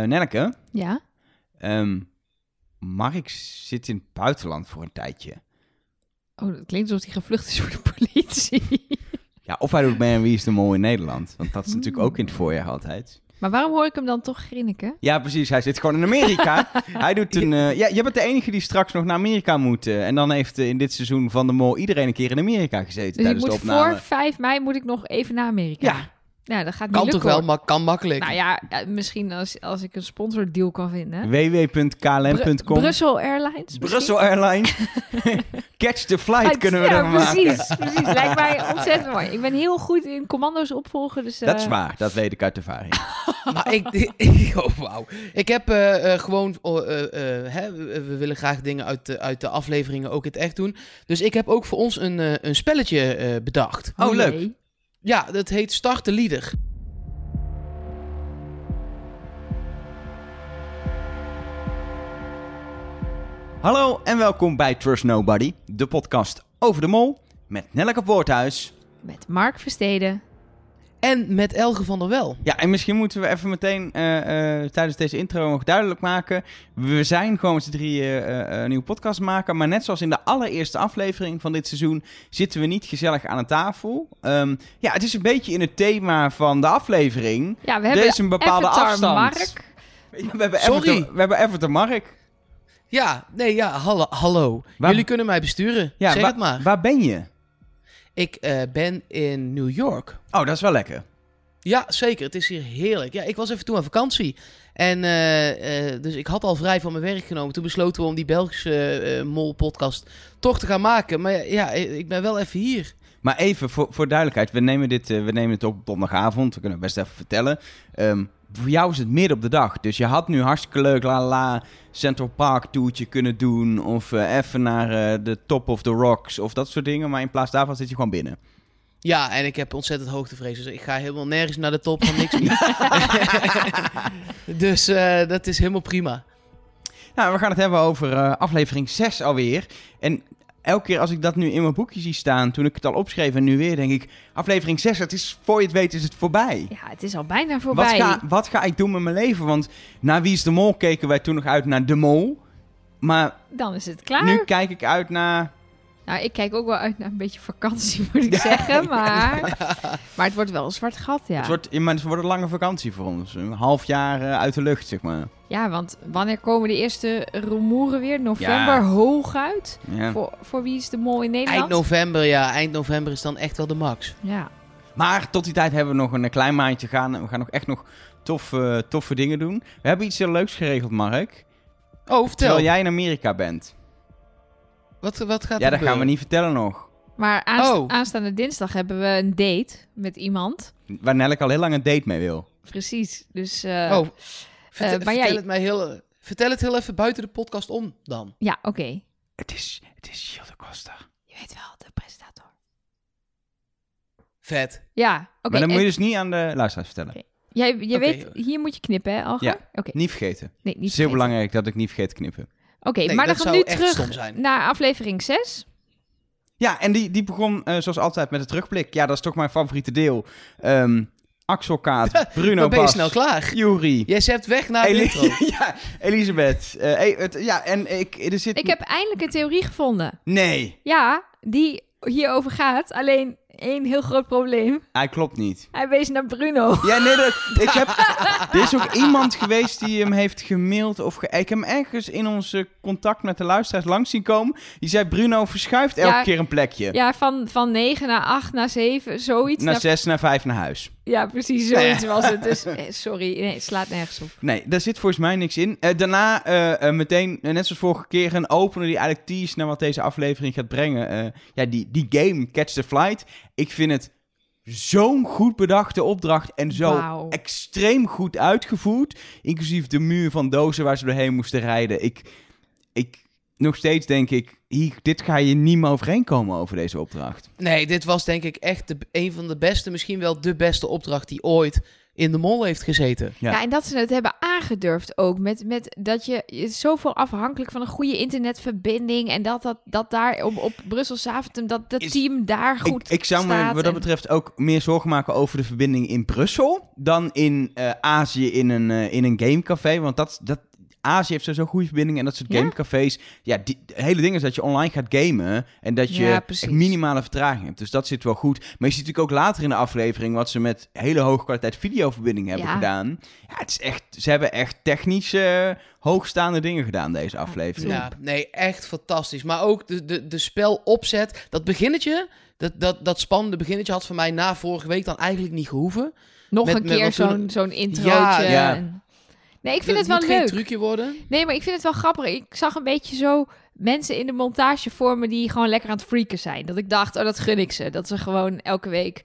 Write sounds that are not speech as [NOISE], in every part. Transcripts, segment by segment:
Nelleke, Ja? ehm, Mark zit in het buitenland voor een tijdje. Oh, dat klinkt alsof hij gevlucht is voor de politie. [LAUGHS] Ja, of hij doet mee aan Wie is de Mol in Nederland. Want dat is natuurlijk ook in het voorjaar altijd. maar waarom hoor ik hem dan toch grinniken? Ja, precies. Hij zit gewoon in Amerika. [LAUGHS] hij doet een... eh, ja, je bent de enige die straks nog naar Amerika moet. eh, en dan heeft in dit seizoen van de Mol iedereen een keer in Amerika gezeten Dus ik tijdens moet de opname. voor 5 mei moet ik nog even naar Amerika. Ja. Ja, dat gaat niet Kan toch wel, hoor. maar kan makkelijk. Nou ja, ja, misschien als, als ik een sponsordeal kan vinden. www.klm.com Brussel Airlines. misschien? Brussel Airlines. [LAUGHS] Catch the flight Uit- kunnen we ja, ervan maken. precies, precies. Lijkt mij ontzettend mooi. Ik ben heel goed in commando's opvolgen, dus... Dat is eh, waar, dat weet ik uit ervaring. [LAUGHS] Maar ik, [LAUGHS] oh, wauw. Ik heb eh, eh, gewoon, oh, eh, eh, hè, we, we willen graag dingen uit de, uit de afleveringen ook in het echt doen. Dus ik heb ook voor ons een, eh, een spelletje eh, bedacht. Oh, leuk. jee. Ja, dat heet Start de Lieder. Hallo en welkom bij Trust Nobody, de podcast over de mol met Nelleke Poorthuis. Met Mark Versteden. En met Elge van der Wel. Ja, en misschien moeten we even meteen eh, eh, tijdens deze intro nog duidelijk maken. We zijn gewoon met z'n drieën eh, een nieuwe podcast maken. Maar net zoals in de allereerste aflevering van dit seizoen zitten we niet gezellig aan een tafel. Ehm, ja, het is een beetje in het thema van de aflevering. Ja, we Er hebben is een bepaalde Avatar afstand. Mark. We hebben Sorry. Everton, we hebben Everton Mark. Ja, nee, ja, hallo. hallo. Waar- Jullie kunnen mij besturen. Ja, zeg het maar. Waar ben je? Ik eh, ben in New York. Oh, dat is wel lekker. Ja, zeker. Het is hier heerlijk. Ja, ik was even toe aan vakantie. En eh, eh, dus ik had al vrij van mijn werk genomen. Toen besloten we om die Belgische Mol-podcast toch te gaan maken. Maar ja, ik ben wel even hier. Maar even voor, voor duidelijkheid, we nemen, dit, we nemen het op donderdagavond. We kunnen het best even vertellen. Ehm, voor jou is het midden op de dag. Dus je had nu hartstikke leuk la la Central Park toertje kunnen doen. Of eh, even naar eh, de Top of the Rocks of dat soort dingen. Maar in plaats daarvan zit je gewoon binnen. Ja, en ik heb ontzettend hoogtevrees. Dus ik ga helemaal nergens naar de top van niks meer. [LAUGHS] [LAUGHS] dus eh, dat is helemaal prima. Nou, we gaan het hebben over aflevering 6 alweer. En elke keer als ik dat nu in mijn boekje zie staan, toen ik het al opschreef en nu weer, denk ik... Aflevering 6, het is, voor je het weet is het voorbij. Ja, het is al bijna Wat voorbij. ga, wat ga ik doen met mijn leven? Want na Wie is de Mol keken wij toen nog uit naar De Mol. Maar Dan is het klaar. nu kijk ik uit naar... Nou, ik kijk ook wel uit naar een beetje vakantie, [LAUGHS] moet ik zeggen. Maar, [LAUGHS] maar het wordt wel een zwart gat, ja. Het, wordt, maar het wordt een lange vakantie voor ons. Een half jaar eh, uit de lucht, zeg maar. Ja, want wanneer komen de eerste rumoeren weer? November Ja. hooguit? Ja. Voor, voor wie is de mol in Nederland? Eind november, ja. Eind november is dan echt wel de max. Ja. Maar tot die tijd hebben we nog een klein maandje gaan. We gaan nog echt nog toffe, toffe dingen doen. We hebben iets heel leuks geregeld, Mark. Oh, vertel. Terwijl jij in Amerika bent. Wat, wat gaat Ja, er dat gaan we niet vertellen nog. Maar aansta- Oh. aanstaande dinsdag hebben we een date met iemand. Waar Nelleke al heel lang een date mee wil. Precies. Dus uh, Oh, vertel, Eh, maar vertel jij- het mij heel... Vertel het heel even buiten de podcast om dan. ja, oké. Het is, het is Gilles de Costa. Je weet wel, de presentator. Vet. Ja, oké. maar dan moet je dus niet aan de luisteraars vertellen. Oké. Jij, je weet, hier moet je knippen, hè, Alger? Ja. Oké. Niet vergeten. Nee, Het niet is heel belangrijk dat ik niet vergeet te knippen. Oké, Nee, maar dan dat gaan we nu terug naar aflevering 6. Ja, en die, die begon eh, zoals altijd met de terugblik. Ja, dat is toch mijn favoriete deel. Ehm Axel Kaat, Bruno [LAUGHS] Dan ben je Bas, snel klaar. Jury, Jij zept weg naar de intro. [LAUGHS] ja, Elisabeth. Eh, hey, het, ja, en ik, er zit... Ik heb eindelijk een theorie gevonden. Nee, Ja, die hierover gaat. Alleen één heel groot probleem. hij klopt niet. Hij wees naar Bruno. Ja, nee, dat, ik heb, [LAUGHS] er is ook iemand geweest die hem heeft gemaild. Of ge- ik heb hem ergens in onze contact met de luisteraars langs zien komen. Die zei, Bruno verschuift elke Ja. keer een plekje. Ja, van, van 9 naar 8 naar 7, zoiets. Naar Naar- zes, naar vijf, naar huis. ja, precies, zoiets was het. Dus [LAUGHS] eh, sorry, nee, het slaat nergens op. Nee, daar zit volgens mij niks in. Eh, daarna eh, meteen, net zoals vorige keer, een opener die eigenlijk tease naar wat deze aflevering gaat brengen. Ja, die, die game, Catch the Flight. Ik vind het zo'n goed bedachte opdracht en zo extreem goed uitgevoerd. Inclusief de muur van dozen waar ze doorheen moesten rijden. Ik, ik nog steeds denk ik, hier, dit ga je niet meer overheen komen over deze opdracht. Nee, dit was denk ik echt de, een van de beste, misschien wel de beste opdracht die ooit in de mol heeft gezeten. Ja. Ja. en dat ze het hebben aangedurfd ook. Met, met dat je, je is zoveel afhankelijk van een goede internetverbinding. En dat, dat, dat daar op, op Brussel Zaventem, dat dat Is- team daar goed Ik, ik zou me wat dat betreft ook meer zorgen maken over de verbinding in Brussel dan in eh, Azië in een, eh, in een gamecafé. Want dat, dat, Azië heeft sowieso goede verbindingen en dat soort Ja? gamecafés. Ja, die, het hele ding is dat je online gaat gamen en dat je Ja, echt minimale vertraging hebt. Dus dat zit wel goed. Maar je ziet natuurlijk ook later in de aflevering wat ze met hele hoge kwaliteit videoverbinding hebben Ja. gedaan. Ja, het is echt, ze hebben echt technisch eh, hoogstaande dingen gedaan deze aflevering. Ja, nee, echt fantastisch. Maar ook de, de, de spelopzet, dat beginnetje, dat, dat, dat spannende beginnetje had voor mij na vorige week dan eigenlijk niet gehoeven. Nog Met- een keer zo'n zo'n introotje. Ja, ja. en- Nee, ik vind het moet wel geen leuk. trucje worden. Nee, maar ik vind het wel grappig. Ik zag een beetje zo mensen in de montage voor me die gewoon lekker aan het freaken zijn. Dat ik dacht, oh, dat gun ik ze. Dat ze gewoon elke week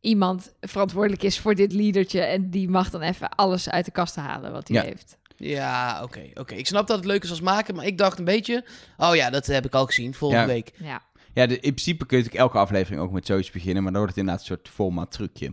iemand verantwoordelijk is voor dit liedertje. En die mag dan even alles uit de kast halen wat hij Ja. heeft. Ja, oké, oké. Ik snap dat het leuk is als maken, maar ik dacht een beetje... Oh ja, dat heb ik al gezien, volgende Ja. week. Ja. Ja, de, in principe kun je natuurlijk elke aflevering ook met zoiets beginnen, maar dan wordt het inderdaad een soort format trucje.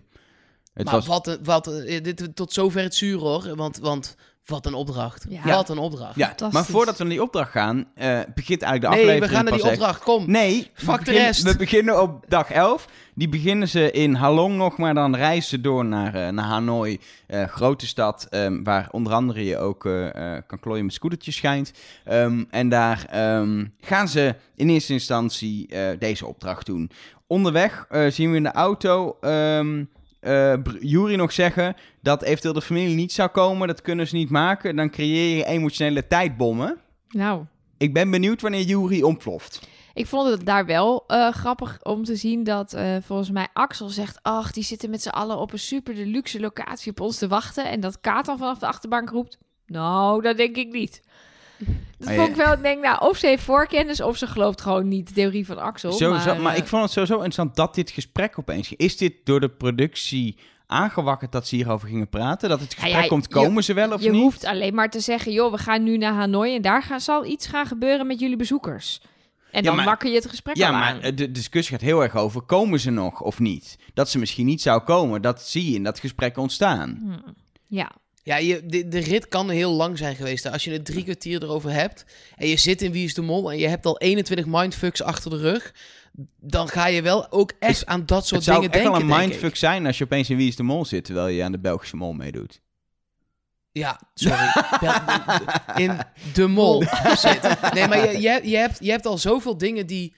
Het maar was, wat, een- wat, een- dit, tot zover het zuur hoor, want, want wat een opdracht. Ja. Wat een opdracht. ja, maar voordat we naar die opdracht gaan, eh, begint eigenlijk de nee, aflevering we gaan naar die echt- opdracht, kom. Nee, Fuck de rest. we beginnen op dag 11. Die beginnen ze in Halong nog, maar dan reizen ze door naar, eh, naar Hanoi, eh, grote stad, ehm, waar onder andere je ook eh, eh, kan klooien met scootertjes schijnt. Ehm, en daar ehm, gaan ze in eerste instantie eh, deze opdracht doen. Onderweg eh, zien we in de auto eh, Yuri nog zeggen dat eventueel de familie niet zou komen. Dat kunnen ze niet maken. Dan creëer je emotionele tijdbommen. Nou, Ik ben benieuwd wanneer Yuri ontploft. ik vond het daar wel eh, grappig om te zien dat eh, volgens mij Axel zegt... ach, die zitten met z'n allen op een super deluxe locatie op ons te wachten. En dat Kaat dan vanaf de achterbank roept... Nou, dat denk ik niet. Dat vond ik wel, ik denk, nou, of ze heeft voorkennis... of ze gelooft gewoon niet de theorie van Axel. Maar, maar, eh, ik vond het sowieso interessant dat dit gesprek opeens... Is dit door de productie aangewakkerd dat ze hierover gingen praten? Dat het gesprek ja, komt, je- komen ze wel of je niet? hoeft alleen maar te zeggen... joh, we gaan nu naar Hanoi en daar gaan, zal iets gaan gebeuren met jullie bezoekers. En Ja, dan maar- wakker je het gesprek Ja, maar aan. de discussie gaat heel erg over, komen ze nog of niet? Dat ze misschien niet zou komen, dat zie je in dat gesprek ontstaan. Hm. Ja, Ja, je, de, de rit kan heel lang zijn geweest. hè. Als je het drie kwartier erover hebt en je zit in Wie is de Mol en je hebt al 21 mindfucks achter de rug, dan ga je wel ook echt Het- aan dat Het soort zou dingen echt wel denken, een mindfuck ik. zijn als je opeens in Wie is de Mol zit, terwijl je aan de Belgische Mol meedoet. Ja, sorry. in de mol zit. Nee, maar je, je, je, hebt, je hebt al zoveel dingen die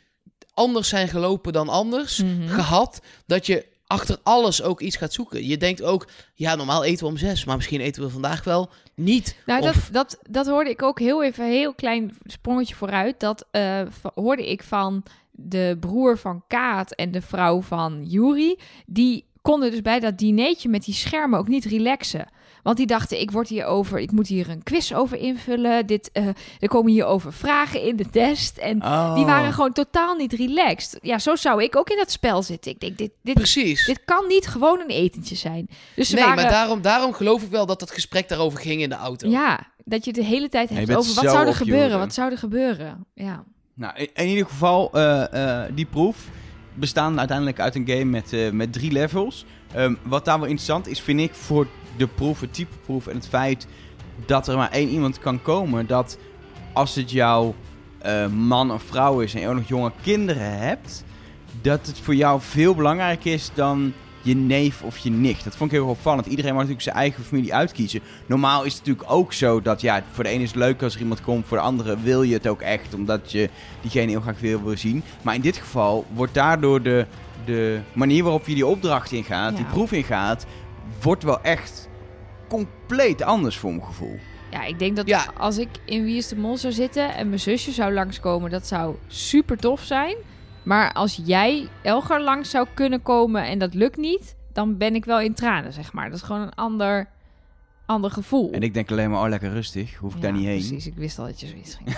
anders zijn gelopen dan anders Mhm. gehad, dat je achter alles ook iets gaat zoeken. Je denkt ook, ja, normaal eten we om zes, maar misschien eten we vandaag wel niet. Nou, Of- dat, dat, dat hoorde ik ook heel even, heel klein sprongetje vooruit. Dat eh, hoorde ik van de broer van Kaat en de vrouw van Yuri. Die konden dus bij dat dineetje met die schermen ook niet relaxen. Want die dachten, ik word hier over, ik moet hier een quiz over invullen. Dit, eh, er komen hier over vragen in de test. En Oh. die waren gewoon totaal niet relaxed. Ja, zo zou ik ook in dat spel zitten. Ik denk, dit, dit, Precies. dit kan niet gewoon een etentje zijn. Dus ze nee, waren, maar daarom, daarom geloof ik wel dat dat gesprek daarover ging in de auto. Ja, dat je de hele tijd hebt over wat zo zou er gebeuren, wat zou er gebeuren. Ja. Nou, in, in ieder geval, eh, eh, die proef bestaan uiteindelijk uit een game met, eh, met drie levels. Ehm, wat daar wel interessant is, vind ik, voor de proef, het type proef en het feit dat er maar één iemand kan komen, dat als het jouw eh, man of vrouw is en je ook nog jonge kinderen hebt, dat het voor jou veel belangrijker is dan je neef of je nicht. Dat vond ik heel opvallend. Iedereen mag natuurlijk zijn eigen familie uitkiezen. Normaal is het natuurlijk ook zo dat ja, voor de ene is het leuk als er iemand komt, voor de andere wil je het ook echt, omdat je diegene heel graag weer wil zien. Maar in dit geval wordt daardoor de, de manier waarop je die opdracht ingaat, Ja. die proef ingaat, wordt wel echt compleet anders voor mijn gevoel. ja, ik denk dat Ja. als ik in Wie is de Mol zou zitten en mijn zusje zou langskomen, dat zou super tof zijn. Maar als jij Elgar langs zou kunnen komen en dat lukt niet, dan ben ik wel in tranen, zeg maar. Dat is gewoon een ander, ander gevoel. En ik denk alleen maar, oh lekker rustig, hoef ik Ja, daar niet heen. Precies, ik wist al dat je zoiets ging. [LAUGHS]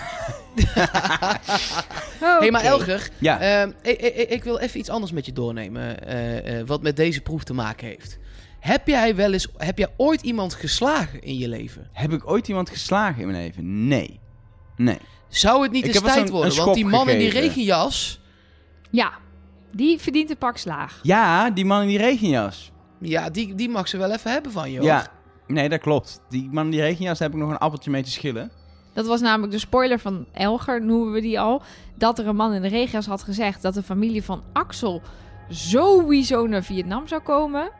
Hé, [LAUGHS] [LAUGHS] hey, maar. Elger, Ja, ehm, ik, ik, ik wil even iets anders met je doornemen, eh, eh, wat met deze proef te maken heeft. Heb jij wel eens, heb jij ooit iemand geslagen in je leven? heb ik ooit iemand geslagen in mijn leven? Nee. Nee. Zou het niet Ik eens tijd worden? een Want die man in die regenjas, Ja, die verdient een pak slaag. Ja, die man in die regenjas. ja, die, die mag ze wel even hebben van je. Ja. Nee, dat klopt. Die man die regenjas, daar heb ik nog een appeltje mee te schillen. Dat was namelijk de spoiler van Elger, noemen we die al. Dat er een man in de regenjas had gezegd dat de familie van Axel sowieso naar Vietnam zou komen.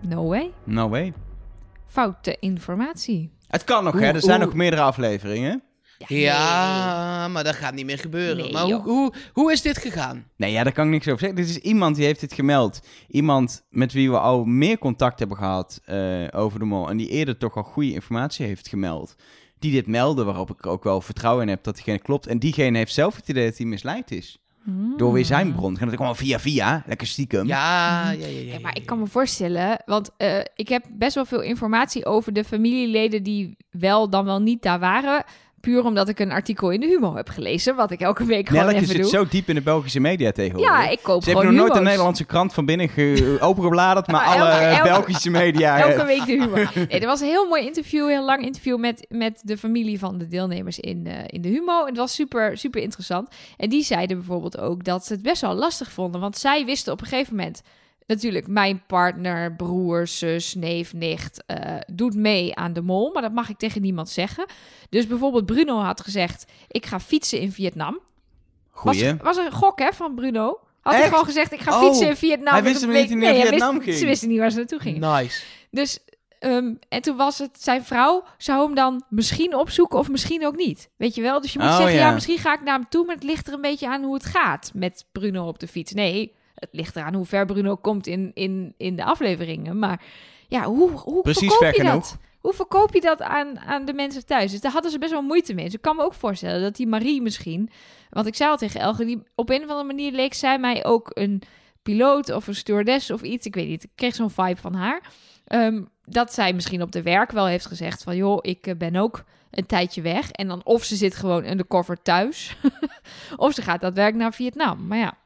No way. No way. Foute informatie. Het kan nog, hè? Er zijn nog meerdere afleveringen. Ja, maar dat gaat niet meer gebeuren. Nee, maar hoe, hoe, hoe is dit gegaan? Nee, ja, daar kan ik niks over zeggen. Dit is iemand die heeft dit gemeld. Iemand met wie we al meer contact hebben gehad eh, over de mol. En die eerder toch al goede informatie heeft gemeld. Die dit meldde, waarop ik ook wel vertrouwen in heb dat diegene klopt. En diegene heeft zelf het idee dat hij misleid is. Door weer zijn bron. En dat kwam via via, lekker stiekem. Ja, ja, ja. ja, Ja, maar ik kan me voorstellen, want eh, ik heb best wel veel informatie over de familieleden die wel dan wel niet daar waren. Puur omdat ik een artikel in de Humo heb gelezen, wat ik elke week gewoon Nelleke even zit doe. zo diep in de Belgische media tegenwoordig. Ja, ik koop Ze gewoon nog nooit een. Nederlandse krant van binnen ge- [LAUGHS] opengebladerd, maar Ah, alle elke- eh, Belgische media. [LAUGHS] eh, Elke week de humor. [LAUGHS] Nee, er was een heel mooi interview, een heel lang interview met, met de familie van de deelnemers in, eh, in de Humo. En het was super, super interessant. En die zeiden bijvoorbeeld ook dat ze het best wel lastig vonden. Want zij wisten op een gegeven moment... Natuurlijk, mijn partner, broer, zus, neef, nicht eh, doet mee aan de mol. Maar dat mag ik tegen niemand zeggen. Dus bijvoorbeeld Bruno had gezegd... ik ga fietsen in Vietnam. Goeie. Was, was een gok, hè, van Bruno. Had hij gewoon gezegd, ik ga Oh, fietsen in Vietnam. hij En wist niet naar wist- Vietnam ging. Ze wisten niet waar ze naartoe gingen. Nice. Dus, ehm, en toen was het, zijn vrouw zou hem dan misschien opzoeken of misschien ook niet. Weet je wel? Dus je moet Oh, zeggen, ja. ja. misschien ga ik naar hem toe, maar het ligt er een beetje aan hoe het gaat met Bruno op de fiets. Nee, het ligt eraan hoe ver Bruno komt in, in, in de afleveringen. Maar ja, hoe, hoe Precies verkoop ver je dat? Hoe verkoop je dat aan, aan de mensen thuis? Dus daar hadden ze best wel moeite mee. Dus ik kan me ook voorstellen dat die Marie misschien... Want ik zei al tegen Elge, die op een of andere manier leek zij mij ook een piloot of een stewardess of iets. Ik weet niet, ik kreeg zo'n vibe van haar. Ehm, dat zij misschien op de werk wel heeft gezegd van... joh, ik eh, ben ook een tijdje weg. En dan of ze zit gewoon undercover thuis... [LAUGHS] of ze gaat daadwerkelijk naar Vietnam. Maar ja,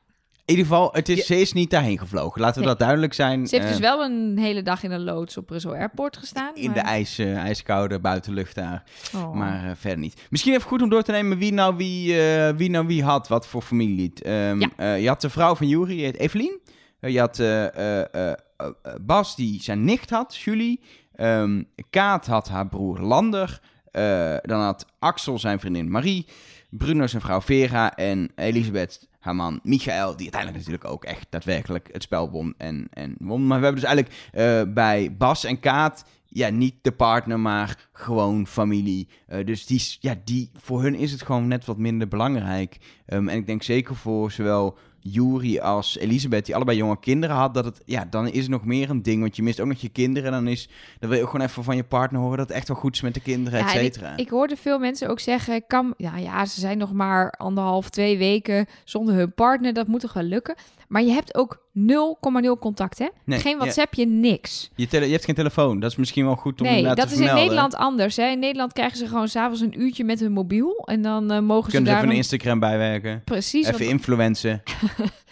In ieder geval, het is, Ja. ze is niet daarheen gevlogen. Laten we Nee. dat duidelijk zijn. ze heeft Eh, dus wel een hele dag in een loods op Brussel Airport gestaan. in de ijs, eh, ijskoude buitenlucht daar. Oh. Maar eh, verder niet. Misschien even goed om door te nemen wie nou wie, eh, wie, nou wie had, wat voor familielid. Ehm, Ja. eh, je had de vrouw van Jury, die heet Evelien. Eh, je had eh, eh, eh, eh, Bas, die zijn nicht had, Julie. Ehm, Kaat had haar broer Lander. Eh, dan had Axel zijn vriendin Marie. Bruno zijn vrouw Vera. En Elisabeth haar man Michael, die uiteindelijk natuurlijk ook echt daadwerkelijk het spel won en, en won. Maar we hebben dus eigenlijk eh, bij Bas en Kaat ja, niet de partner, maar gewoon familie. Eh, dus die, ja, die, voor hun is het gewoon net wat minder belangrijk. Ehm, en ik denk zeker voor zowel Juri als Elisabeth, die allebei jonge kinderen had, dat het, ja, dan is het nog meer een ding. Want je mist ook nog je kinderen. Dan, is, dan wil je ook gewoon even van je partner horen dat het echt wel goed is met de kinderen, et Ja, en cetera. Ik hoorde veel mensen ook zeggen, ik kan, ja, ja, ze zijn nog maar anderhalf, twee weken zonder hun partner. Dat moet toch wel lukken? Maar je hebt ook 0,0 contact, hè? Nee, geen ja. WhatsAppje, niks. Je, je hebt geen telefoon. Dat is misschien wel goed om Nee, inderdaad dat te is in. Nederland anders. Hè? In Nederland krijgen ze gewoon s'avonds een uurtje met hun mobiel. En dan eh, mogen Kunnen ze daar even een Instagram bijwerken. Precies, Even want- influencen. [LAUGHS]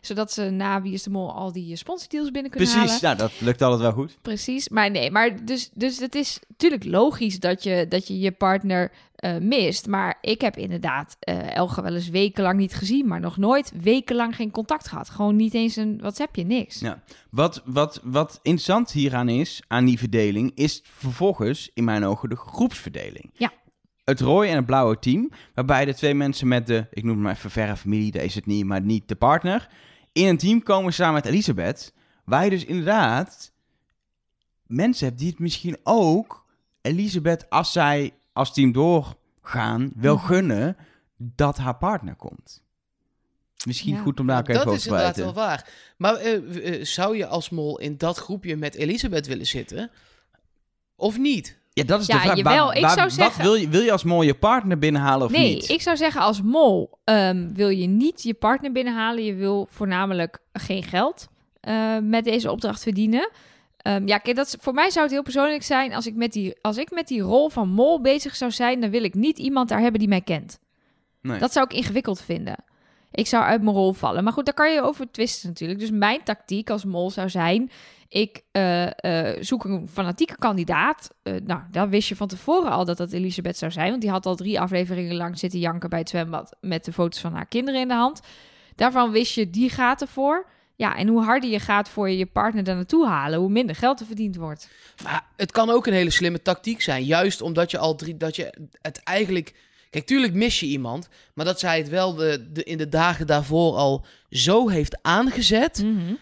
zodat ze na Wie is de Mol al die sponsordeals binnen kunnen Precies, halen. nou, dat lukt altijd wel goed. Precies, maar nee, maar dus, dus het is natuurlijk logisch dat je dat je, je partner eh, mist. Maar ik heb inderdaad eh Elge wel eens wekenlang niet gezien, maar nog nooit wekenlang geen contact gehad. Gewoon niet eens een WhatsAppje, niks. Ja. Wat, wat, wat interessant hieraan is, aan die verdeling, is vervolgens in mijn ogen de groepsverdeling. Ja. Het rode en het blauwe team, waarbij de twee mensen met de, ik noem het maar even verre familie, daar is het niet, maar niet de partner, in een team komen samen met Elisabeth, waar je dus inderdaad mensen hebt die het misschien ook, Elisabeth, als zij als team doorgaan, wil Mhm. gunnen dat haar partner komt. Misschien Ja. goed om daar ook even dat over is te inderdaad praten. wel waar. Maar eh, eh, zou je als mol in dat groepje met Elisabeth willen zitten? Of niet? Ja, dat is Ja, de vraag. jawel, Waar- ik waar- zou Wat zeggen- wil je, wil je als mol je partner binnenhalen of nee, niet? ik zou zeggen als mol ehm, wil je niet je partner binnenhalen. Je wil voornamelijk geen geld eh, met deze opdracht verdienen. Ehm, ja, kijk, dat is, voor mij zou het heel persoonlijk zijn als ik, met die, als ik met die rol van mol bezig zou zijn, dan wil ik niet iemand daar hebben die mij kent. Nee. Dat zou ik ingewikkeld vinden. Ik zou uit mijn rol vallen. Maar goed, daar kan je over twisten natuurlijk. Dus mijn tactiek als mol zou zijn... ik eh, eh, zoek een fanatieke kandidaat. Eh, nou, dan wist je van tevoren al dat dat Elisabeth zou zijn. Want die had al drie afleveringen lang zitten janken bij het zwembad... met de foto's van haar kinderen in de hand. Daarvan wist je, die gaat ervoor. Ja, en hoe harder je gaat voor je partner daar naartoe halen, hoe minder geld er verdiend wordt. Maar het kan ook een hele slimme tactiek zijn. Juist omdat je al drie, dat je het eigenlijk. Kijk, tuurlijk mis je iemand. Maar dat zij het wel de, de, in de dagen daarvoor al zo heeft aangezet. Mhm.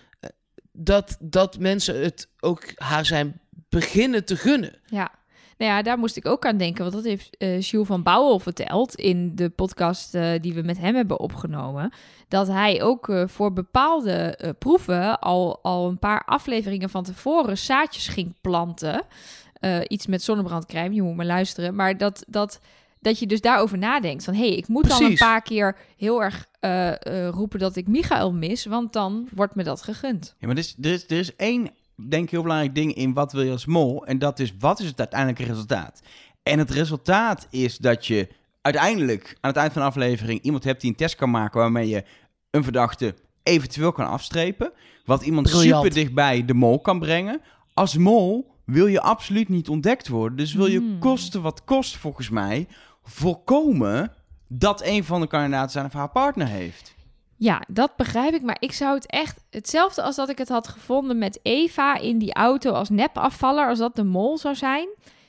Dat, dat mensen het ook haar zijn beginnen te gunnen. Ja. Nou ja, daar moest ik ook aan denken, want dat heeft Jules van Bouwel verteld in de podcast eh, die we met hem hebben opgenomen. Dat hij ook eh, voor bepaalde proeven al, al een paar afleveringen van tevoren zaadjes ging planten. Iets met zonnebrandcrème, je moet maar luisteren. Maar dat, dat, dat je dus daarover nadenkt van... hé, hey, ik moet dan een paar keer heel erg eh, eh, roepen dat ik Michael mis... want dan wordt me dat gegund. Ja, maar er is, er, is, er is één, denk ik, heel belangrijk ding in wat wil je als mol. En dat is, wat is het uiteindelijke resultaat? En het resultaat is dat je uiteindelijk aan het eind van de aflevering iemand hebt die een test kan maken waarmee je een verdachte eventueel kan afstrepen. Wat iemand Briljant. super dichtbij de mol kan brengen. Als mol wil je absoluut niet ontdekt worden. Dus wil je Hmm. kosten wat kost, volgens mij, voorkomen dat een van de kandidaten zijn of haar partner heeft. Ja, dat begrijp ik. Maar ik zou het echt hetzelfde als dat ik het had gevonden met Eva in die auto als nepafvaller, als dat de mol zou zijn,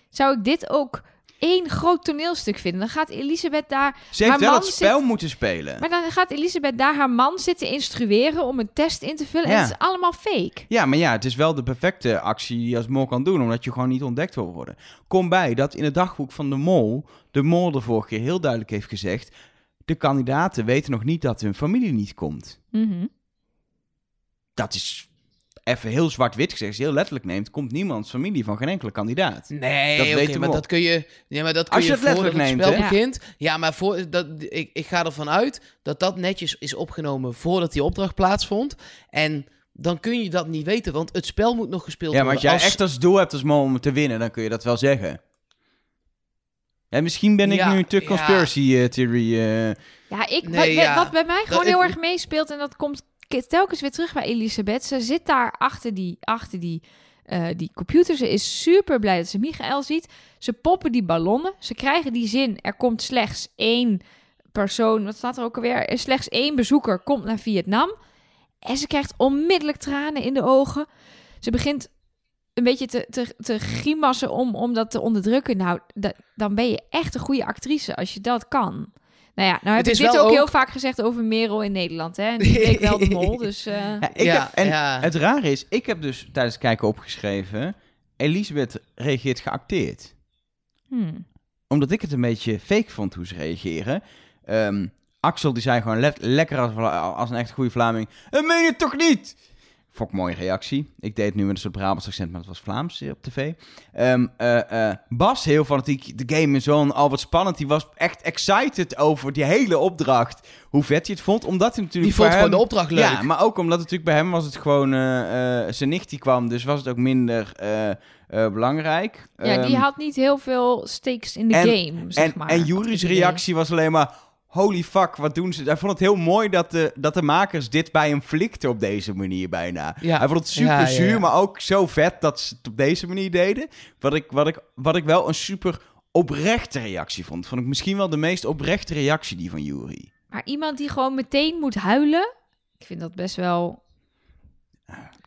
zou ik dit ook één groot toneelstuk vinden. Dan gaat Elisabeth daar, Ze heeft Haar wel man het spel zit- moeten spelen. maar dan gaat Elisabeth daar haar man zitten instrueren om een test in te vullen. En het is allemaal fake. Ja, maar ja, het is wel de perfecte actie die je als mol kan doen, omdat je gewoon niet ontdekt wil worden. Kom bij dat in het dagboek van de mol, de mol de vorige keer heel duidelijk heeft gezegd, de kandidaten weten nog niet dat hun familie niet komt. Mhm. Dat is even heel zwart-wit gezegd, als je heel letterlijk neemt, komt niemands familie van geen enkele kandidaat. Nee, Dat maar dat kun je. Ja, maar dat kun Als je je het letterlijk voordat neemt, het spel begint. Ja, maar voor, dat, ik, ik ga ervan uit dat dat netjes is opgenomen voordat die opdracht plaatsvond. En dan kun je dat niet weten, want het spel moet nog gespeeld Ja, maar als worden. jij echt als doel hebt als mol om te winnen, dan kun je dat wel zeggen. En misschien ben ik Ja, nu te ja. conspiracy eh, theory. eh, Ja, ik, Nee, wat, ja. wat bij mij gewoon Dat- heel ik- erg meespeelt, en dat komt telkens weer terug bij Elisabeth. Ze zit daar achter die, achter die, eh, die computer. Ze is super blij dat ze Michael ziet. Ze poppen die ballonnen. Ze krijgen die zin. Er komt slechts één persoon. Wat staat er ook alweer? Er slechts één bezoeker komt naar Vietnam. En ze krijgt onmiddellijk tranen in de ogen. Ze begint een beetje te, te, te grimassen om, om dat te onderdrukken. Nou, da- dan ben je echt een goede actrice als je dat kan. Nou ja, nou heb Het ik is dit ook, heel vaak gezegd over Merel in Nederland. Hè? En die [LAUGHS] bleek wel de mol, dus... eh, ja, ik Ja, heb, en ja. het rare is, ik heb dus tijdens het kijken opgeschreven, Elisabeth reageert geacteerd. hmm. Omdat ik het een beetje fake vond hoe ze reageren. Ehm, Axel die zei gewoon le- lekker als, als een echt goede Vlaming. En meen je het toch niet? Vond ik een mooie reactie. Ik deed het nu met een soort Brabants accent, maar het was Vlaams op tv. Ehm, eh, eh, Bas, heel fanatiek. De game is zo al wat spannend. Die was echt excited over die hele opdracht. Hoe vet hij het vond. Omdat hij natuurlijk Die vond bij gewoon de hem- opdracht leuk. Ja, maar ook omdat natuurlijk bij hem was het gewoon... eh, eh, zijn nicht die kwam, dus was het ook minder eh, eh, belangrijk. Ja, die Ehm, had niet heel veel stakes in de en- game, zeg en, maar. en Juri's het reactie was alleen maar... Holy fuck, wat doen ze? Hij vond het heel mooi dat de, dat de makers dit bij hem flikten op deze manier bijna. Ja. Hij vond het super Ja, ja, zuur, maar ook zo vet dat ze het op deze manier deden. Wat ik, wat ik, wat ik wel een super oprechte reactie vond. Vond ik misschien wel de meest oprechte reactie die van Jury. Maar iemand die gewoon meteen moet huilen, ik vind dat best wel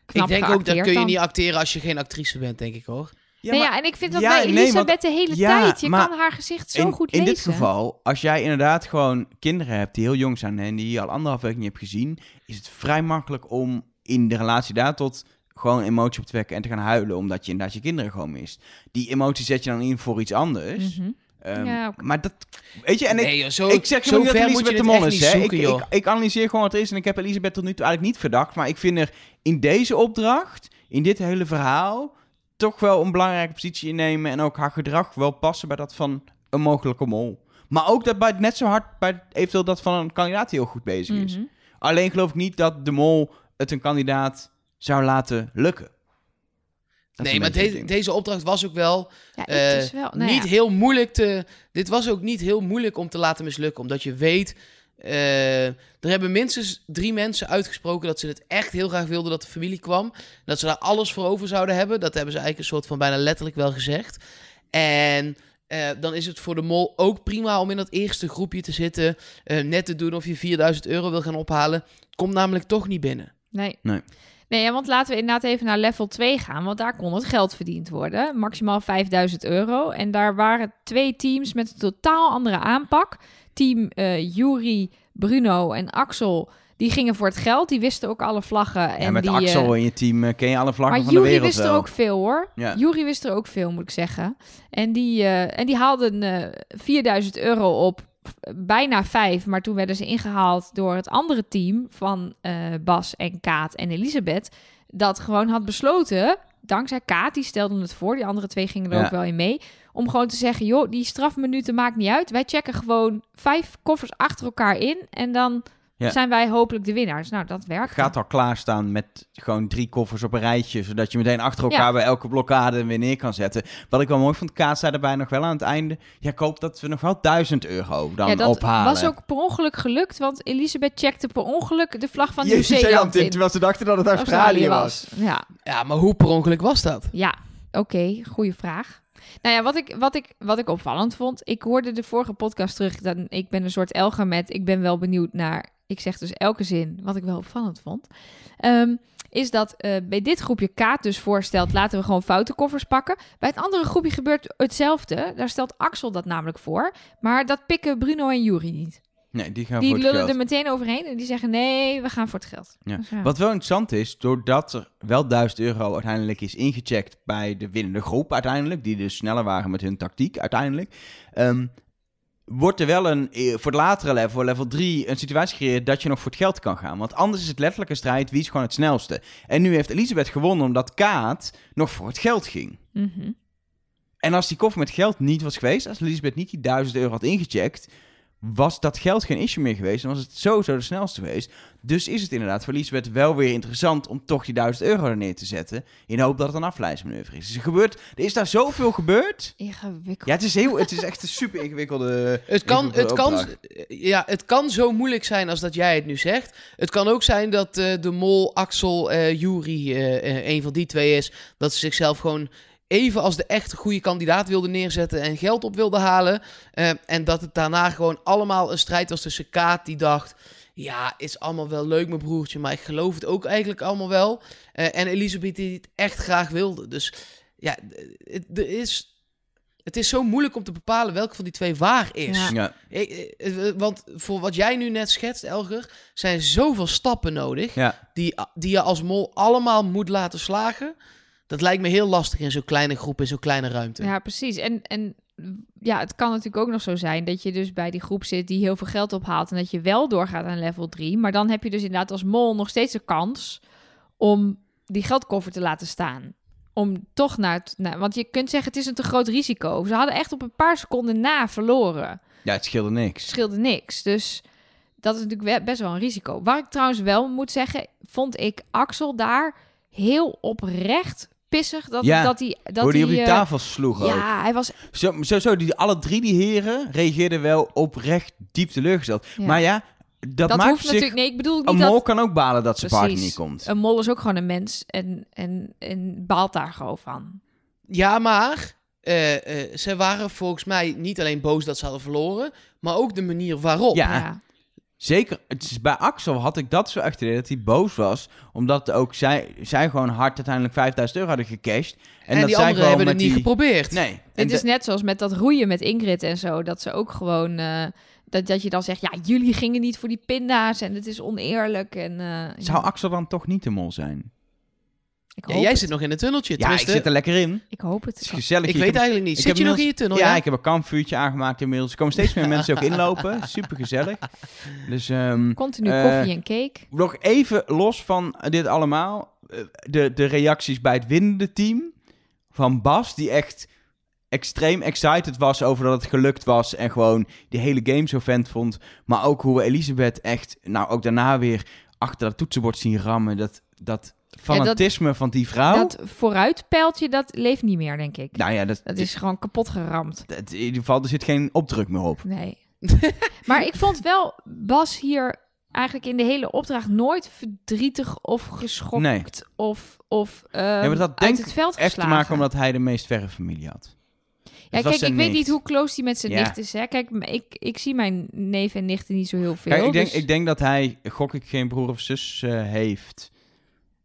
knap ik denk ook dat kun je dan. niet acteren als je geen actrice bent, denk ik hoor. Ja, nee, maar ja, en ik vind dat ja, bij nee, Elisabeth want- de hele ja, tijd. Je maar kan haar gezicht zo in, goed in lezen. dit geval, als jij inderdaad gewoon kinderen hebt die heel jong zijn en die je al anderhalf week niet hebt gezien, is het vrij makkelijk om in de relatie daar tot gewoon emotie op te wekken en te gaan huilen omdat je inderdaad je kinderen gewoon mist. Die emotie zet je dan in voor iets anders. Mhm. Ehm, Ja. Maar dat, weet je, en ik, nee, joh, zo, ik zeg zo niet dat Elisabeth de mol is, hè. zoeken, ik, ik, ik analyseer gewoon wat er is en ik heb Elisabeth tot nu toe eigenlijk niet verdacht, maar ik vind er in deze opdracht, in dit hele verhaal, toch wel een belangrijke positie innemen en ook haar gedrag wel passen bij dat van een mogelijke mol. Maar ook dat bij net zo hard bij eventueel dat van een kandidaat die heel goed bezig is. Mhm. Alleen geloof ik niet dat de mol het een kandidaat zou laten lukken. Dat Nee, maar deze, opdracht was ook wel Ja, Eh, wel... Nou niet ja. heel moeilijk te. Dit was ook niet heel moeilijk om te laten mislukken, omdat je weet. Eh, er hebben minstens drie mensen uitgesproken dat ze het echt heel graag wilden dat de familie kwam. Dat ze daar alles voor over zouden hebben. Dat hebben ze eigenlijk een soort van bijna letterlijk wel gezegd. En eh, dan is het voor de mol ook prima om in dat eerste groepje te zitten. eh, net te doen of je 4000 euro wil gaan ophalen. Het komt namelijk toch niet binnen. Nee. Nee. Nee, ja, want laten we inderdaad even naar level 2 gaan, want daar kon het geld verdiend worden. Maximaal 5000 euro. En daar waren twee teams met een totaal andere aanpak. Team eh Yuri, Bruno en Axel, die gingen voor het geld. Die wisten ook alle vlaggen. En en met die, Axel eh, in je team eh, ken je alle vlaggen van de Jury wereld wist er ook veel hoor. Ja. Jury wist er ook veel, moet ik zeggen. En die, eh, en die haalden eh 4000 euro op. Bijna vijf, maar toen werden ze ingehaald door het andere team van Bas en Kaat en Elisabeth. Dat gewoon had besloten, dankzij Kaat, die stelde het voor, die andere twee gingen er Ja. ook wel in mee. Om gewoon te zeggen, joh, die strafminuten maakt niet uit. Wij checken gewoon vijf koffers achter elkaar in en dan Ja. zijn wij hopelijk de winnaars. Nou, dat werkt. Gaat al klaarstaan met gewoon drie koffers op een rijtje, zodat je meteen achter elkaar Ja. bij elke blokkade weer neer kan zetten. Wat ik wel mooi vond, Kaat zei daarbij nog wel aan het einde, ja, ik hoop dat we nog wel 1000 euro dan ja, dat ophalen. was ook per ongeluk gelukt, want Elisabeth checkte per ongeluk de vlag van Nieuw-Zeeland in. terwijl ze dachten dat het Australië, was. Ja, Ja, maar hoe per ongeluk was dat? ja. oké, goede vraag. Nou ja, wat ik, wat, ik, wat ik opvallend vond, ik hoorde de vorige podcast terug, dan, ik ben een soort Elga met, ik ben wel benieuwd naar, ik zeg dus elke zin, wat ik wel opvallend vond, Ehm, is dat eh, bij dit groepje Kaat dus voorstelt, laten we gewoon foutenkoffers pakken. Bij het andere groepje gebeurt hetzelfde, daar stelt Axel dat namelijk voor, maar dat pikken Bruno en Jury niet. Nee, die gaan die voor het lullen geld. er meteen overheen en die zeggen nee, we gaan voor het geld. Ja. Dus ja. Wat wel interessant is, doordat er wel 1000 euro uiteindelijk is ingecheckt bij de winnende groep uiteindelijk, die dus sneller waren met hun tactiek uiteindelijk, ehm, wordt er wel een, eh, voor het latere level, level 3, een situatie gecreëerd dat je nog voor het geld kan gaan. Want anders is het letterlijk een strijd, wie is gewoon het snelste. En nu heeft Elisabeth gewonnen omdat Kaat nog voor het geld ging. Mhm. En als die koffer met geld niet was geweest, als Elisabeth niet die 1000 euro had ingecheckt, was dat geld geen issue meer geweest. En was het sowieso de snelste geweest. Dus is het inderdaad voor Elisabeth wel weer interessant om toch die 1000 euro er neer te zetten. In de hoop dat het een afleidingsmanoeuvre is. Dus er, gebeurt, er is daar zoveel gebeurd. Ingewikkeld. Ja, het is, heel, het is echt een super ingewikkelde. [LAUGHS] Het kan, ingewikkelde het, kan, ja, het kan zo moeilijk zijn als dat jij het nu zegt. Het kan ook zijn dat eh, de mol, Axel, eh Jury, eh, eh, een van die twee is. Dat ze zichzelf gewoon even als de echte goede kandidaat wilde neerzetten en geld op wilde halen. Eh, en dat het daarna gewoon allemaal een strijd was tussen Kaat die dacht... Ja, is allemaal wel leuk mijn broertje, maar ik geloof het ook eigenlijk allemaal wel. Eh, en Elisabeth die het echt graag wilde. Dus ja, het, er is, het is zo moeilijk om te bepalen welke van die twee waar is. Ja. Eh, eh, want voor wat jij nu net schetst, Elger, zijn zoveel stappen nodig ja. die, die je als mol allemaal moet laten slagen. Dat lijkt me heel lastig in zo'n kleine groep, in zo'n kleine ruimte. Ja, precies. En, en ja, het kan natuurlijk ook nog zo zijn dat je dus bij die groep zit die heel veel geld ophaalt en dat je wel doorgaat aan level 3. Maar dan heb je dus inderdaad als mol nog steeds de kans om die geldkoffer te laten staan. Om toch naar het. want je kunt zeggen, het is een te groot risico. Ze hadden echt op een paar seconden na verloren. ja, het scheelde niks. Het scheelde niks. Dus dat is natuurlijk best wel een risico. Waar ik trouwens wel moet zeggen, vond ik Axel daar heel oprecht pissig. Dat, Ja, dat hij. Dat Hoe die op die eh, tafel sloeg ook. Ja, hij was. Zo, zo, zo die, alle drie die heren reageerden wel oprecht diep teleurgesteld. Ja. Maar ja, dat, Dat, maakt hoeft zich... natuurlijk. Nee, ik bedoel Een niet mol dat. kan ook balen dat zijn partner niet komt. Een mol is ook gewoon een mens en, en, en baalt daar gewoon van. Ja, maar eh, eh, ze waren volgens mij niet alleen boos dat ze hadden verloren, maar ook de manier waarop. Ja. Zeker, het is, bij Axel had ik dat zo echt idee dat hij boos was. Omdat ook zij, zij gewoon hard uiteindelijk 5000 euro hadden gecashed. En, En, dat die zij anderen gewoon hebben het niet die... geprobeerd. Nee. Het is de- net zoals met dat roeien met Ingrid en zo. Dat ze ook gewoon. eh, dat, dat je dan zegt, ja, jullie gingen niet voor die pinda's en het is oneerlijk. En, eh, Zou Axel dan toch niet de mol zijn? Ik Ja, jij het. zit nog in een tunneltje. Ja, ik zit er lekker in. Ik hoop Het is het. gezellig. Ik hier. weet heb- eigenlijk niet. ik Zit heb je nog in je tunnel? Ja, Ja, ik heb een kampvuurtje aangemaakt inmiddels. Er komen steeds meer [LAUGHS] mensen ook inlopen. Super gezellig. Dus ehm, Continu Eh, koffie en cake. nog even los van dit allemaal. eh, De, de reacties bij het winnende team. Van Bas, die echt extreem excited was over dat het gelukt was. En gewoon die hele game zo vent vond. Maar ook hoe we Elisabeth echt, nou ook daarna weer achter dat toetsenbord zien rammen. Dat, dat fanatisme van die vrouw. Dat vooruitpijltje, dat leeft niet meer, denk ik. nou ja, dat, Dat is gewoon kapot geramd. dat- in ieder geval, er zit geen opdruk meer op. Nee. [LAUGHS] maar ik vond wel Bas hier eigenlijk in de hele opdracht nooit verdrietig of geschokt Nee. of, of ehm, maar dat uit denk het veld Echt te maken omdat hij de meest verre familie had. Ja, kijk, ik weet nicht. niet hoe close hij met zijn Ja. nicht is. Hè? Kijk, ik, ik zie mijn neef en nichten niet zo heel veel. Kijk, ik denk, dus- ik denk dat hij, gok ik, geen broer of zus eh, heeft.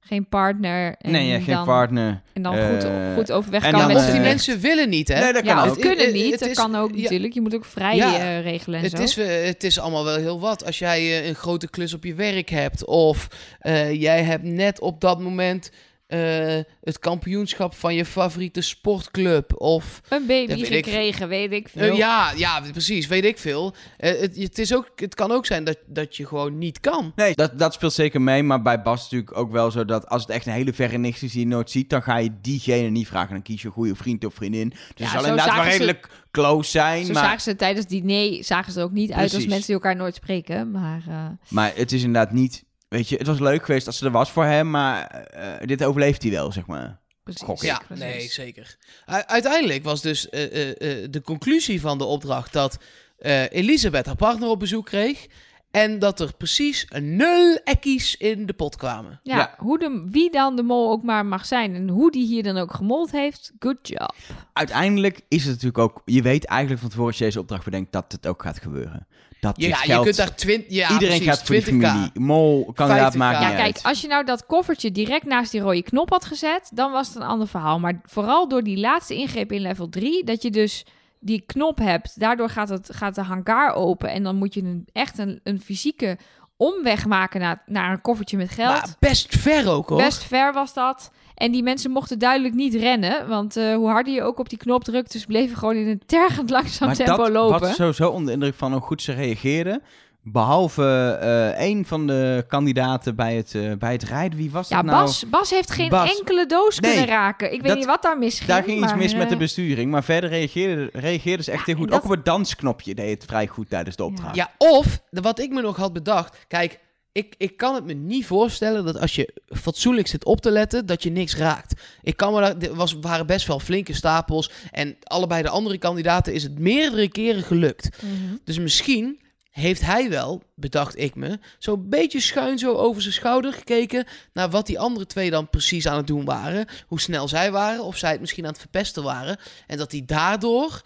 Geen partner. En nee, ja, geen dan, partner. En dan Eh, goed, goed overweg en kan dan, met of eh, die mensen willen niet, hè? Nee, dat kan ja, ook. of kunnen Het- niet. het dat is- kan ook ja. natuurlijk. Je moet ook vrij Ja. eh, regelen en Het zo. is, eh, het is allemaal wel heel wat. Als jij eh, een grote klus op je werk hebt, of eh, jij hebt net op dat moment eh, het kampioenschap van je favoriete sportclub, of Een baby weet ik- gekregen, weet ik Eh, veel. ja, ja, precies, weet ik veel. Eh, het, het, is ook, het kan ook zijn dat, dat je gewoon niet kan. Nee, dat, dat speelt zeker mee. Maar bij Bas natuurlijk ook wel zo dat als het echt een hele verre nicht is die je nooit ziet, dan ga je diegene niet vragen. Dan kies je een goede vriend of vriendin. Dus het zal inderdaad wel ze- redelijk close zijn. Zo maar, zagen ze tijdens het diner zagen ze er ook niet uit als mensen die elkaar nooit spreken. Maar eh, maar het is inderdaad niet... Weet je, het was leuk geweest als ze er was voor hem, maar eh, dit overleeft hij wel, zeg maar. precies. Gok ik. Ja, precies. nee, zeker. U- uiteindelijk was dus eh, eh, eh, de conclusie van de opdracht dat eh, Elisabeth haar partner op bezoek kreeg. En dat er precies nul ekkies in de pot kwamen. Ja, Ja. Hoe de, wie dan de mol ook maar mag zijn en hoe die hier dan ook gemold heeft, good job. Uiteindelijk is het natuurlijk ook... Je weet eigenlijk van tevoren als je deze opdracht bedenkt dat het ook gaat gebeuren. Dat Ja, je geld- kunt daar 20. Ja, Iedereen precies, gaat voor die 20k. familie. Mol, kandidaat 50k. maakt Ja, kijk, uit. als je nou dat koffertje direct naast die rode knop had gezet, dan was het een ander verhaal. Maar vooral door die laatste ingreep in level 3, dat je dus die knop hebt, daardoor gaat, het, gaat de hangar open en dan moet je een, echt een, een fysieke omweg maken naar, naar een koffertje met geld. Maar best ver ook hoor. Best ver was dat. En die mensen mochten duidelijk niet rennen. Want eh, hoe harder je ook op die knop drukte, ze bleven gewoon in een tergend langzaam Maar tempo dat lopen. was sowieso onder de indruk van hoe goed ze reageerden. Behalve eh één van de kandidaten bij het, eh, bij het rijden. Wie was Ja, dat nou? Bas, Bas heeft geen Bas. enkele doos Nee, kunnen raken. Ik weet dat- niet wat daar misging. Daar ging iets mis met de eh, besturing. Maar verder reageerde, reageerde ze echt Ja, heel goed. dat- Ook op het dansknopje deed het vrij goed tijdens de opdracht. Ja, of wat ik me nog had bedacht. Kijk, ik, ik kan het me niet voorstellen dat als je fatsoenlijk zit op te letten, dat je niks raakt. Ik kan me er was, waren best wel flinke stapels. En allebei de andere kandidaten is het meerdere keren gelukt. mhm. Dus misschien heeft hij wel, bedacht ik me, zo'n beetje schuin zo over zijn schouder gekeken naar wat die andere twee dan precies aan het doen waren. Hoe snel zij waren, of zij het misschien aan het verpesten waren. En dat hij daardoor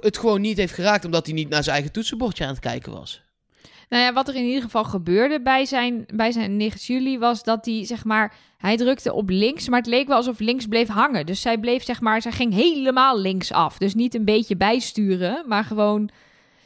het gewoon niet heeft geraakt, omdat hij niet naar zijn eigen toetsenbordje aan het kijken was. Nou ja, wat er in ieder geval gebeurde bij zijn, bij zijn nicht Julie was dat hij, zeg maar, hij drukte op links, maar het leek wel alsof links bleef hangen. Dus zij bleef, zeg maar, zij ging helemaal links af. Dus niet een beetje bijsturen, maar gewoon...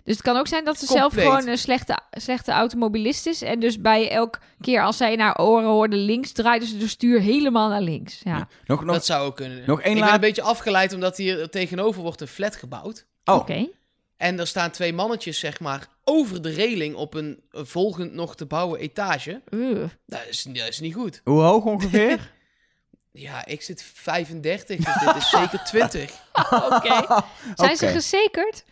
Dus het kan ook zijn dat ze zelf gewoon een slechte, slechte automobilist is. En dus bij elk keer als zij naar oren hoorde links, draaide ze de stuur helemaal naar links. Ja, Nog, nog, dat zou ook kunnen. nog één ik ben een beetje afgeleid omdat hier tegenover wordt een flat gebouwd. oh, oké. En er staan twee mannetjes, zeg maar, over de reling op een volgend nog te bouwen etage. Ugh. Dat is, dat is niet goed. hoe hoog ongeveer? [LAUGHS] [LAUGHS] Ja, ik zit 35, dus dit is zeker 20. [LAUGHS] Oké. Zijn ze gezekerd?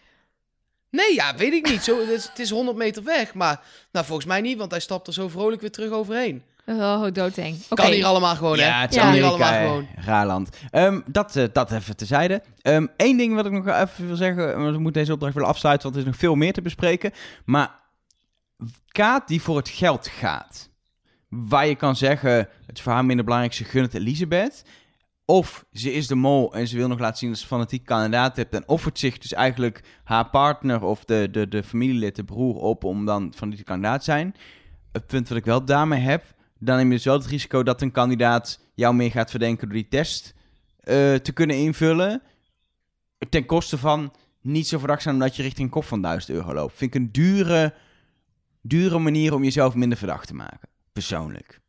Nee, ja, weet ik niet. Zo, het, is, het is 100 meter weg. Maar nou, volgens mij niet, want hij stapt er zo vrolijk weer terug overheen. Oh, doodeng. Oké. Kan hier allemaal gewoon, hè? Ja, het Ja. Kan hier allemaal gewoon. raar land. Ehm, dat, eh, dat even tezijde. Ehm Eén ding wat ik nog even wil zeggen, want we moeten deze opdracht willen afsluiten, want er is nog veel meer te bespreken. Maar Kaat die voor het geld gaat, waar je kan zeggen, het is voor haar minder belangrijk, ze gunt het Elisabeth. Of ze is de mol en ze wil nog laten zien dat ze fanatiek kandidaat hebt. En offert zich dus eigenlijk haar partner of de, de, de familielid, de broer op om dan fanatiek kandidaat te zijn. Het punt wat ik wel daarmee heb, dan neem je dus wel het risico dat een kandidaat jou meer gaat verdenken door die test eh, te kunnen invullen. Ten koste van niet zo verdacht zijn omdat je richting een kop van 1000 euro loopt. Vind ik een dure, dure manier om jezelf minder verdacht te maken. Persoonlijk.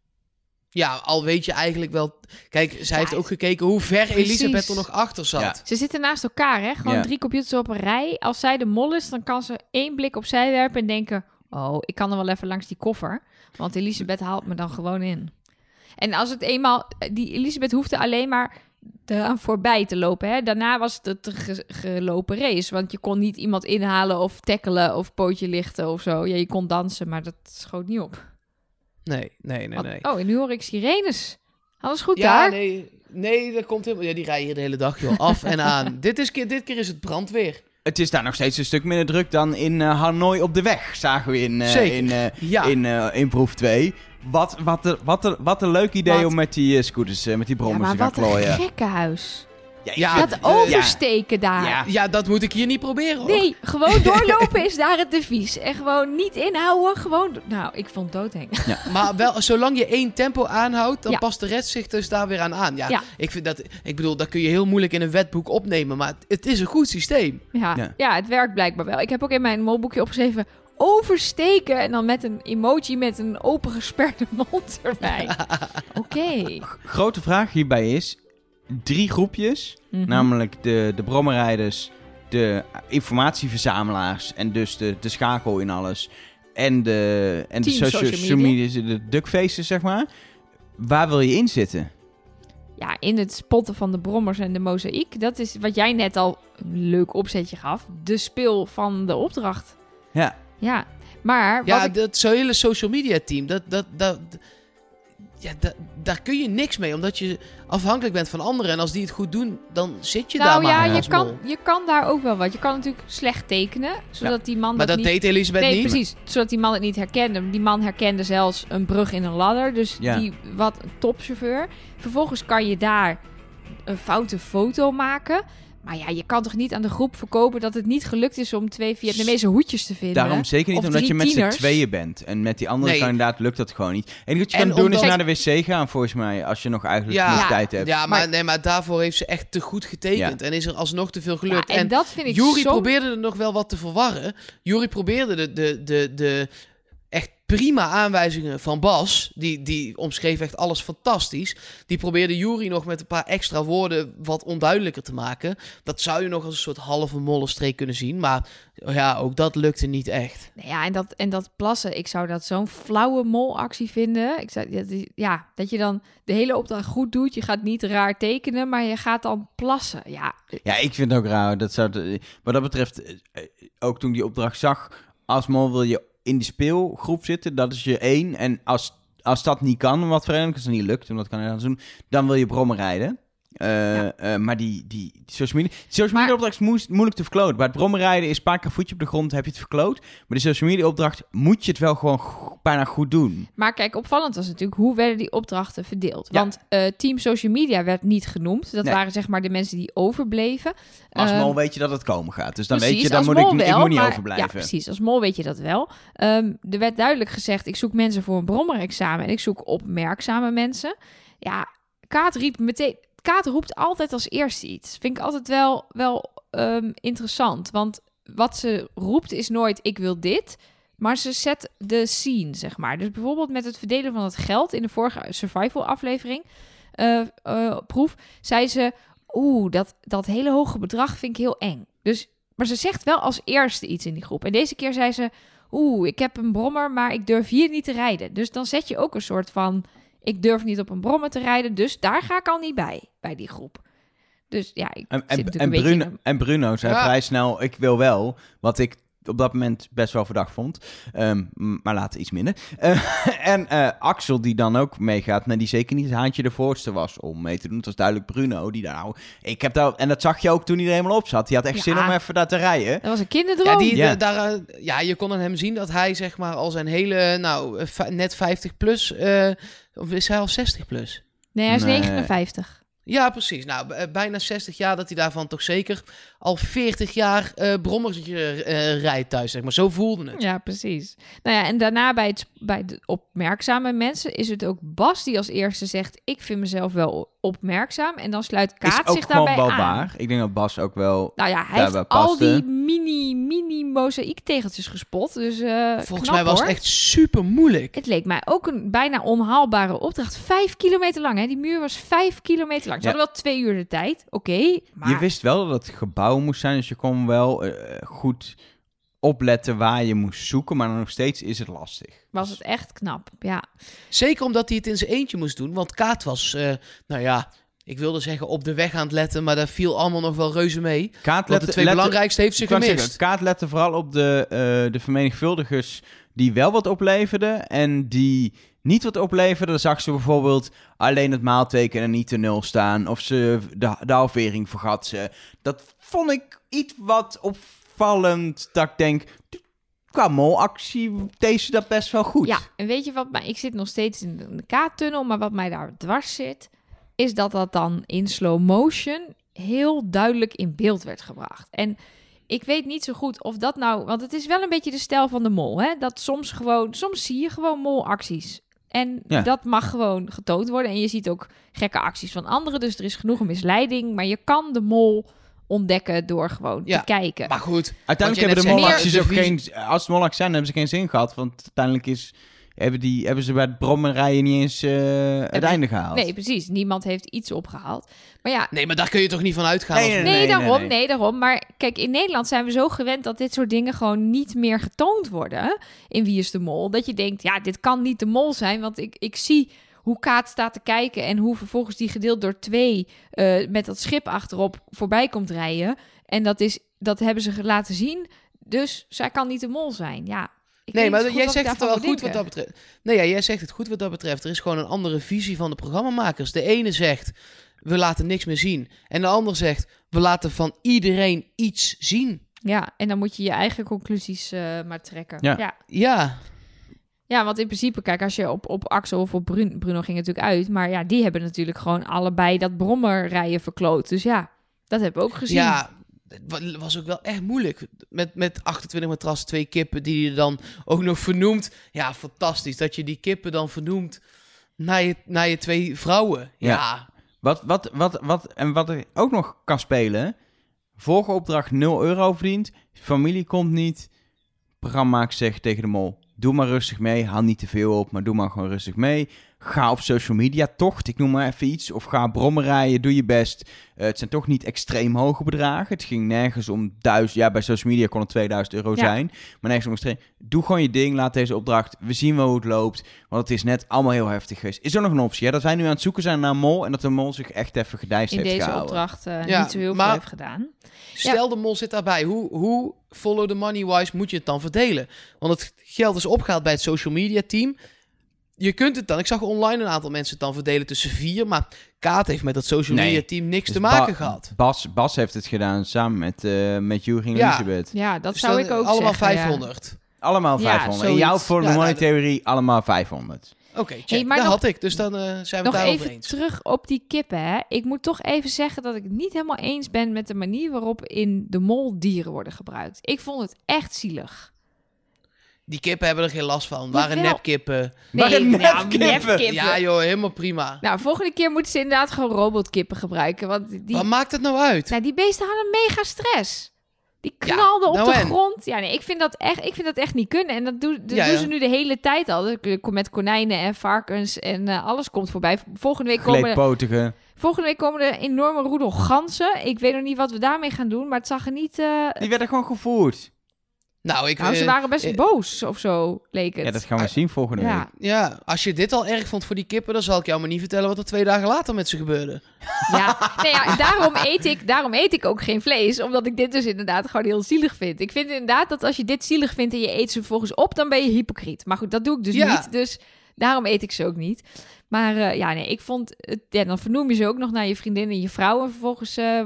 Ja, al weet je eigenlijk wel... Kijk, zij heeft ook gekeken hoe ver precies. Elisabeth er nog achter zat. Ja. Ze zitten naast elkaar, hè? Gewoon Ja. drie computers op een rij. Als zij de mol is, dan kan ze één blik opzij werpen en denken... Oh, ik kan er wel even langs die koffer. Want Elisabeth haalt me dan gewoon in. En als het eenmaal... Die Elisabeth hoefde alleen maar eraan voorbij te lopen, hè? Daarna was het een ge- gelopen race. Want je kon niet iemand inhalen of tackelen of pootje lichten of zo. Ja, je kon dansen, maar dat schoot niet op. Nee, nee, nee, nee. Oh, en nu hoor ik sirenes. Alles goed ja, daar? nee, nee, dat komt helemaal... Ja, die rijden hier de hele dag, joh. Af en aan. [LAUGHS] dit, is, keer- dit keer is het brandweer. Het is daar nog steeds een stuk minder druk dan in eh, Hanoi op de weg. Zagen we in, eh, Zeker. in, eh, Ja. in, eh, in proef 2. Wat, wat, een- wat, een- wat een leuk idee Wat? om met die scooters, met die brommers maar te gaan wat een klooien. Ja, Ja, Dat oversteken daar. ja. Ja, dat moet ik hier niet proberen hoor. Nee, gewoon [LAUGHS] doorlopen is daar het devies. En gewoon niet inhouden, gewoon... Nou, ik vond het doodeng. Maar wel, zolang je één tempo aanhoudt, dan Ja. past de rest zich dus daar weer aan aan. Ja, Ja. Ik, vind dat, ik bedoel, dat kun je heel moeilijk in een wetboek opnemen, maar het, het is een goed systeem. Ja, Ja. ja. het werkt blijkbaar wel. Ik heb ook in mijn molboekje opgeschreven... Oversteken en dan met een emoji met een opengesperde [LAUGHS] mond erbij. Oké. Grote vraag hierbij is: drie groepjes, Mhm. namelijk de, de brommerrijders, de informatieverzamelaars en dus de, de schakel in alles. En de, en de Team social, social social media, de duckfaces, zeg maar. Waar wil je in zitten? Ja, in het spotten van de brommers en de mozaïek. Dat is wat jij net al een leuk opzetje gaf. De speel van de opdracht. Ja, Ja, maar Ja, ik... dat zo'n hele social media team, dat, dat, dat, ja, da- daar kun je niks mee, omdat je afhankelijk bent van anderen. En als die het goed doen, dan zit je daar Nou maar ja, je kan, je kan daar ook wel wat. Je kan natuurlijk slecht tekenen, zodat die man Maar dat niet... deed Elisabeth Nee, niet. precies. Zodat die man het niet herkende. Die man herkende zelfs een brug in een ladder. Dus Ja. die wat een topchauffeur. Vervolgens kan je daar een foute foto maken. Maar ja, je kan toch niet aan de groep verkopen dat het niet gelukt is om twee Vietnamese hoedjes te vinden. daarom zeker niet omdat je met z'n tweeën bent. En met die andere Nee. kandidaat lukt dat gewoon niet. En wat je En kan doen is naar de wc gaan, volgens mij. Als je nog eigenlijk Ja, genoeg Ja. tijd hebt. Ja, maar, Maar- nee, maar daarvoor heeft ze echt te goed getekend. En is er alsnog te veel Ja, gelukt. en, en dat vind ik Jury zo... probeerde er nog wel wat te verwarren. Jury probeerde de, de, de, de prima aanwijzingen van Bas. Die, die omschreef echt alles fantastisch. Die probeerde Jury nog met een paar extra woorden wat onduidelijker te maken. Dat zou je nog als een soort halve mollenstreek kunnen zien. Maar ja, ook dat lukte niet echt. Nou Ja, en dat, en dat plassen, ik zou dat zo'n flauwe molactie vinden. Ik zou, is- ja, dat je dan de hele opdracht goed doet. Je gaat niet raar tekenen, maar je gaat dan plassen. Ja, Ja, ik vind het ook raar. Dat zou, wat dat betreft, eh, ook toen die opdracht zag, als mol wil je in die speelgroep zitten, dat is je één. En als, als dat niet kan, wat het niet lukt, en dat kan je dan doen, dan wil je brommen rijden. Eh, Ja. eh, maar die, die, social media, social media opdracht is moe- moeilijk te verkloten. Bij het brommen rijden is een paar keer voetje op de grond, heb je het verkloot. Maar de social media opdracht moet je het wel gewoon bijna goed doen. Maar kijk, opvallend was natuurlijk hoe werden die opdrachten verdeeld. Ja. Want eh, team social media werd niet genoemd. Dat Nee. waren zeg maar de mensen die overbleven. Als Ehm, mol weet je dat het komen gaat. Dus dan precies, weet je, dan moet ik, ik moet niet maar- overblijven. Ja, precies. Als mol weet je dat wel. Ehm, er werd duidelijk gezegd, ik zoek mensen voor een brommerexamen en ik zoek opmerkzame mensen. Ja, Kaat riep meteen... Kaat roept altijd als eerste iets. Vind ik altijd wel, wel ehm, interessant. Want wat ze roept is nooit ik wil dit. Maar ze zet de scene, zeg maar. Dus bijvoorbeeld met het verdelen van het geld in de vorige survival aflevering, eh, eh, proef, zei ze, oeh, dat, dat hele hoge bedrag vind ik heel eng. Dus, maar ze zegt wel als eerste iets in die groep. En deze keer zei ze, oeh, ik heb een brommer, maar ik durf hier niet te rijden. Dus dan zet je ook een soort van, ik durf niet op een brommer te rijden, dus daar ga ik al niet bij, bij die groep. Dus ja, ik En, zit en, natuurlijk en, een beetje Bruno, en Bruno zei Ja. vrij snel, ik wil wel, wat ik op dat moment best wel verdacht vond. Ehm, maar later iets minder. Eh, [LAUGHS] en eh, Axel die dan ook meegaat, maar die zeker niet het haantje de voorste was om mee te doen. Het was duidelijk Bruno die daar nou... Ik heb daar, en dat zag je ook toen hij er helemaal op zat. Die had echt Ja. zin om even daar te rijden. Dat was een kinderdroom. Ja, die, Ja. de- daar, eh, ja, je kon aan hem zien dat hij zeg maar al zijn hele, nou, eh, net 50 plus, eh, of is hij al 60 plus? Nee, hij is Nee. 59. Ja, precies. Nou, eh, bijna 60 jaar dat hij daarvan toch zeker al 40 jaar eh brommertje eh, rijdt thuis, zeg maar. Zo voelde het. Ja, precies. Nou ja, en daarna bij, het, bij de opmerkzame mensen is het ook Bas die als eerste zegt... ik vind mezelf wel opmerkzaam. En dan sluit Is Kaat ook zich daarbij wel aan. waar. Ik denk dat Bas ook wel... Nou ja, hij heeft al die mini, mini mozaïektegeltjes gespot. Dus eh Volgens knap, mij was hoor. het echt super moeilijk. Het leek mij ook een bijna onhaalbare opdracht. Vijf kilometer lang, hè? Die muur was vijf kilometer lang. Ze Ja. hadden wel twee uur de tijd, oké. maar Je wist wel dat het gebouw moest zijn, dus je kon wel eh, goed opletten waar je moest zoeken. Maar nog steeds is het lastig. was het echt knap, ja. Zeker omdat hij het in zijn eentje moest doen. Want Kaat was, eh, nou ja, ik wilde zeggen op de weg aan het letten. Maar dat viel allemaal nog wel reuze mee. Kaat lette- de twee lette- belangrijkste heeft ze gemist. zeggen, Kaat lette vooral op de, eh, de vermenigvuldigers die wel wat opleverden en die niet wat opleverden. Dan zag ze bijvoorbeeld alleen het maalteken en niet de nul staan. Of ze de, de halvering vergat ze. Dat vond ik iets wat opvallend. Dat ik denk, qua molactie deze dat best wel goed. Ja, en weet je wat mij... Ik zit nog steeds in de K-tunnel, maar wat mij daar dwars zit... is dat dat dan in slow motion heel duidelijk in beeld werd gebracht. En ik weet niet zo goed of dat nou, want het is wel een beetje de stijl van de mol, hè? Dat soms gewoon, soms zie je gewoon molacties. En Ja. dat mag gewoon getoond worden. En je ziet ook gekke acties van anderen. Dus er is genoeg misleiding. Maar je kan de mol ontdekken door gewoon Ja, te kijken. Maar goed, Uiteindelijk hebben de molacties ook geen... Als het molacties zijn, hebben ze geen zin gehad. Want uiteindelijk is, hebben, die, hebben ze bij het brommenrijden niet eens eh, het einde gehaald. Nee, precies. Niemand heeft iets opgehaald. Maar ja, nee, maar daar kun je toch niet van uitgaan. Nee, als- nee, Nee, nee, daarom, nee. nee. daarom. Maar kijk, in Nederland zijn we zo gewend dat dit soort dingen gewoon niet meer getoond worden in Wie is de Mol. Dat je denkt, ja, dit kan niet de mol zijn, want ik, ik zie hoe Kaat staat te kijken en hoe vervolgens die gedeeld door twee eh, met dat schip achterop voorbij komt rijden. En dat, is, dat hebben ze laten zien, dus zij kan niet de mol zijn. Ja, ik Nee, maar jij zegt het wel goed wat dat betreft. Nee, ja, jij zegt het goed wat dat betreft. Er is gewoon een andere visie van de programmamakers. De ene zegt, we laten niks meer zien. En de ander zegt, we laten van iedereen iets zien. Ja, en dan moet je je eigen conclusies eh, maar trekken. Ja. ja. Ja, Ja, want in principe, kijk, als je op, op Axel of op Brun- Bruno ging het natuurlijk uit. Maar ja, die hebben natuurlijk gewoon allebei dat brommerrijden verkloot. Dus ja, dat hebben we ook gezien. ja, het wa- was ook wel echt moeilijk. Met, met 28 matrassen, twee kippen die je dan ook nog vernoemt. Ja, fantastisch. Dat je die kippen dan vernoemt naar je, naar je twee vrouwen. Ja. Ja, Wat, wat, wat, wat, en wat er ook nog kan spelen... Vorige opdracht 0 euro verdient. Familie komt niet. Programma zegt tegen de mol... Doe maar rustig mee. Haal niet te veel op, maar doe maar gewoon rustig mee. Ga op social media tocht, ik noem maar even iets. Of ga brommen rijden, doe je best. Eh, het zijn toch niet extreem hoge bedragen. Het ging nergens om duizend... Ja, bij social media kon het 2000 euro Ja. zijn. Maar nergens om extreem... Doe gewoon je ding, laat deze opdracht. We zien wel hoe het loopt. Want het is net allemaal heel heftig geweest. Is er nog een optie, hè? Dat wij nu aan het zoeken zijn naar een mol... en dat de mol zich echt even gedijst in heeft deze gehouden. opdracht eh, Ja, niet zo heel maar- veel heeft gedaan. Stel de mol zit daarbij. Hoe, hoe follow the money wise moet je het dan verdelen? Want het geld is opgehaald bij het social media team. Je kunt het dan, ik zag online een aantal mensen het dan verdelen tussen vier, maar Kaat heeft met dat social Nee. media team niks Dus te maken Ba- gehad. Bas, Bas heeft het gedaan samen met, eh met en Ja. Elisabeth. Ja, dat Dus zou ik ook Allemaal zeggen. ja. 500. Allemaal Ja, 500. en jouw zoiets. voor de Ja, money nou, theorie allemaal 500. Oké. Hey, maar dat nog- had ik, dus dan eh, zijn we het Nog daarover even eens. terug op die kippen. Hè. Ik moet toch even zeggen dat ik het niet helemaal eens ben met de manier waarop in de mol dieren worden gebruikt. Ik vond het echt zielig. Die kippen hebben er geen last van. Waren nepkippen. Waren nou, nepkippen. Ja joh, helemaal prima. Nou, volgende keer moeten ze inderdaad gewoon robotkippen gebruiken. Want die, Wat maakt het nou uit? nou, die beesten hadden mega stress. Die knalden op nou de en? grond. Ja, nee, ik vind dat echt, ik vind dat echt niet kunnen. En dat, doen dat Ja, doen ja. ze nu de hele tijd al. Met konijnen en varkens en eh, alles komt voorbij. Volgende week komen, Gleedpotige. volgende week komen er enorme roedel ganzen. Ik weet nog niet wat we daarmee gaan doen, maar het zag er niet... eh Die werden gewoon gevoerd. Nou, ik, nou, ze eh, waren best eh, boos of zo, leek het. Ja, dat gaan we zien volgende Ja. week. Ja, als je dit al erg vond voor die kippen, dan zal ik jou maar niet vertellen wat er twee dagen later met ze gebeurde. [LAUGHS] Ja, nee, ja daarom, eet ik, daarom eet ik ook geen vlees. Omdat ik dit dus inderdaad gewoon heel zielig vind. Ik vind inderdaad dat als je dit zielig vindt en je eet ze vervolgens op, dan ben je hypocriet. Maar goed, dat doe ik dus Ja. niet. Dus daarom eet ik ze ook niet. Maar eh, ja, nee, ik vond... Het, ja, dan vernoem je ze ook nog naar je vriendin en je vrouw. En vervolgens eh,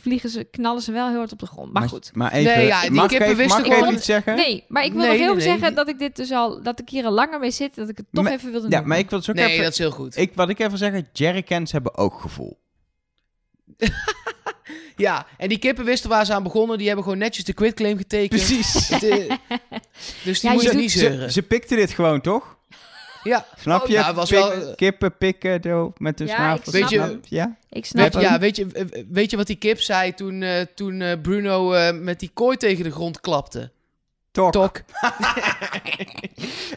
vliegen ze, knallen ze wel heel hard op de grond. Maar goed. Maar even, Nee, ja, die mag ik kippen even, wisten mag ik even iets zeggen? Nee, maar ik wil Nee, nog heel nee, nee. zeggen dat ik dit dus al... Dat ik hier al langer mee zit. Dat ik het toch Maar- even wilde Ja, noemen. maar ik wil ook Nee, even... dat is heel goed. Ik, wat ik even wil zeggen, jerrycans hebben ook gevoel. [LAUGHS] Ja, en die kippen wisten waar ze aan begonnen. Die hebben gewoon netjes de quitclaim getekend. Precies. [LAUGHS] Het, [LAUGHS] dus die Ja, doet- niet Ze, zeuren. ze pikten dit gewoon, toch? Ja, Snap Oh, je? nou, het was Pik- wel- Kippen pikken zo, met hun Ja, snavel. ik snap Weet je- Snap- Ja? Ik snap weet, ja weet, je, eh, weet je wat die kip zei toen, eh, toen eh, Bruno eh, met die kooi tegen de grond klapte? Tok. Tok. [LAUGHS]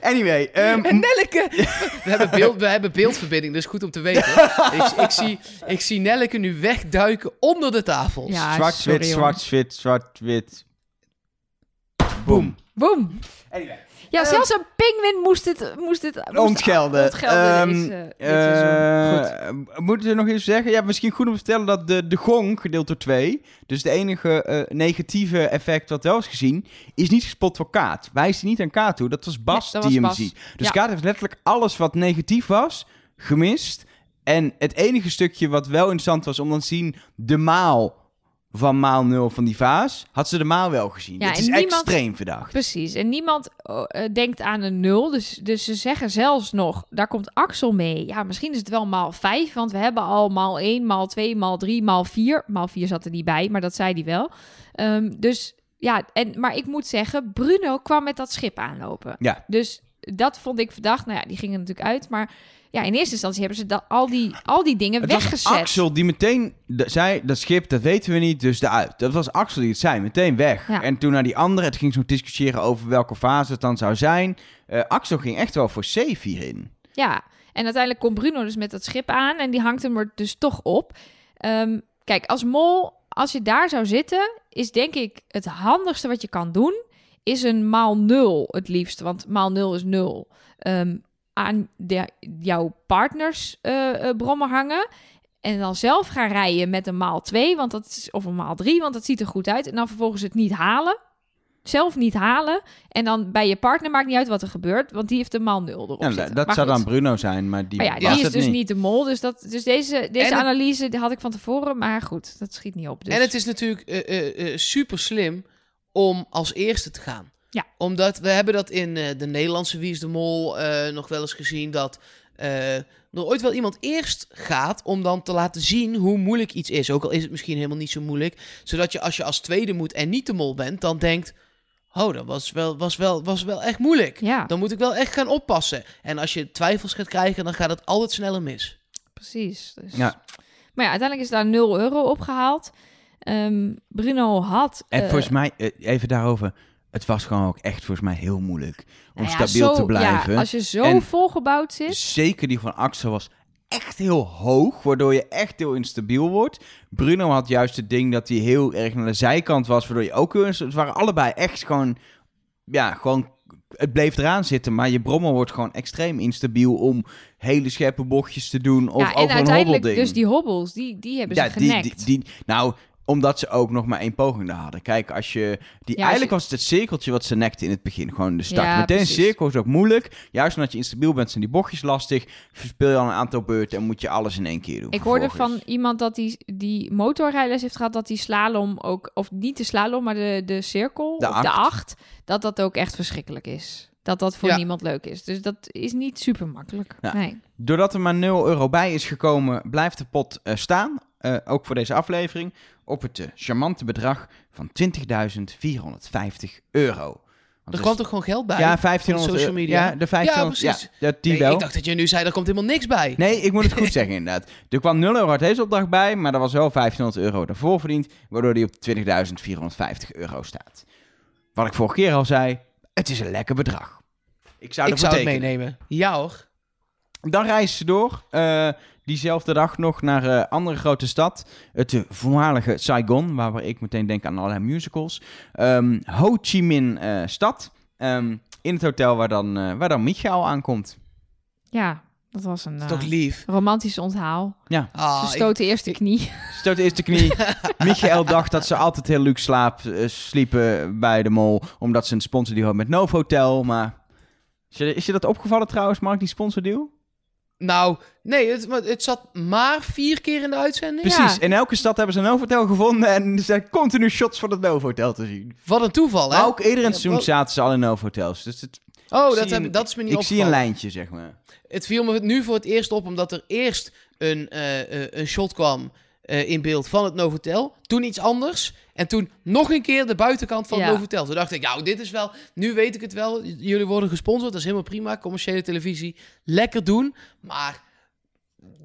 Anyway, ehm, En Nelleke! [LAUGHS] We hebben, beeld, we hebben beeldverbinding, dus goed om te weten. ik, ik, zie, ik zie Nelleke nu wegduiken onder de tafels. Ja, zwart-wit, zwart-wit, zwart-wit. Boom. Boom. Anyway. Ja, Ehm, zelfs een pinguïn moest het, moest het moest Ontgelden. ontgelden deze, dit seizoen. Goed. Eh, Moeten we nog eens zeggen? Ja, misschien goed om te vertellen dat de, de gong, gedeeld door twee, dus de enige eh, negatieve effect wat wel is gezien, is niet gespot voor Kaat. Wijst hij niet aan Kaat toe. Dat was Bas Nee, dat was die hem Bas. ziet. Dus Ja. Kaat heeft letterlijk alles wat negatief was, gemist. En het enige stukje wat wel interessant was om dan te zien, de maal van maal 0 van die vaas, had ze de maal wel gezien. Ja, het is niemand- extreem verdacht. Precies. En niemand oh, eh, denkt aan een nul. Dus, dus ze zeggen zelfs nog, daar komt Axel mee. Ja, misschien is het wel maal 5. Want we hebben al maal 1, maal 2, maal 3, maal 4. Maal 4 zat er niet bij, maar dat zei hij wel. Ehm, dus ja, en, maar ik moet zeggen, Bruno kwam met dat schip aanlopen. Ja. Dus dat vond ik verdacht. Nou ja, die gingen natuurlijk uit. Maar ja, in eerste instantie hebben ze dat, al, die, al die dingen Het was weggezet. Axel die meteen zei, dat schip, dat weten we niet, dus eruit. Dat was Axel die het zei, meteen weg. Ja. En toen naar die andere, het ging zo discussiëren over welke fase het dan zou zijn. Eh, Axel ging echt wel voor safe hierin. Ja, en uiteindelijk komt Bruno dus met dat schip aan en die hangt hem er dus toch op. Ehm, kijk, als mol, als je daar zou zitten, is denk ik het handigste wat je kan doen, is een maal nul het liefst, want maal nul is nul. Ehm, aan de, jouw partners eh, eh, brommen hangen. En dan zelf gaan rijden met een maal 2, want dat is, of een maal 3, want dat ziet er goed uit. En dan vervolgens het niet halen. Zelf niet halen. En dan bij je partner maakt niet uit wat er gebeurt, want die heeft een maal 0 erop Ja, zitten. dat Maar zou goed. dan Bruno zijn, maar die Maar ja, was die is het dus niet. niet. de mol. Dus, dat, dus deze, deze En analyse had ik van tevoren. Maar goed, dat schiet niet op. Dus. En het is natuurlijk eh, super slim om als eerste te gaan. Ja. Omdat we hebben dat in eh, de Nederlandse Wie is de Mol eh, nog wel eens gezien. Dat eh, er ooit wel iemand eerst gaat om dan te laten zien hoe moeilijk iets is. Ook al is het misschien helemaal niet zo moeilijk. Zodat je als je als tweede moet en niet de mol bent, dan denkt... Oh, dat was wel, was wel, was wel echt moeilijk. Ja, Dan moet ik wel echt gaan oppassen. En als je twijfels gaat krijgen, dan gaat het altijd sneller mis. precies. Dus. Ja. Maar ja, uiteindelijk is daar 0 euro opgehaald. Ehm, Bruno had... En eh, volgens mij, eh, even daarover, het was gewoon ook echt volgens mij heel moeilijk om nou ja, stabiel zo- te blijven. Ja, als je zo En- volgebouwd zit... Zeker die van Axel was echt heel hoog, waardoor je echt heel instabiel wordt. Bruno had juist het ding dat hij heel erg naar de zijkant was, waardoor je ook heel Het waren allebei echt gewoon, ja, gewoon... Het bleef eraan zitten, maar je brommer wordt gewoon extreem instabiel om hele scherpe bochtjes te doen of ja, over een uiteindelijk hobbelding. dus die hobbels, die, die hebben ja, ze die, genekt. die, die, nou, omdat ze ook nog maar één poging daar hadden. Kijk, als je... Die, Ja, eigenlijk je- was het het cirkeltje wat ze nekte in het begin. Gewoon de start. Ja, Meteen een cirkel is ook moeilijk. Juist omdat je instabiel bent, zijn die bochtjes lastig. Verspeel je al een aantal beurten en moet je alles in één keer doen. Ik hoorde van iemand dat die, die motorrijles heeft gehad, dat die slalom ook, of niet de slalom, maar de, de cirkel, De of de acht. acht, dat dat ook echt verschrikkelijk is. Dat dat voor Ja. niemand leuk is. Dus dat is niet super makkelijk. Ja. Nee. Doordat er maar 0 euro bij is gekomen, blijft de pot eh, staan. eh, ook voor deze aflevering. Op het eh, charmante bedrag van 20.450 euro. Want Er dus- kwam toch gewoon geld bij? ja, van 1500 social euro. media? Ja, de 1500. Ja, precies. dat die Nee, wel. ik dacht dat je nu zei, er komt helemaal niks bij. Nee, ik moet het goed [LAUGHS] zeggen inderdaad. Er kwam 0 euro uit deze opdracht bij, maar er was wel 1500 euro daarvoor verdiend, waardoor die op 20.450 euro staat. Wat ik vorige keer al zei, het is een lekker bedrag. Ik zou, ik zou het meenemen. Ja hoor. Dan reizen ze door, eh, diezelfde dag nog naar een andere grote stad. Het eh, voormalige Saigon, waar ik meteen denk aan allerlei musicals. Ehm, Ho Chi Minh eh, stad. Ehm, in het hotel waar dan, eh, waar dan Michael aankomt. Ja, dat was een Dat is eh, toch lief. romantisch onthaal. Ah, Ze ik- stoten eerst de knie. Stoot eerst de knie. [LAUGHS] Michael dacht dat ze altijd heel luxe slaap, eh, sliepen bij de mol. Omdat ze een sponsordeal hadden met Novotel. Maar is je, is je dat opgevallen trouwens, Mark, die sponsordeal? Nou, nee, het, het zat maar vier keer in de uitzending. Precies. Ja. In elke stad hebben ze een Novotel gevonden. En er zijn continu shots van het Novotel te zien. Wat een toeval, hè? Maar ook eerder in het Ja, seizoen wel- zaten ze al in Novotels. Dus het, Oh, ik dat, zie heb, een- dat is me niet ik zie een lijntje, zeg maar. Het viel me nu voor het eerst op, omdat er eerst een, eh, eh, een shot kwam eh, in beeld van het Novotel. Toen iets anders. En toen nog een keer de buitenkant van Ja. het Novotel. Toen dacht ik, nou, dit is wel... Nu weet ik het wel. Jullie worden gesponsord. Dat is helemaal prima. Commerciële televisie. Lekker doen. Maar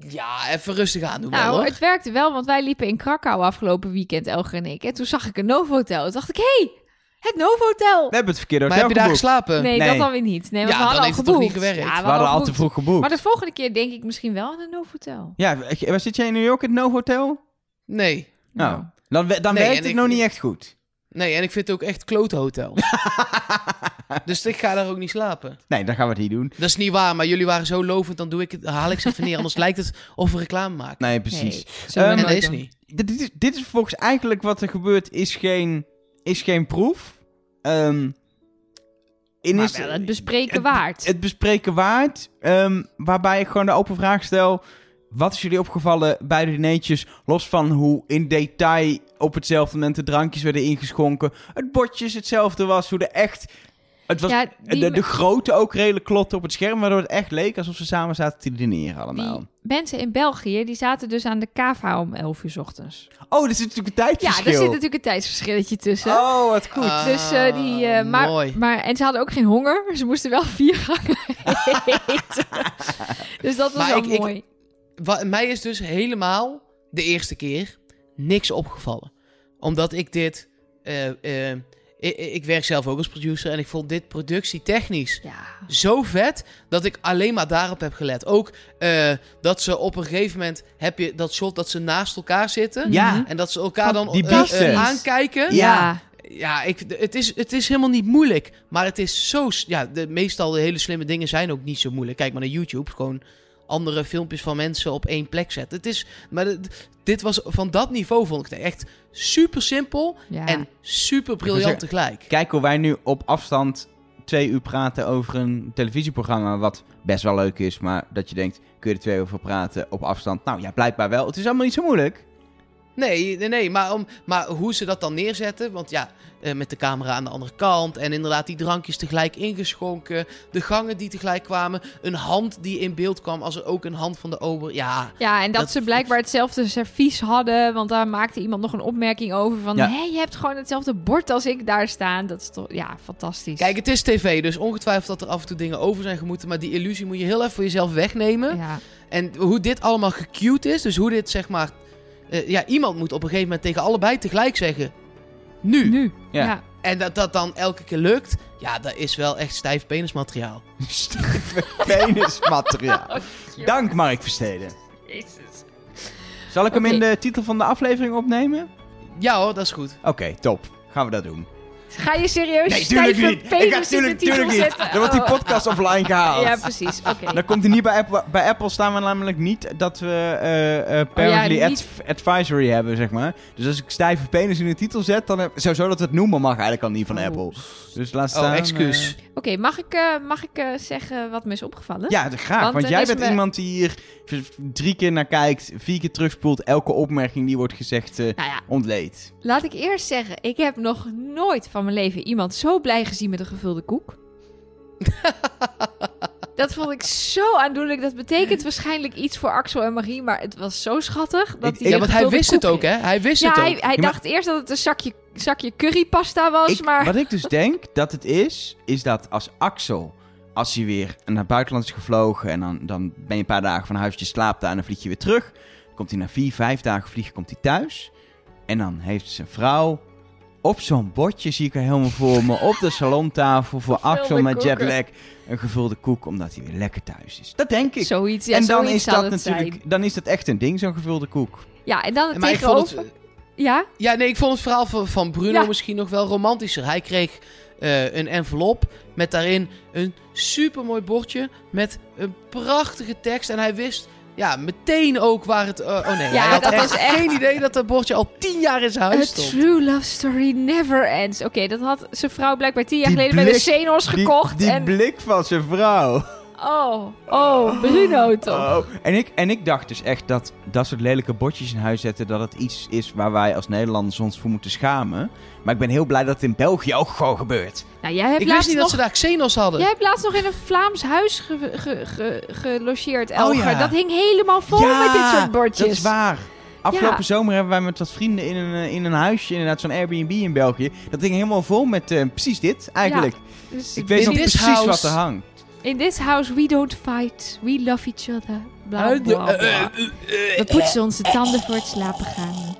ja, even rustig aan doen wel, Nou, hoor. het werkte wel, want wij liepen in Krakau afgelopen weekend, Elger en ik. En toen zag ik een Novotel. Toen dacht ik, hé, hey, het Novotel. We hebben het verkeerde Maar hotel heb je daar geboekt. geslapen? Nee, Nee. dat dan weer niet. Nee, want Ja, we hadden dan al heeft het toch geboekt. niet gewerkt? Ja, We hadden al te geboekt. vroeg geboekt. Maar de volgende keer denk ik misschien wel aan een Novotel. Ja, waar zit jij in New York, het Novotel? Nee. Nou, dan, we- dan Nee, werkt en het ik- nog niet echt goed. Nee, en ik vind het ook echt klote hotels. [LAUGHS] dus ik ga daar ook niet slapen. Nee, dan gaan we het niet doen. Dat is niet waar, maar jullie waren zo lovend, dan doe ik het, dan haal ik ze even neer. Anders lijkt het of we reclame maken. Nee, precies. Nee, zullen we Ehm, en nooit deze doen. niet. Dit, dit is, dit is volgens eigenlijk wat er gebeurt, is geen, is geen proef. Ehm in Maar is, wel het bespreken waard. Het bespreken waard. ehm, waarbij ik gewoon de open vraag stel. wat is jullie opgevallen bij de dineetjes? Los van hoe in detail op hetzelfde moment de drankjes werden ingeschonken. Het bordjes hetzelfde was. Hoe de echt... Het was Ja, die de, de grootte ook redelijk klopte op het scherm. Waardoor het echt leek alsof ze samen zaten te dineren allemaal. Die mensen in België, die zaten dus aan de kava om 11 uur 's ochtends. Oh, er zit natuurlijk een Ja, tijdverschil. daar zit natuurlijk een tijdsverschilletje tussen. Oh, wat goed. Ah, Dus eh, die, eh, maar, mooi. maar, en ze hadden ook geen honger. [LAUGHS] Ze moesten wel vier gangen [LAUGHS] eten. dus dat was Maar wel ik- ik- mooi. Wa- mij is dus helemaal de eerste keer niks opgevallen. Omdat ik dit... eh, eh, ik, ik werk zelf ook als producer en ik vond dit productietechnisch Ja. zo vet dat ik alleen maar daarop heb gelet. Ook eh, dat ze op een gegeven moment heb je dat shot dat ze naast elkaar zitten. Ja. En dat ze elkaar dan Die eh, eh, aankijken. Ja. Ja, ik, het, is, het is helemaal niet moeilijk. Maar het is zo... Ja, de, meestal de hele slimme dingen zijn ook niet zo moeilijk. Kijk maar naar YouTube. Gewoon andere filmpjes van mensen op één plek zetten. Het is... Maar dit was... Van dat niveau vond ik het echt super simpel. Ja. En super briljant tegelijk. Kijk hoe wij nu op afstand twee uur praten over een televisieprogramma. Wat best wel leuk is, maar dat je denkt, kun je er twee over praten op afstand? Nou ja, blijkbaar wel. Het is allemaal niet zo moeilijk. Nee, nee, nee. Maar, om, maar hoe ze dat dan neerzetten. Want ja, eh, met de camera aan de andere kant. En inderdaad die drankjes tegelijk ingeschonken. De gangen die tegelijk kwamen. Een hand die in beeld kwam als er ook een hand van de ober. Ja, Ja, en dat, Dat- ze blijkbaar hetzelfde servies hadden. Want daar maakte iemand nog een opmerking over. Van, Ja. hé, je hebt gewoon hetzelfde bord als ik daar staan. Dat is toch, ja, fantastisch. Kijk, het is tv, dus ongetwijfeld dat er af en toe dingen over zijn gemoeten. Maar die illusie moet je heel even voor jezelf wegnemen. Ja. En hoe dit allemaal gecued is, dus hoe dit zeg maar... eh, ja, iemand moet op een gegeven moment tegen allebei tegelijk zeggen... Nu. Nu. Ja. Ja. En dat dat dan elke keer lukt, ja, dat is wel echt stijf penismateriaal. [LAUGHS] Stijve penismateriaal. [LAUGHS] Dank Mark Versteden. Jezus. Zal ik hem in de titel van de aflevering opnemen? Ja hoor, dat is goed. Oké, top. Gaan we dat doen. Ga je serieus Nee, stijve tuurlijk niet. Ik ga penis in de tuurlijk, titel tuurlijk niet. zetten? Dan wordt die Oh. podcast offline gehaald. Ja, precies. Oké. [LAUGHS] Dan komt hij niet bij Apple. Bij Apple staan we namelijk niet dat we eh eh apparently Oh ja, niet- advisory hebben, zeg maar. Dus als ik stijve penis in de titel zet, dan heb, sowieso dat we het noemen mag eigenlijk al niet van Oh. Apple. Dus laat Oh, staan. excuus. eh, Oké, mag ik, eh, mag ik eh, zeggen wat me is opgevallen? ja, dat graag. Want Want, er jij bent me- iemand die hier drie keer naar kijkt, vier keer terugspoelt, elke opmerking die wordt gezegd eh Nou ja, ontleedt. laat ik eerst zeggen, ik heb nog nooit van mijn leven iemand zo blij gezien met een gevulde koek. [LAUGHS] dat vond ik zo aandoenlijk. Dat betekent waarschijnlijk iets voor Axel en Marie, maar het was zo schattig. Dat Ik- hij Ja, want hij wist het ook, hè? Hij wist Ja, het ook. hij, hij Ja, maar- dacht eerst dat het een zakje, zakje currypasta was, Ik, maar... Wat ik dus denk dat het is, is dat als Axel, als hij weer naar het buitenland is gevlogen en dan, dan ben je een paar dagen van huis, je slaapt daar en dan vlieg je weer terug. Komt hij na vier, vijf dagen vliegen, komt hij thuis. En dan heeft zijn vrouw op zo'n bordje, zie ik er helemaal voor me, op de salontafel voor Axel met koeken. jetlag, een gevulde koek, omdat hij weer lekker thuis is. Dat denk ik. Zoiets, ja, en dan zoiets is dat natuurlijk, zijn. dan is dat echt een ding, zo'n gevulde koek. Ja, en dan het Maar ik vond tegenover... het, Ja? ja, nee, ik vond het verhaal van, van Bruno Ja. misschien nog wel romantischer. Hij kreeg eh, een envelop met daarin een supermooi bordje met een prachtige tekst. En hij wist ja, meteen ook waar het... eh, oh nee, Ja, hij had dat echt was echt- geen idee dat dat bordje al tien jaar in zijn A huis stond. true love story never ends. Oké, dat had zijn vrouw blijkbaar tien jaar Die geleden bij de blik- gekocht. Die, die en... blik van zijn vrouw. Oh, oh, Bruno toch. Oh. En, ik, en ik dacht dus echt dat dat soort lelijke bordjes in huis zetten, dat het iets is waar wij als Nederlanders ons voor moeten schamen. Maar ik ben heel blij dat het in België ook gewoon gebeurt. Nou, jij hebt, Ik wist niet nog, dat ze daar Xenos hadden. jij hebt laatst nog in een Vlaams huis ge, ge, ge- gelogeerd, Elger. ja. Dat hing helemaal vol met dit soort bordjes. dat is waar. Afgelopen Ja. zomer hebben wij met wat vrienden in een, eh, in een huisje, inderdaad zo'n Airbnb in België. Dat ging helemaal vol met eh, precies dit, eigenlijk. Dus Ik weet nog precies house- wat er hangt. In this house we don't fight. We love each other. Bla, Eh, bla, eh, bla. eh, eh, We poetsen onze tanden voor het slapen gaan.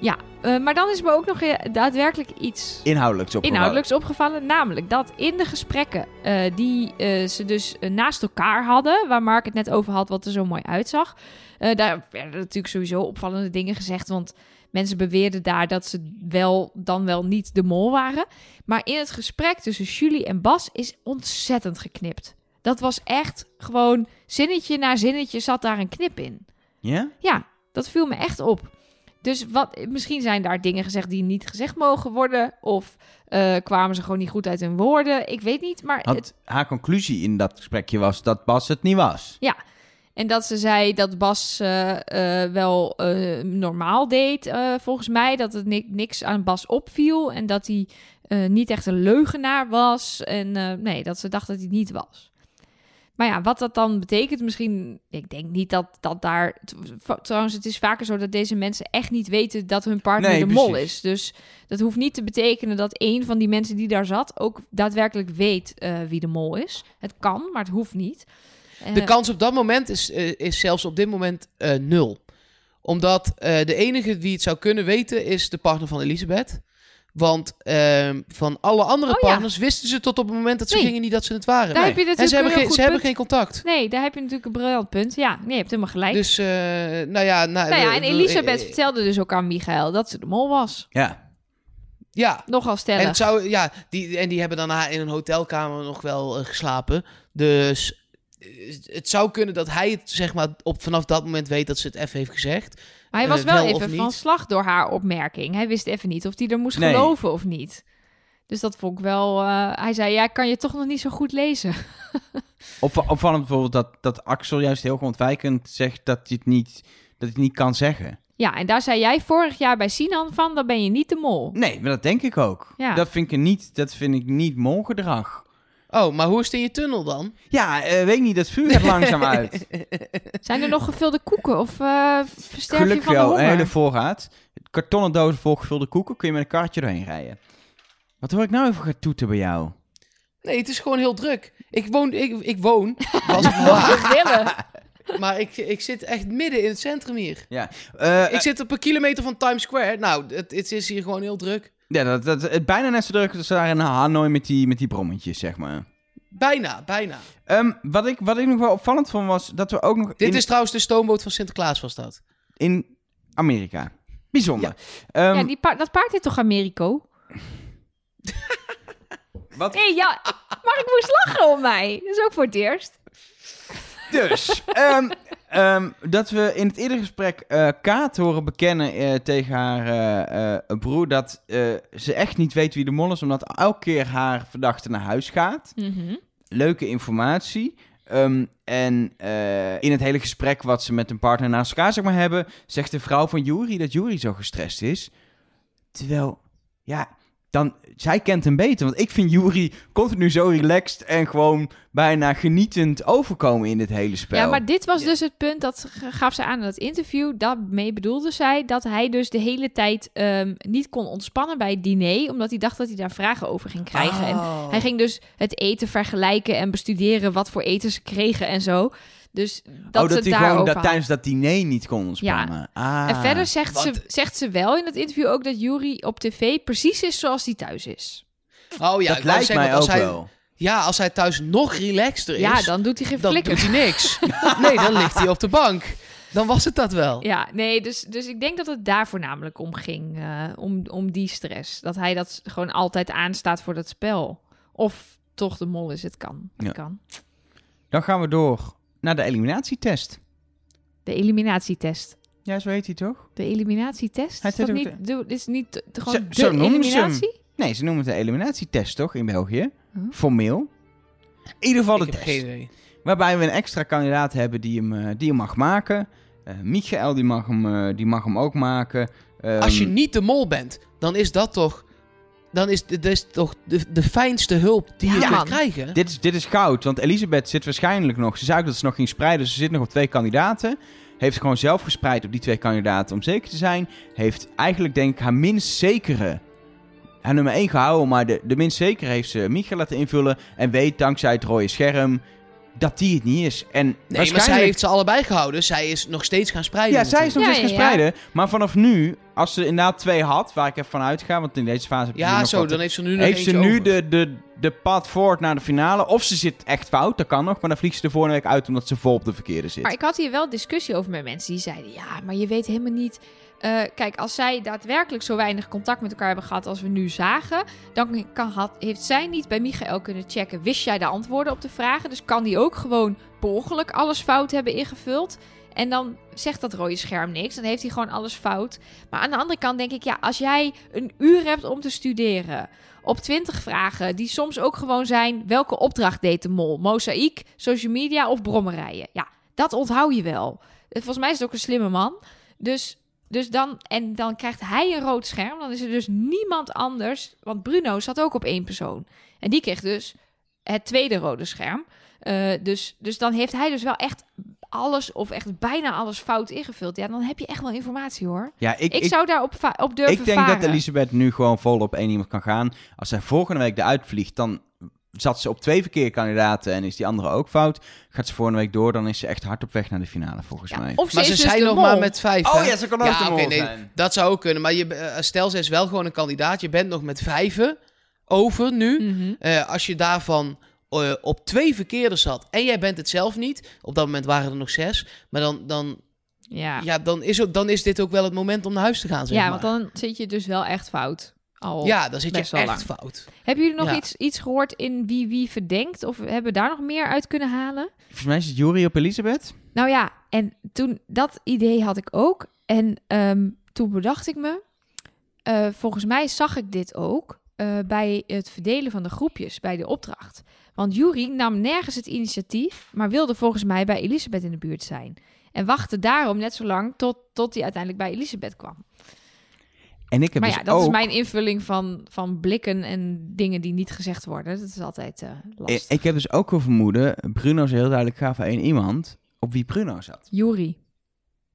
Ja, maar dan is me ook nog daadwerkelijk iets Inhoudelijks op. inhoudelijks opgevallen. Namelijk dat in de gesprekken die ze dus naast elkaar hadden, waar Mark het net over had, wat er zo mooi uitzag. daar werden natuurlijk sowieso opvallende dingen gezegd. Want mensen beweerden daar dat ze wel dan wel niet de mol waren. Maar in het gesprek tussen Julie en Bas is ontzettend geknipt. Dat was echt gewoon zinnetje na zinnetje zat daar een knip in. Ja? Ja, dat viel me echt op. Dus wat, misschien zijn daar dingen gezegd die niet gezegd mogen worden. Of eh, kwamen ze gewoon niet goed uit hun woorden. Ik weet niet. Maar het, haar conclusie in dat gesprekje was dat Bas het niet was. En dat ze zei dat Bas eh, eh, wel eh, normaal deed, volgens mij. Dat het ni- niks aan Bas opviel. En dat hij niet echt een leugenaar was. En nee, dat ze dacht dat hij niet was. Maar ja, wat dat dan betekent, misschien... Ik denk niet dat, dat daar... Trouwens, het is vaker zo dat deze mensen echt niet weten dat hun partner Nee, de mol is. Dus dat hoeft niet te betekenen dat een van die mensen die daar zat... ook daadwerkelijk weet wie de mol is. Het kan, maar het hoeft niet. De kans op dat moment is, eh, is zelfs op dit moment eh, nul. Omdat eh, de enige die het zou kunnen weten is de partner van Elisabeth. Want ehm, van alle andere Oh ja. partners wisten ze tot op het moment dat ze Nee. gingen niet dat ze het waren. Daar Nee. heb je En natuurlijk ze hebben, een heel geen, goed ze hebben geen contact. Nee, daar heb je natuurlijk een briljant punt. Ja, nee, je hebt helemaal gelijk. Dus, eh, nou ja... Nou, nou ja, en Elisabeth vertelde dus ook aan Michael dat ze de mol was. Ja. Ja, Nogal stellig. en, het zou, ja die, en die hebben daarna in een hotelkamer nog wel geslapen. Dus het zou kunnen dat hij het zeg maar op, vanaf dat moment weet dat ze het even heeft gezegd. maar hij was eh, wel, wel of even van slag door haar opmerking. Hij wist even niet of hij er moest Nee. geloven of niet. Dus dat vond ik wel... eh, hij zei, ja, ik kan je toch nog niet zo goed lezen. [LAUGHS] Op, opvallend bijvoorbeeld dat, dat Axel juist heel ontwijkend zegt dat hij het niet, dat hij het niet kan zeggen. Ja, en daar zei jij vorig jaar bij Sinan van, dan ben je niet de mol. Nee, maar dat denk ik ook. Ja. Dat, vind ik niet, dat vind ik niet molgedrag. Oh, maar hoe is het in je tunnel dan? Ja, eh, weet ik niet, dat vuur gaat [LAUGHS] langzaam uit. Zijn er nog gevulde koeken of eh versterk je Gelukkig van de wel, een honger? hele voorraad. Kartonnen dozen vol gevulde koeken, kun je met een karretje doorheen rijden. Wat hoor ik nou even gaan toeten bij jou? Nee, het is gewoon heel druk. Ik woon, ik, ik woon, [LAUGHS] was het maar waar. We willen. Maar ik, ik zit echt midden in het centrum hier. Ja, eh, Ik zit op een kilometer van Times Square. Nou, het, het is hier gewoon heel druk. Ja dat, dat, het bijna net zo druk als daar in Hanoi met die, met die brommetjes, zeg maar. Bijna, bijna. Ehm, wat, ik, wat ik nog wel opvallend vond was dat we ook nog Dit in, is trouwens de stoomboot van Sinterklaas was dat. in Amerika. Bijzonder. Ehm, ja, die pa- dat paard heet toch Americo? [LAUGHS] Wat? Nee, ja, maar ik moest lachen om mij. Dat is ook voor het eerst. Dus, ehm, ehm, dat we in het eerdere gesprek eh, Kaat horen bekennen eh, tegen haar eh, broer dat ze echt niet weet wie de mol is, omdat elke keer haar verdachte naar huis gaat. Mhm. Leuke informatie. Ehm, en in het hele gesprek wat ze met een partner naast elkaar zeg maar, hebben, zegt de vrouw van Jury dat Jury zo gestrest is. Terwijl, ja, dan, zij kent hem beter. Want ik vind Jury continu zo relaxed en gewoon bijna genietend overkomen in dit hele spel. Ja, maar dit was dus het punt, dat gaf ze aan in het interview. Daarmee bedoelde zij dat hij dus de hele tijd ehm, niet kon ontspannen bij het diner. Omdat hij dacht dat hij daar vragen over ging krijgen. En Oh. hij ging dus het eten vergelijken en bestuderen wat voor eten ze kregen en zo. Dus dat oh, dat hij gewoon dat tijdens dat diner niet kon ontspannen. Ah. En verder zegt ze, zegt ze wel in het interview ook dat Yuri op tv precies is zoals hij thuis is. Oh ja, dat lijkt zeggen, mij als ook hij, wel. Ja, als hij thuis nog relaxter is, Ja, dan doet hij geen dan flikker. doet hij niks. [LAUGHS] nee, dan ligt hij op de bank. Dan was het dat wel. Ja, nee, dus, dus ik denk dat het daar voornamelijk om ging. eh, om, om die stress. Dat hij dat gewoon altijd aanstaat voor dat spel. Of toch de mol is, het kan. Het Ja. kan. Dan gaan we door naar de eliminatietest. De eliminatietest. Ja, zo heet hij toch? De eliminatietest? Hij Is dat niet, de, is niet de- de- Zo- gewoon de ze hem. eliminatie? Nee, ze noemen het de eliminatietest toch in België? Huh? Formeel. In ieder geval Ik de heb test. geen idee. Waarbij we een extra kandidaat hebben die hem, eh, die hem mag maken. Eh Michael die mag, hem, eh, die mag hem ook maken. Ehm, Als je niet de mol bent, dan is dat toch... Dan is dit is toch de, de fijnste hulp die je Ja, kunt krijgen. dit, is, dit is goud, want Elisabeth zit waarschijnlijk nog... Ze zei ook dat ze nog ging spreiden, dus ze zit nog op twee kandidaten. Heeft gewoon zelf gespreid op die twee kandidaten om zeker te zijn. Heeft eigenlijk denk ik haar minst zekere... Haar nummer 1 gehouden, maar de, de minst zekere heeft ze Michael laten invullen. En weet dankzij het rode scherm dat die het niet is. En Nee, maar waarschijnlijk... zij heeft ze allebei gehouden. Zij is nog steeds gaan spreiden. Ja, zij is nog Ja, steeds gaan ja, ja. spreiden. Maar vanaf nu, als ze inderdaad twee had, waar ik even van uitga, want in deze fase heb Ja, nog zo, wat- dan heeft ze nu nog heeft ze nu over. de, de, de pad voort naar de finale. Of ze zit echt fout, dat kan nog. Maar dan vliegt ze de volgende week uit omdat ze vol op de verkeerde zit. Maar ik had hier wel discussie over met mensen die zeiden... ja, maar je weet helemaal niet... eh, kijk, als zij daadwerkelijk zo weinig contact met elkaar hebben gehad als we nu zagen... dan kan, had, heeft zij niet bij Michael kunnen checken... wist jij de antwoorden op de vragen? Dus kan die ook gewoon per ongeluk alles fout hebben ingevuld... En dan zegt dat rode scherm niks. Dan heeft hij gewoon alles fout. Maar aan de andere kant denk ik, ja, als jij een uur hebt om te studeren. Op 20 vragen, die soms ook gewoon zijn: welke opdracht deed de mol? Mozaïek, social media of brommerijen? Ja, Dat onthoud je wel. Volgens mij is het ook een slimme man. Dus, dus dan, en dan krijgt hij een rood scherm. Dan is er dus niemand anders. Want Bruno zat ook op één persoon. En die kreeg dus het tweede rode scherm. Eh, dus, dus dan heeft hij dus wel echt alles of echt bijna alles fout ingevuld. Ja, dan heb je echt wel informatie hoor. Ja, ik, Ik, ik, zou daarop va- op durven ik denk varen. dat Elisabeth nu gewoon vol op één iemand kan gaan. Als zij volgende week eruit vliegt, dan zat ze op twee verkeerkandidaten en is die andere ook fout. Gaat ze volgende week door, dan is ze echt hard op weg naar de finale volgens Ja, mij. of ze Maar ze dus zijn nog mol. maar met vijf. Oh hè? ja, ze kan ook Ja, de nee, zijn. Dat zou ook kunnen. Maar je, eh, stel, ze is wel gewoon een kandidaat. Je bent nog met vijven over nu. Mhm. Eh, als je daarvan eh, op twee verkeerde zat en jij bent het zelf niet. Op dat moment waren er nog zes. Maar dan, dan, Ja. ja, dan, is, ook, dan is dit ook wel het moment om naar huis te gaan. Zeg ja, maar. want dan zit je dus wel echt fout. Al. ja, dan zit je best wel echt lang. fout. Hebben jullie nog Ja. iets, iets gehoord in wie wie verdenkt? Of hebben we daar nog meer uit kunnen halen? Volgens mij is het Jury op Elisabeth. Nou ja, en toen dat idee had ik ook. En ehm, toen bedacht ik me, eh, volgens mij zag ik dit ook eh, bij het verdelen van de groepjes bij de opdracht. Want Jury nam nergens het initiatief, maar wilde volgens mij bij Elisabeth in de buurt zijn. En wachtte daarom net zo lang tot, tot hij uiteindelijk bij Elisabeth kwam. En ik heb maar dus ja, dat ook... is mijn invulling van, van blikken en dingen die niet gezegd worden. Dat is altijd eh ik, lastig. ik heb dus ook wel vermoeden, Bruno is heel duidelijk gaf aan één iemand op wie Bruno zat. Jury.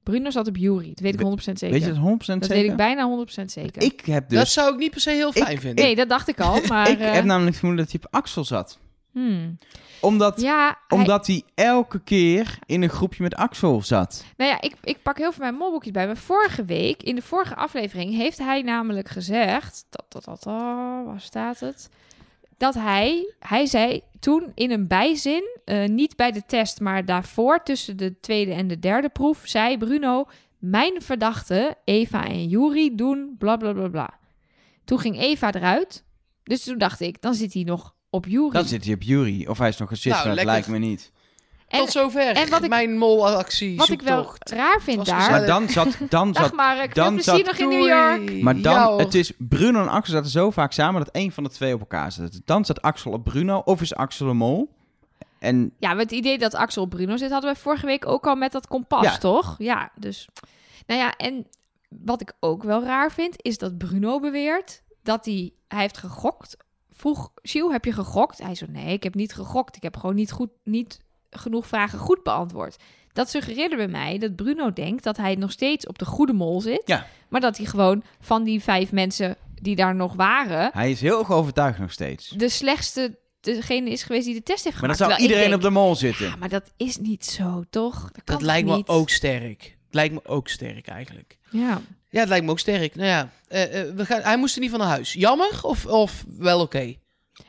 Bruno zat op Jury, dat weet ik 100% zeker. Weet je dat 100% dat zeker? weet ik bijna 100% zeker. Ik heb dus... Dat zou ik niet per se heel fijn Ik- vinden. Nee, dat dacht ik al, [LAUGHS] maar... ik eh, heb namelijk vermoeden dat hij op Axel zat. Hmm. Omdat, Ja, hij- omdat hij elke keer in een groepje met Axel zat. nou ja, ik, ik pak heel veel mijn molboekjes bij. Maar vorige week, in de vorige aflevering, heeft hij namelijk gezegd... Dat, dat, dat, dat, waar staat het? Dat hij, hij zei toen in een bijzin, eh, niet bij de test, maar daarvoor, tussen de tweede en de derde proef, zei Bruno... Mijn verdachten, Eva en Juri, doen bla bla bla bla. Toen ging Eva eruit. Dus toen dacht ik, dan zit hij nog op Juri. Dan zit hij op Jury. Of hij is nog gezit, Nou, maar lijkt me niet. En Tot zover en wat ik- mijn molactie wat ik wel raar vind daar... Maar dan zat... [LAUGHS] Dan Dag zat Mark, dan zat- nog in New York. Maar dan, Ja, het is Bruno en Axel zaten zo vaak samen dat één van de twee op elkaar zit. Dan zat Axel op Bruno of is Axel een mol. En Ja, met het idee dat Axel op Bruno zit, hadden we vorige week ook al met dat kompas, Ja. toch? Ja, dus... Nou ja, en wat ik ook wel raar vind, is dat Bruno beweert dat hij, hij heeft gegokt. Vroeg, Sjoe, heb je gegokt? Hij zo, nee, ik heb niet gegokt. Ik heb gewoon niet, goed, niet genoeg vragen goed beantwoord. Dat suggereerde bij mij dat Bruno denkt dat hij nog steeds op de goede mol zit. Ja. Maar dat hij gewoon van die vijf mensen die daar nog waren, hij is heel erg overtuigd nog steeds. de slechtste degene is geweest die de test heeft Maar dan gemaakt. zou iedereen denk, op de mol zitten. Ja, maar dat is niet zo, toch? Dat, kan Dat lijkt me ook sterk. Lijkt me ook sterk eigenlijk. Ja. Ja, het lijkt me ook sterk. Nou ja, eh, eh, we gaan, hij moest er niet van naar huis. Jammer of, of wel oké?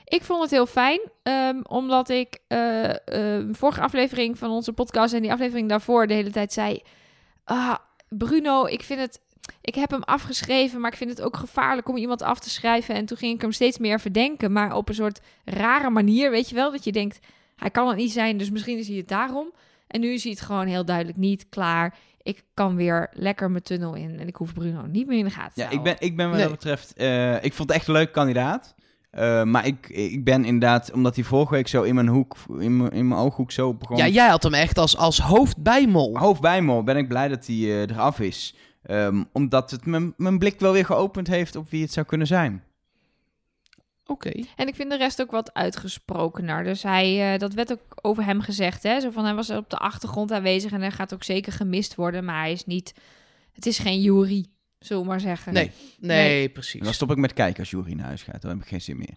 Ik vond het heel fijn, ehm, omdat ik eh, vorige aflevering van onze podcast en die aflevering daarvoor de hele tijd zei: ah, Bruno, ik vind het. Ik heb hem afgeschreven, maar ik vind het ook gevaarlijk om iemand af te schrijven. En toen ging ik hem steeds meer verdenken, maar op een soort rare manier, weet je wel? Dat je denkt, hij kan het niet zijn, dus misschien is hij het daarom. En nu is hij het gewoon heel duidelijk niet klaar. Ik kan weer lekker mijn tunnel in en ik hoef Bruno niet meer in de gaten te Ja, ik houden. ben, ik ben wat Nee. dat betreft... eh, ik vond het echt een leuk kandidaat. Eh, maar ik, ik ben inderdaad, omdat hij vorige week zo in mijn hoek, in mijn, in mijn ooghoek zo begon... Ja, jij had hem echt als, als hoofdbijmol. Hoofdbijmol ben ik blij dat hij eh, eraf is. Ehm, omdat het mijn, mijn blik wel weer geopend heeft op wie het zou kunnen zijn. Oké. En ik vind de rest ook wat uitgesprokener. Dus hij, eh, dat werd ook over hem gezegd. Hè? Zo van hij was op de achtergrond aanwezig en hij gaat ook zeker gemist worden. Maar hij is niet. Het is geen jury, zullen we maar zeggen. Nee, nee, Nee. precies. En dan stop ik met kijken als Jury naar huis gaat. Dan heb ik geen zin meer.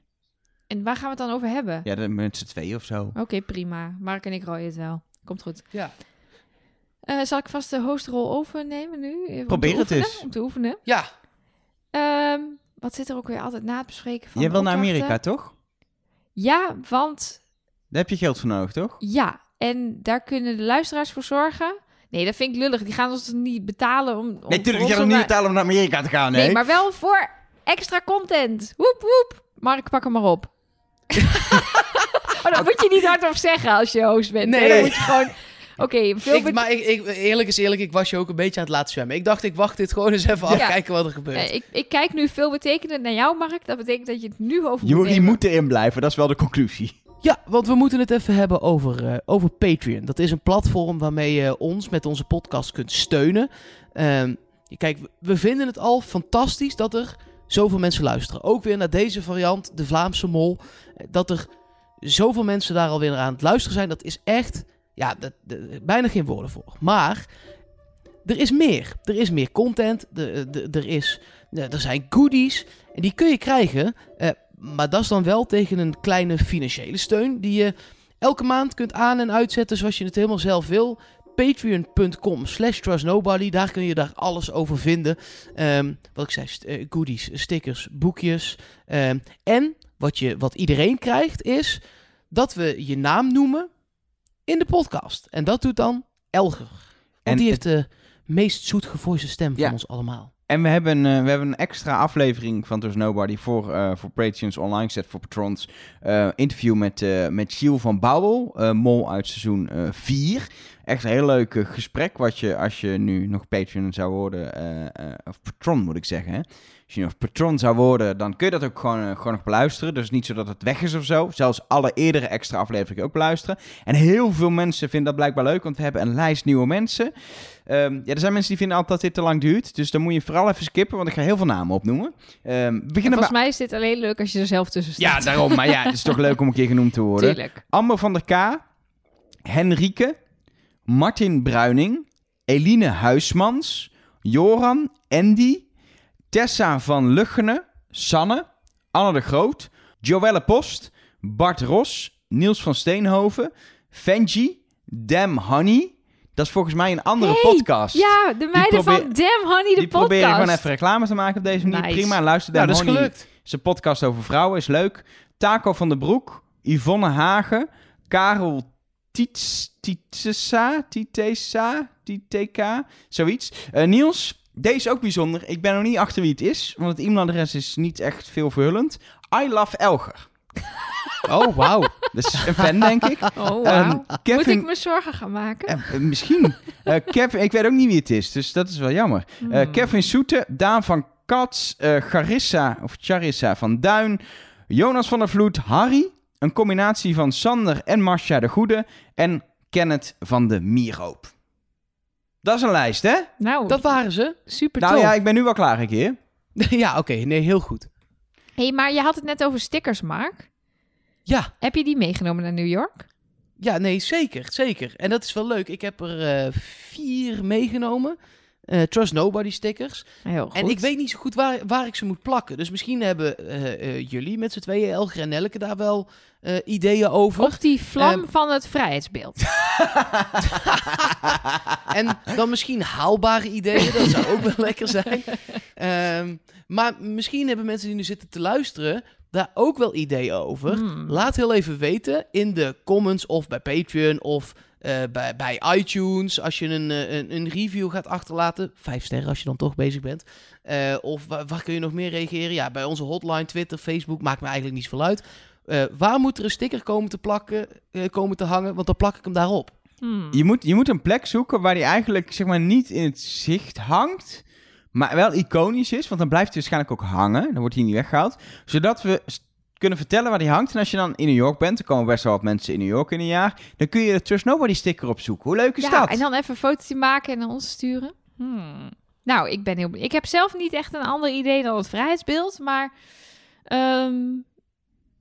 En waar gaan we het dan over hebben? Ja, dan met z'n tweeën of zo. Oké, prima. Mark en ik rooien het wel. Komt goed. Ja. Eh, zal ik vast de hostrol overnemen nu? Probeer het eens. Om te oefenen. Ja, Ehm, wat zit er ook weer altijd na het bespreken van Jij wil naar? Amerika, toch? Ja, want Daar heb je geld voor nodig, toch? Ja, en daar kunnen de luisteraars voor zorgen. Nee, dat vind ik lullig. Die gaan ons niet betalen om... om Nee, voor tuurlijk, je ons gaat om hem niet naar- betalen om naar Amerika te gaan, nee. Nee, maar wel voor extra content. Woep, woep. Mark, pak hem maar op. [LAUGHS] oh, dat moet je niet hardop zeggen als je host bent. hè? Nee. Dan moet je gewoon... Oké, veel ik, bet- maar ik, ik, eerlijk is eerlijk, ik was je ook een beetje aan het laten zwemmen. Ik dacht, ik wacht dit gewoon eens even af, Ja. kijken wat er gebeurt. Eh, ik, ik kijk nu veel betekenend naar jou, Mark. Dat betekent dat je het nu over moet nemen. moet erin blijven, dat is wel de conclusie. Ja, want we moeten het even hebben over, eh, over Patreon. Dat is een platform waarmee je ons met onze podcast kunt steunen. Ehm, kijk, we- we vinden het al fantastisch dat er zoveel mensen luisteren. Ook weer naar deze variant, de Vlaamse Mol. Eh, Dat er zoveel mensen daar alweer aan het luisteren zijn, dat is echt, ja, dat, dat- bijna geen woorden voor. Maar er is meer. Er is meer content. Er, er, is, er zijn goodies. En die kun je krijgen. eh, maar dat is dan wel tegen een kleine financiële steun. Die je elke maand kunt aan- en uitzetten zoals je het helemaal zelf wil. Patreon.com slash trustnobody. Daar kun je daar alles over vinden. Ehm, wat ik zei, eh, goodies, stickers, boekjes. Ehm, en wat, je, wat iedereen krijgt is dat we je naam noemen in de podcast. En dat doet dan Elger. Want En die heeft de meest zoetgevoiste stem Ja. van ons allemaal. En we hebben, eh, we hebben een extra aflevering van There's Nobody voor, eh voor Patreons online gezet voor patrons. Eh, interview met, met Giel van Bouwel, mol uit seizoen 4. Echt een heel leuk gesprek wat je, als je nu nog Patreon zou worden, of patron moet ik zeggen. Hè? Als je nog patron zou worden, dan kun je dat ook gewoon, eh, gewoon nog beluisteren. Dus niet zo dat het weg is of zo. Zelfs alle eerdere extra afleveringen ook beluisteren. En heel veel mensen vinden dat blijkbaar leuk, want we hebben een lijst nieuwe mensen. Ehm, ja, er zijn mensen die vinden altijd dat dit te lang duurt. Dus dan moet je vooral even skippen, want ik ga heel veel namen opnoemen. Beginnen volgens mij is dit alleen leuk als je er zelf tussen Ja, staat. daarom. Maar ja, het is toch leuk om een keer genoemd te worden. Tuurlijk. Amber van der K, Henrike, Martin Bruining, Eline Huismans, Joran, Andy, Tessa van Luggenen, Sanne, Anne de Groot, Joelle Post, Bart Ros, Niels van Steenhoven, Fenji, Dam Honey. Dat is volgens mij een andere Hey, podcast. Ja, de meiden probeer- van Damn Honey, de Die proberen podcast. gewoon even reclame te maken op deze manier. Nice. Prima, luister Nou, Dam dat is Honey. gelukt. Zijn podcast over vrouwen is leuk. Taco van den Broek, Yvonne Hagen, Karel Tiets, Tietsa, Tietesa, Tieteka, zoiets. Eh, Niels, deze is ook bijzonder. Ik ben nog niet achter wie het is, want het e-mailadres is niet echt veel verhullend. I love Elger. [LAUGHS] Oh, wauw. Dat is een fan, denk ik. Oh, Ehm, wauw. Moet ik me zorgen gaan maken? eh, eh, misschien. Eh, Kevin, ik weet ook niet wie het is, dus dat is wel jammer. Hmm. Kevin Soete, Daan van Kats, Charissa of Charissa van Duin, Jonas van der Vloed, Harry, een combinatie van Sander en Marcia de Goede en Kenneth van de Mierhoop. Dat is een lijst, hè? Nou, Dat waren ze. super Nou tof. ja, ik ben nu wel klaar een keer. [LAUGHS] ja, oké. Nee, heel goed. hey, maar je had het net over stickers, Mark. Ja, Heb je die meegenomen naar New York? ja, nee, zeker, zeker. En dat is wel leuk. Ik heb er eh, vier meegenomen. Eh, Trust Nobody stickers. En ik weet niet zo goed waar, waar ik ze moet plakken. Dus misschien hebben eh, eh, jullie met z'n tweeën, Elger en Nelke, daar wel ideeën over. Op die vlam van het vrijheidsbeeld. [LAUGHS] [LAUGHS] En dan misschien haalbare ideeën, dat zou ook wel lekker zijn. Ehm, maar misschien hebben mensen die nu zitten te luisteren daar ook wel ideeën over. Hmm. Laat heel even weten in de comments of bij Patreon of eh, bij, bij iTunes. Als je een, eh, een, een review gaat achterlaten. Vijf sterren als je dan toch bezig bent. Eh, of waar, waar kun je nog meer reageren? Ja, bij onze hotline, Twitter, Facebook. Maakt me eigenlijk niet zoveel uit. Eh, waar moet er een sticker komen te plakken, eh, komen te hangen? Want dan plak ik hem daarop. Hmm. Je moet, je moet een plek zoeken waar die eigenlijk zeg maar, niet in het zicht hangt, maar wel iconisch is. Want dan blijft hij waarschijnlijk ook hangen. Dan wordt hij niet weggehaald. Zodat we kunnen vertellen waar die hangt. En als je dan in New York bent, er komen best wel wat mensen in New York in een jaar, dan kun je de Trust Nobody sticker opzoeken. Hoe leuk is ja, dat? en dan even een fotootje maken en naar ons sturen. Hmm. Nou, ik ben heel benieuwd. Ik heb zelf niet echt een ander idee dan het vrijheidsbeeld, maar ehm,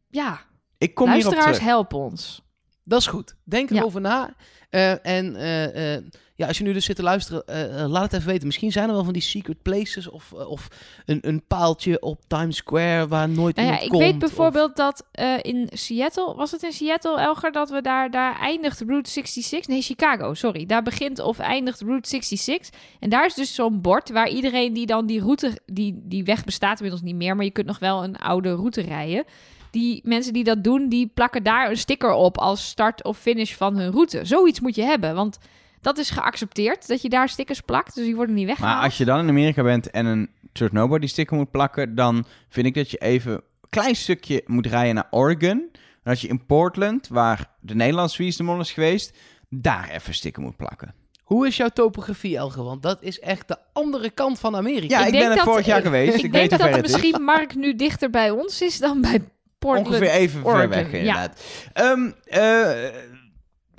ja, Ik kom hierop luisteraars terug. help ons. Dat is goed. Denk Ja. erover na. Eh, en eh, eh, ja, als je nu dus zit te luisteren, eh, eh, laat het even weten. Misschien zijn er wel van die secret places of, eh, of een, een paaltje op Times Square waar nooit Nou ja, ik komt. weet of- bijvoorbeeld dat in Seattle, was het in Seattle, Elger, dat we daar, daar eindigt Route 66? Nee, Chicago, sorry. Daar begint of eindigt Route 66. En daar is dus zo'n bord waar iedereen die dan die route, die, die weg bestaat inmiddels niet meer, maar je kunt nog wel een oude route rijden. Die mensen die dat doen, die plakken daar een sticker op als start of finish van hun route. Zoiets moet je hebben, want dat is geaccepteerd, dat je daar stickers plakt, dus die worden niet weggehaald. Maar als je dan in Amerika bent en een Trust Nobody sticker moet plakken, dan vind ik dat je even een klein stukje moet rijden naar Oregon. En als je in Portland, waar de Nederlandse Wie is de Mol is geweest, daar even sticker moet plakken. Hoe is jouw topografie, Elge? Want dat is echt de andere kant van Amerika. Ja, Ik ben er dat- vorig jaar geweest. Ik, Ik, denk weet dat is. misschien Mark nu dichter bij ons is dan bij Portland, Ongeveer even ver weg, ja. inderdaad. Ehm, eh,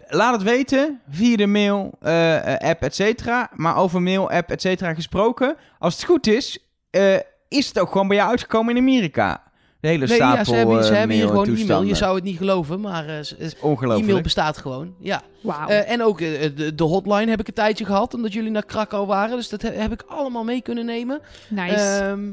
laat het weten via de mail, eh, eh, app, et cetera. Maar over mail, app, et cetera gesproken. Als het goed is, eh, is het ook gewoon bij jou uitgekomen in Amerika. De hele Nee, stapel ja, ze hebben, ze hebben hier gewoon e-mail. Je zou het niet geloven, maar Ongelooflijk. e-mail bestaat gewoon. Ja. Wauw. Eh, en ook de, de hotline heb ik een tijdje gehad, omdat jullie naar Krakau waren. Dus dat he- heb ik allemaal mee kunnen nemen. nice. Ehm,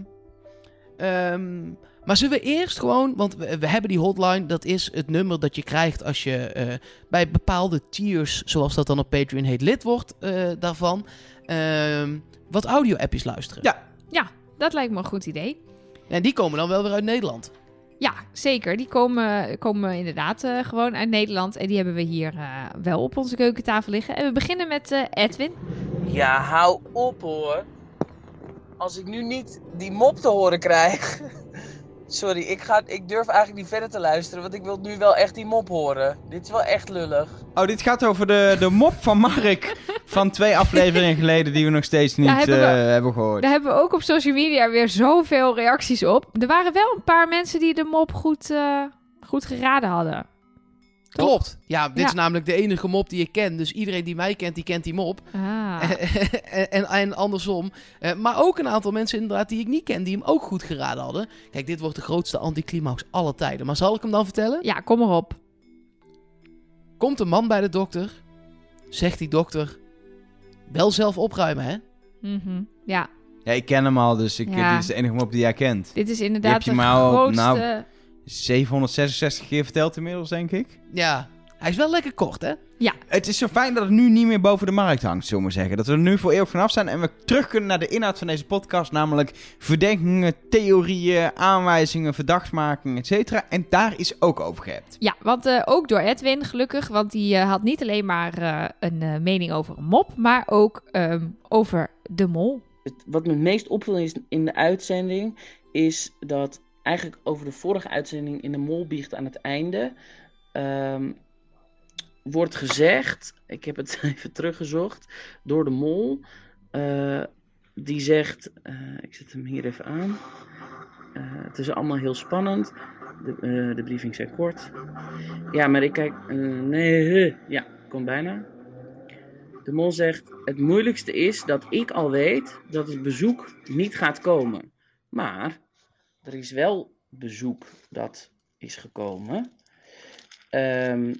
ehm, maar zullen we eerst gewoon, want we, we hebben die hotline, dat is het nummer dat je krijgt als je eh, bij bepaalde tiers, zoals dat dan op Patreon heet, lid wordt eh, daarvan. ehm, wat audio-appjes luisteren. Ja. ja, dat lijkt me een goed idee. En die komen dan wel weer uit Nederland. Ja, zeker. Die komen, komen inderdaad eh, gewoon uit Nederland. En die hebben we hier eh, wel op onze keukentafel liggen. En we beginnen met eh, Edwin. Ja, hou op hoor. Als ik nu niet die mop te horen krijg. [LAUGHS] Sorry, ik, ga, ik durf eigenlijk niet verder te luisteren, want ik wil nu wel echt die mop horen. Dit is wel echt lullig. Oh, dit gaat over de, de mop van Mark van twee afleveringen geleden die we nog steeds niet hebben we- eh, hebben gehoord. Daar hebben we ook op social media weer zoveel reacties op. Er waren wel een paar mensen die de mop goed, eh, goed geraden hadden. Toch? Klopt. Ja, dit Ja. is namelijk de enige mop die ik ken. Dus iedereen die mij kent, die kent die mop. Ah. [LAUGHS] en, en, en andersom. Eh, maar ook een aantal mensen inderdaad die ik niet ken, die hem ook goed geraden hadden. Kijk, dit wordt de grootste anticlimax aller tijden. Maar zal ik hem dan vertellen? Ja, kom erop. Komt een man bij de dokter. Zegt die dokter, wel zelf opruimen hè? Mhm. Ja, Ja, ik ken hem al, dus ik, Ja. dit is de enige mop die jij kent. dit is heb inderdaad je de me al- grootste... nou- 766 keer verteld inmiddels, denk ik. Ja, hij is wel lekker kort hè? Het is zo fijn dat het nu niet meer boven de markt hangt, zullen we zeggen. Dat we er nu voor eeuwig vanaf zijn en we terug kunnen naar de inhoud van deze podcast. Namelijk verdenkingen, theorieën, aanwijzingen, verdachtmaking, et cetera. En daar is ook over gehebt. Ja, want eh, ook door Edwin, gelukkig. Want die eh, had niet alleen maar eh, een mening over een mop, maar ook ehm, over de mol. Het, wat me het meest opviel is in de uitzending, is dat eigenlijk over de vorige uitzending in de Molbiecht aan het einde ehm, wordt gezegd, ik heb het [LAUGHS] even teruggezocht, door de Mol, eh, die zegt, eh, ik zet hem hier even aan, Eh, het is allemaal heel spannend, de, de briefing zijn kort. Ja, maar ik kijk, nee, ja, komt bijna. De mol zegt: Het moeilijkste is dat ik al weet dat het bezoek niet gaat komen. Maar er is wel bezoek dat is gekomen. Ehm,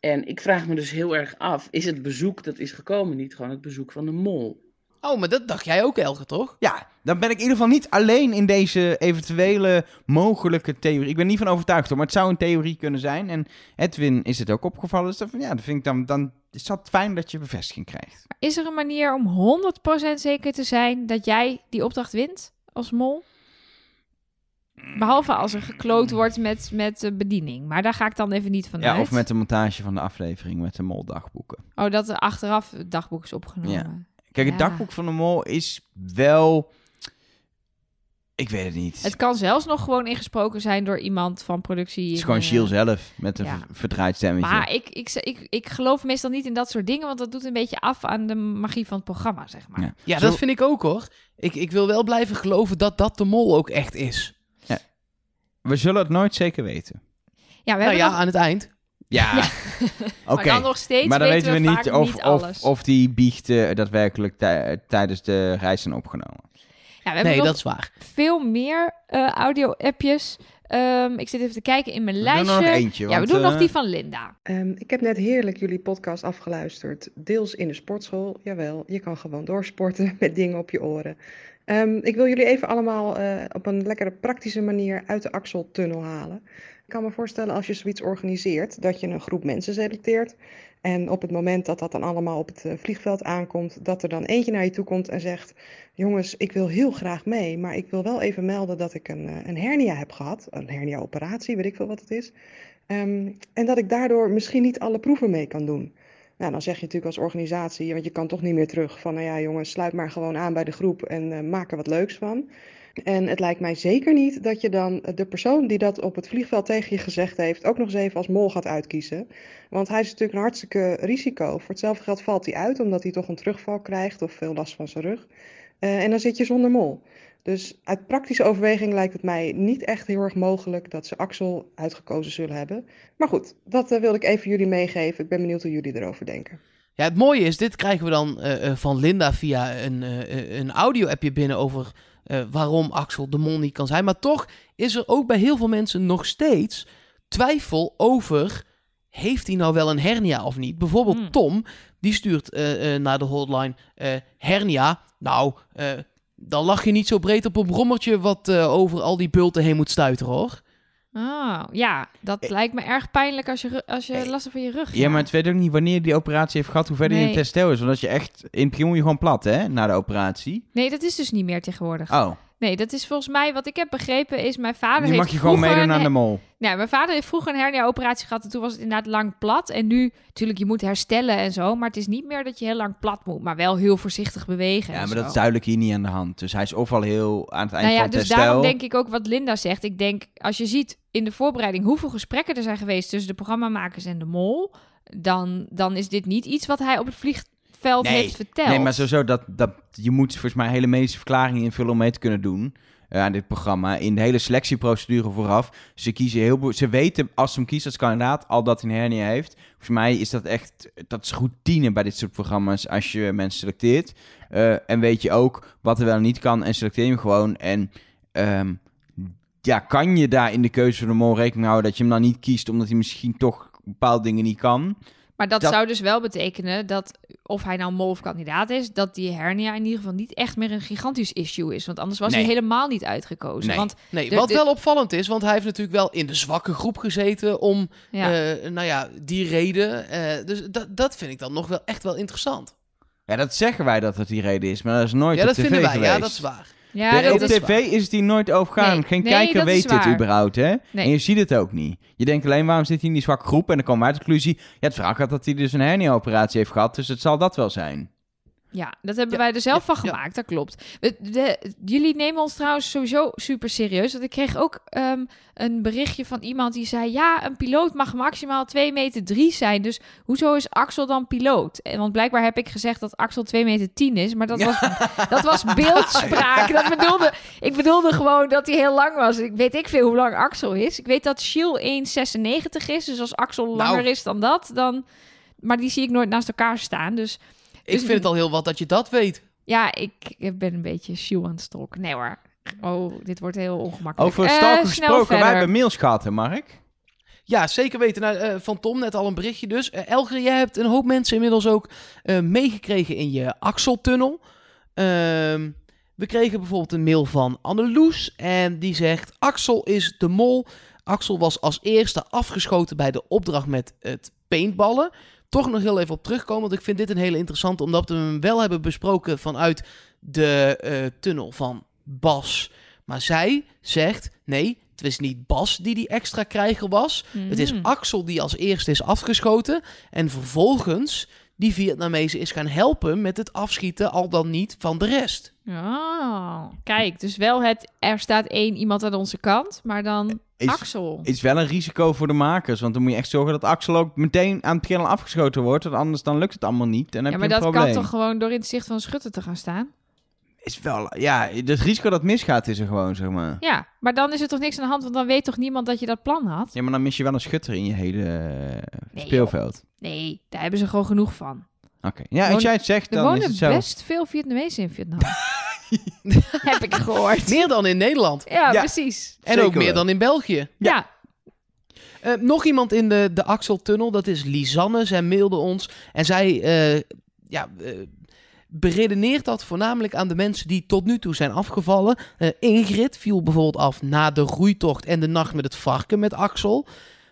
en ik vraag me dus heel erg af: is het bezoek dat is gekomen niet gewoon het bezoek van de mol? Oh, maar dat dacht jij ook Elke toch? Ja, dan ben ik in ieder geval niet alleen in deze eventuele mogelijke theorie. Ik ben niet van overtuigd hoor, maar het zou een theorie kunnen zijn. En Edwin is het ook opgevallen. Dus dat, van, ja, dat vind ik dan, dan is dat fijn dat je bevestiging krijgt. Is er een manier om 100% zeker te zijn dat jij die opdracht wint als mol? Behalve als er gekloot wordt met, met de bediening. Maar daar ga ik dan even niet van Ja, uit. of met de montage van de aflevering met de moldagboeken. Oh, dat er achteraf het dagboek is opgenomen. Ja. Kijk, het Ja. dagboek van de mol is wel... Ik weet het niet. Het kan zelfs nog gewoon ingesproken zijn door iemand van productie. Het is gewoon in, Shield eh, zelf met een ja. ver- verdraaid stemmetje. Maar ik, ik, ik, ik geloof meestal niet in dat soort dingen, want dat doet een beetje af aan de magie van het programma, zeg maar. Ja. Ja, Zo- dat vind ik ook hoor. Ik, ik wil wel blijven geloven dat dat de mol ook echt is. We zullen het nooit zeker weten. Ja, we nou hebben ja, nog, aan het eind. Ja, Ja. [LAUGHS] oké. maar dan nog steeds Maar dan weten we, niet of, niet of, alles. of die biechten daadwerkelijk tij- tijdens de reis zijn opgenomen. ja, we hebben Nee, nog dat is waar. veel meer eh, audio-appjes. Ehm, ik zit even te kijken in mijn We lijstje. doen er nog eentje. ja, we doen nog eh, die van Linda. Ehm, ik heb net heerlijk jullie podcast afgeluisterd. Deels in de sportschool. Jawel, je kan gewoon doorsporten [LAUGHS] met dingen op je oren. Ehm, ik wil jullie even allemaal eh, op een lekkere praktische manier uit de Axeltunnel halen. Ik kan me voorstellen als je zoiets organiseert, dat je een groep mensen selecteert. En op het moment dat dat dan allemaal op het eh, vliegveld aankomt, dat er dan eentje naar je toe komt en zegt: Jongens, ik wil heel graag mee, maar ik wil wel even melden dat ik een, eh, een hernia heb gehad. Een hernia-operatie, weet ik veel wat het is. Ehm, en dat ik daardoor misschien niet alle proeven mee kan doen. Nou, dan zeg je natuurlijk als organisatie, want je kan toch niet meer terug van, nou ja jongens, sluit maar gewoon aan bij de groep en eh, maak er wat leuks van. En het lijkt mij zeker niet dat je dan de persoon die dat op het vliegveld tegen je gezegd heeft, ook nog eens even als mol gaat uitkiezen. Want hij is natuurlijk een hartstikke risico. Voor hetzelfde geld valt hij uit, omdat hij toch een terugval krijgt of veel last van zijn rug. Eh, en dan zit je zonder mol. Dus uit praktische overweging lijkt het mij niet echt heel erg mogelijk dat ze Axel uitgekozen zullen hebben. Maar goed, dat uh, wilde ik even jullie meegeven. Ik ben benieuwd hoe jullie erover denken. Ja, het mooie is, dit krijgen we dan uh, uh, van Linda via een, een audio-appje binnen over waarom Axel de mol niet kan zijn. Maar toch is er ook bij heel veel mensen nog steeds twijfel over heeft hij nou wel een hernia of niet? Bijvoorbeeld Hmm. Tom, die stuurt uh, uh, naar de hotline uh, hernia. Nou, dan lag je niet zo breed op een brommertje wat over al die bulten heen moet stuiteren, hoor. Oh, ja, dat lijkt me erg pijnlijk als je, als je last hebt van je rug. Ja, maar het weet ook niet wanneer je die operatie heeft gehad, hoe verder Nee. je in het herstel is. Want als je echt, in het begin moet je gewoon plat, hè, na de operatie. Nee, dat is dus niet meer tegenwoordig. Oh, Nee, dat is volgens mij, wat ik heb begrepen, is mijn vader nu heeft mag je gewoon vroeger meedoen aan de mol. Nee, mijn vader heeft vroeger een hernia-operatie gehad en toen was het inderdaad lang plat. En nu, natuurlijk, je moet herstellen en zo, maar het is niet meer dat je heel lang plat moet, maar wel heel voorzichtig bewegen. Ja, maar zo. dat is duidelijk hier niet aan de hand. Dus hij is of al heel aan het eind Nou ja, van het dus herstel. daarom denk ik ook wat Linda zegt. Ik denk, als je ziet in de voorbereiding hoeveel gesprekken er zijn geweest tussen de programmamakers en de mol, dan, dan is dit niet iets wat hij op het vliegveld Nee, heeft verteld. Nee, maar sowieso, dat, dat, je moet volgens mij hele medische verklaringen invullen om mee te kunnen doen eh, aan dit programma. In de hele selectieprocedure vooraf. Ze kiezen heel Ze weten als ze hem kiezen als kandidaat al dat hij een hernia heeft. Volgens mij is dat echt, dat is routine bij dit soort programma's als je mensen selecteert. Eh, en weet je ook wat er wel en niet kan en selecteer je hem gewoon. En ehm, ja, kan je daar in de keuze van de mol rekening houden dat je hem dan niet kiest omdat hij misschien toch bepaalde dingen niet kan? Maar dat, Dat- zou dus wel betekenen dat, of hij nou mol of kandidaat is, dat die hernia in ieder geval niet echt meer een gigantisch issue is. Want anders was Nee. hij helemaal niet uitgekozen. Nee. Want Nee, De- wat de- wel opvallend is, want hij heeft natuurlijk wel in de zwakke groep gezeten om, ja, eh, nou ja, die reden. eh, dus dat, dat vind ik dan nog wel echt wel interessant. Ja, dat zeggen wij dat het die reden is, maar dat is nooit ja, op dat tv vinden wij. geweest. Ja, dat is waar. Ja De- dat op is tv is het hier nooit overgaan. Nee, Geen nee, kijker weet dit überhaupt, hè? Nee. En je ziet het ook niet. Je denkt alleen, waarom zit hij in die zwakke groep? En dan komen we uit de conclusie, ja, het verhaal gaat dat hij dus een hernia-operatie heeft gehad, dus het zal dat wel zijn. Ja, dat hebben Ja, wij er zelf ja, van ja. gemaakt, dat klopt. De- jullie nemen ons trouwens sowieso super serieus. Want ik kreeg ook ehm, een berichtje van iemand die zei... ja, een piloot mag maximaal 2 meter 3 zijn. Dus hoezo is Axel dan piloot? En, want blijkbaar heb ik gezegd dat Axel 2 meter 10 is. Maar dat was, dat was beeldspraak. [LAUGHS] Dat bedoelde, ik bedoelde gewoon dat hij heel lang was. Ik weet ik veel hoe lang Axel is. Ik weet dat Shiel 1,96 is. Dus als Axel Nou. langer is dan dat, dan... Maar die zie ik nooit naast elkaar staan, dus... Ik Dus- vind het al heel wat dat je dat weet. Ja, ik ben een beetje shoe aan het stalken. Nee hoor. Oh, dit wordt heel ongemakkelijk. Over Eh, stalken snel gesproken, wij verder. hebben mails gehad, hè, Mark? Ja, zeker weten. Nou, eh, van Tom net al een berichtje dus. Eh, Elger, jij hebt een hoop mensen inmiddels ook eh, meegekregen in je Axel-tunnel. Ehm, we kregen bijvoorbeeld een mail van Anneloes en die zegt... Axel is de mol. Axel was als eerste afgeschoten bij de opdracht met het paintballen. Toch nog heel even op terugkomen, want ik vind dit een hele interessante... omdat we hem wel hebben besproken vanuit de eh, tunnel van Bas. Maar zij zegt, nee, het is niet Bas die die extra krijger was... Het is Mhm. Axel die als eerste is afgeschoten. En vervolgens die Vietnamezen is gaan helpen met het afschieten, al dan niet van de rest. Oh, kijk, dus wel het... Er staat één iemand aan onze kant, maar dan Is, Axel. is wel een risico voor de makers, want dan moet je echt zorgen dat Axel ook meteen aan het begin al afgeschoten wordt, want anders dan lukt het allemaal niet. En dan ja, heb maar je dat probleem. kan toch gewoon door in het zicht van een schutter te gaan staan? Is wel, ja, het risico dat misgaat is er gewoon, zeg maar. Ja, maar dan is er toch niks aan de hand, want dan weet toch niemand dat je dat plan had? Ja, maar dan mis je wel een schutter in je hele eh, Nee, speelveld. Nee, daar hebben ze gewoon genoeg van. Oké. Ja, als wonen- jij het zegt, Er dan is wonen het zo. best veel Vietnamezen in Vietnam. [LAUGHS] [LAUGHS] Heb ik gehoord. Meer dan in Nederland. Ja, Ja. precies. En Zeker ook meer wel. dan in België. Ja. Eh, nog iemand in de, de Axel-tunnel, dat is Lisanne. Zij mailde ons en zij eh, ja, eh, beredeneert dat voornamelijk aan de mensen die tot nu toe zijn afgevallen. Eh, Ingrid viel bijvoorbeeld af na de roeitocht en de nacht met het varken met Axel.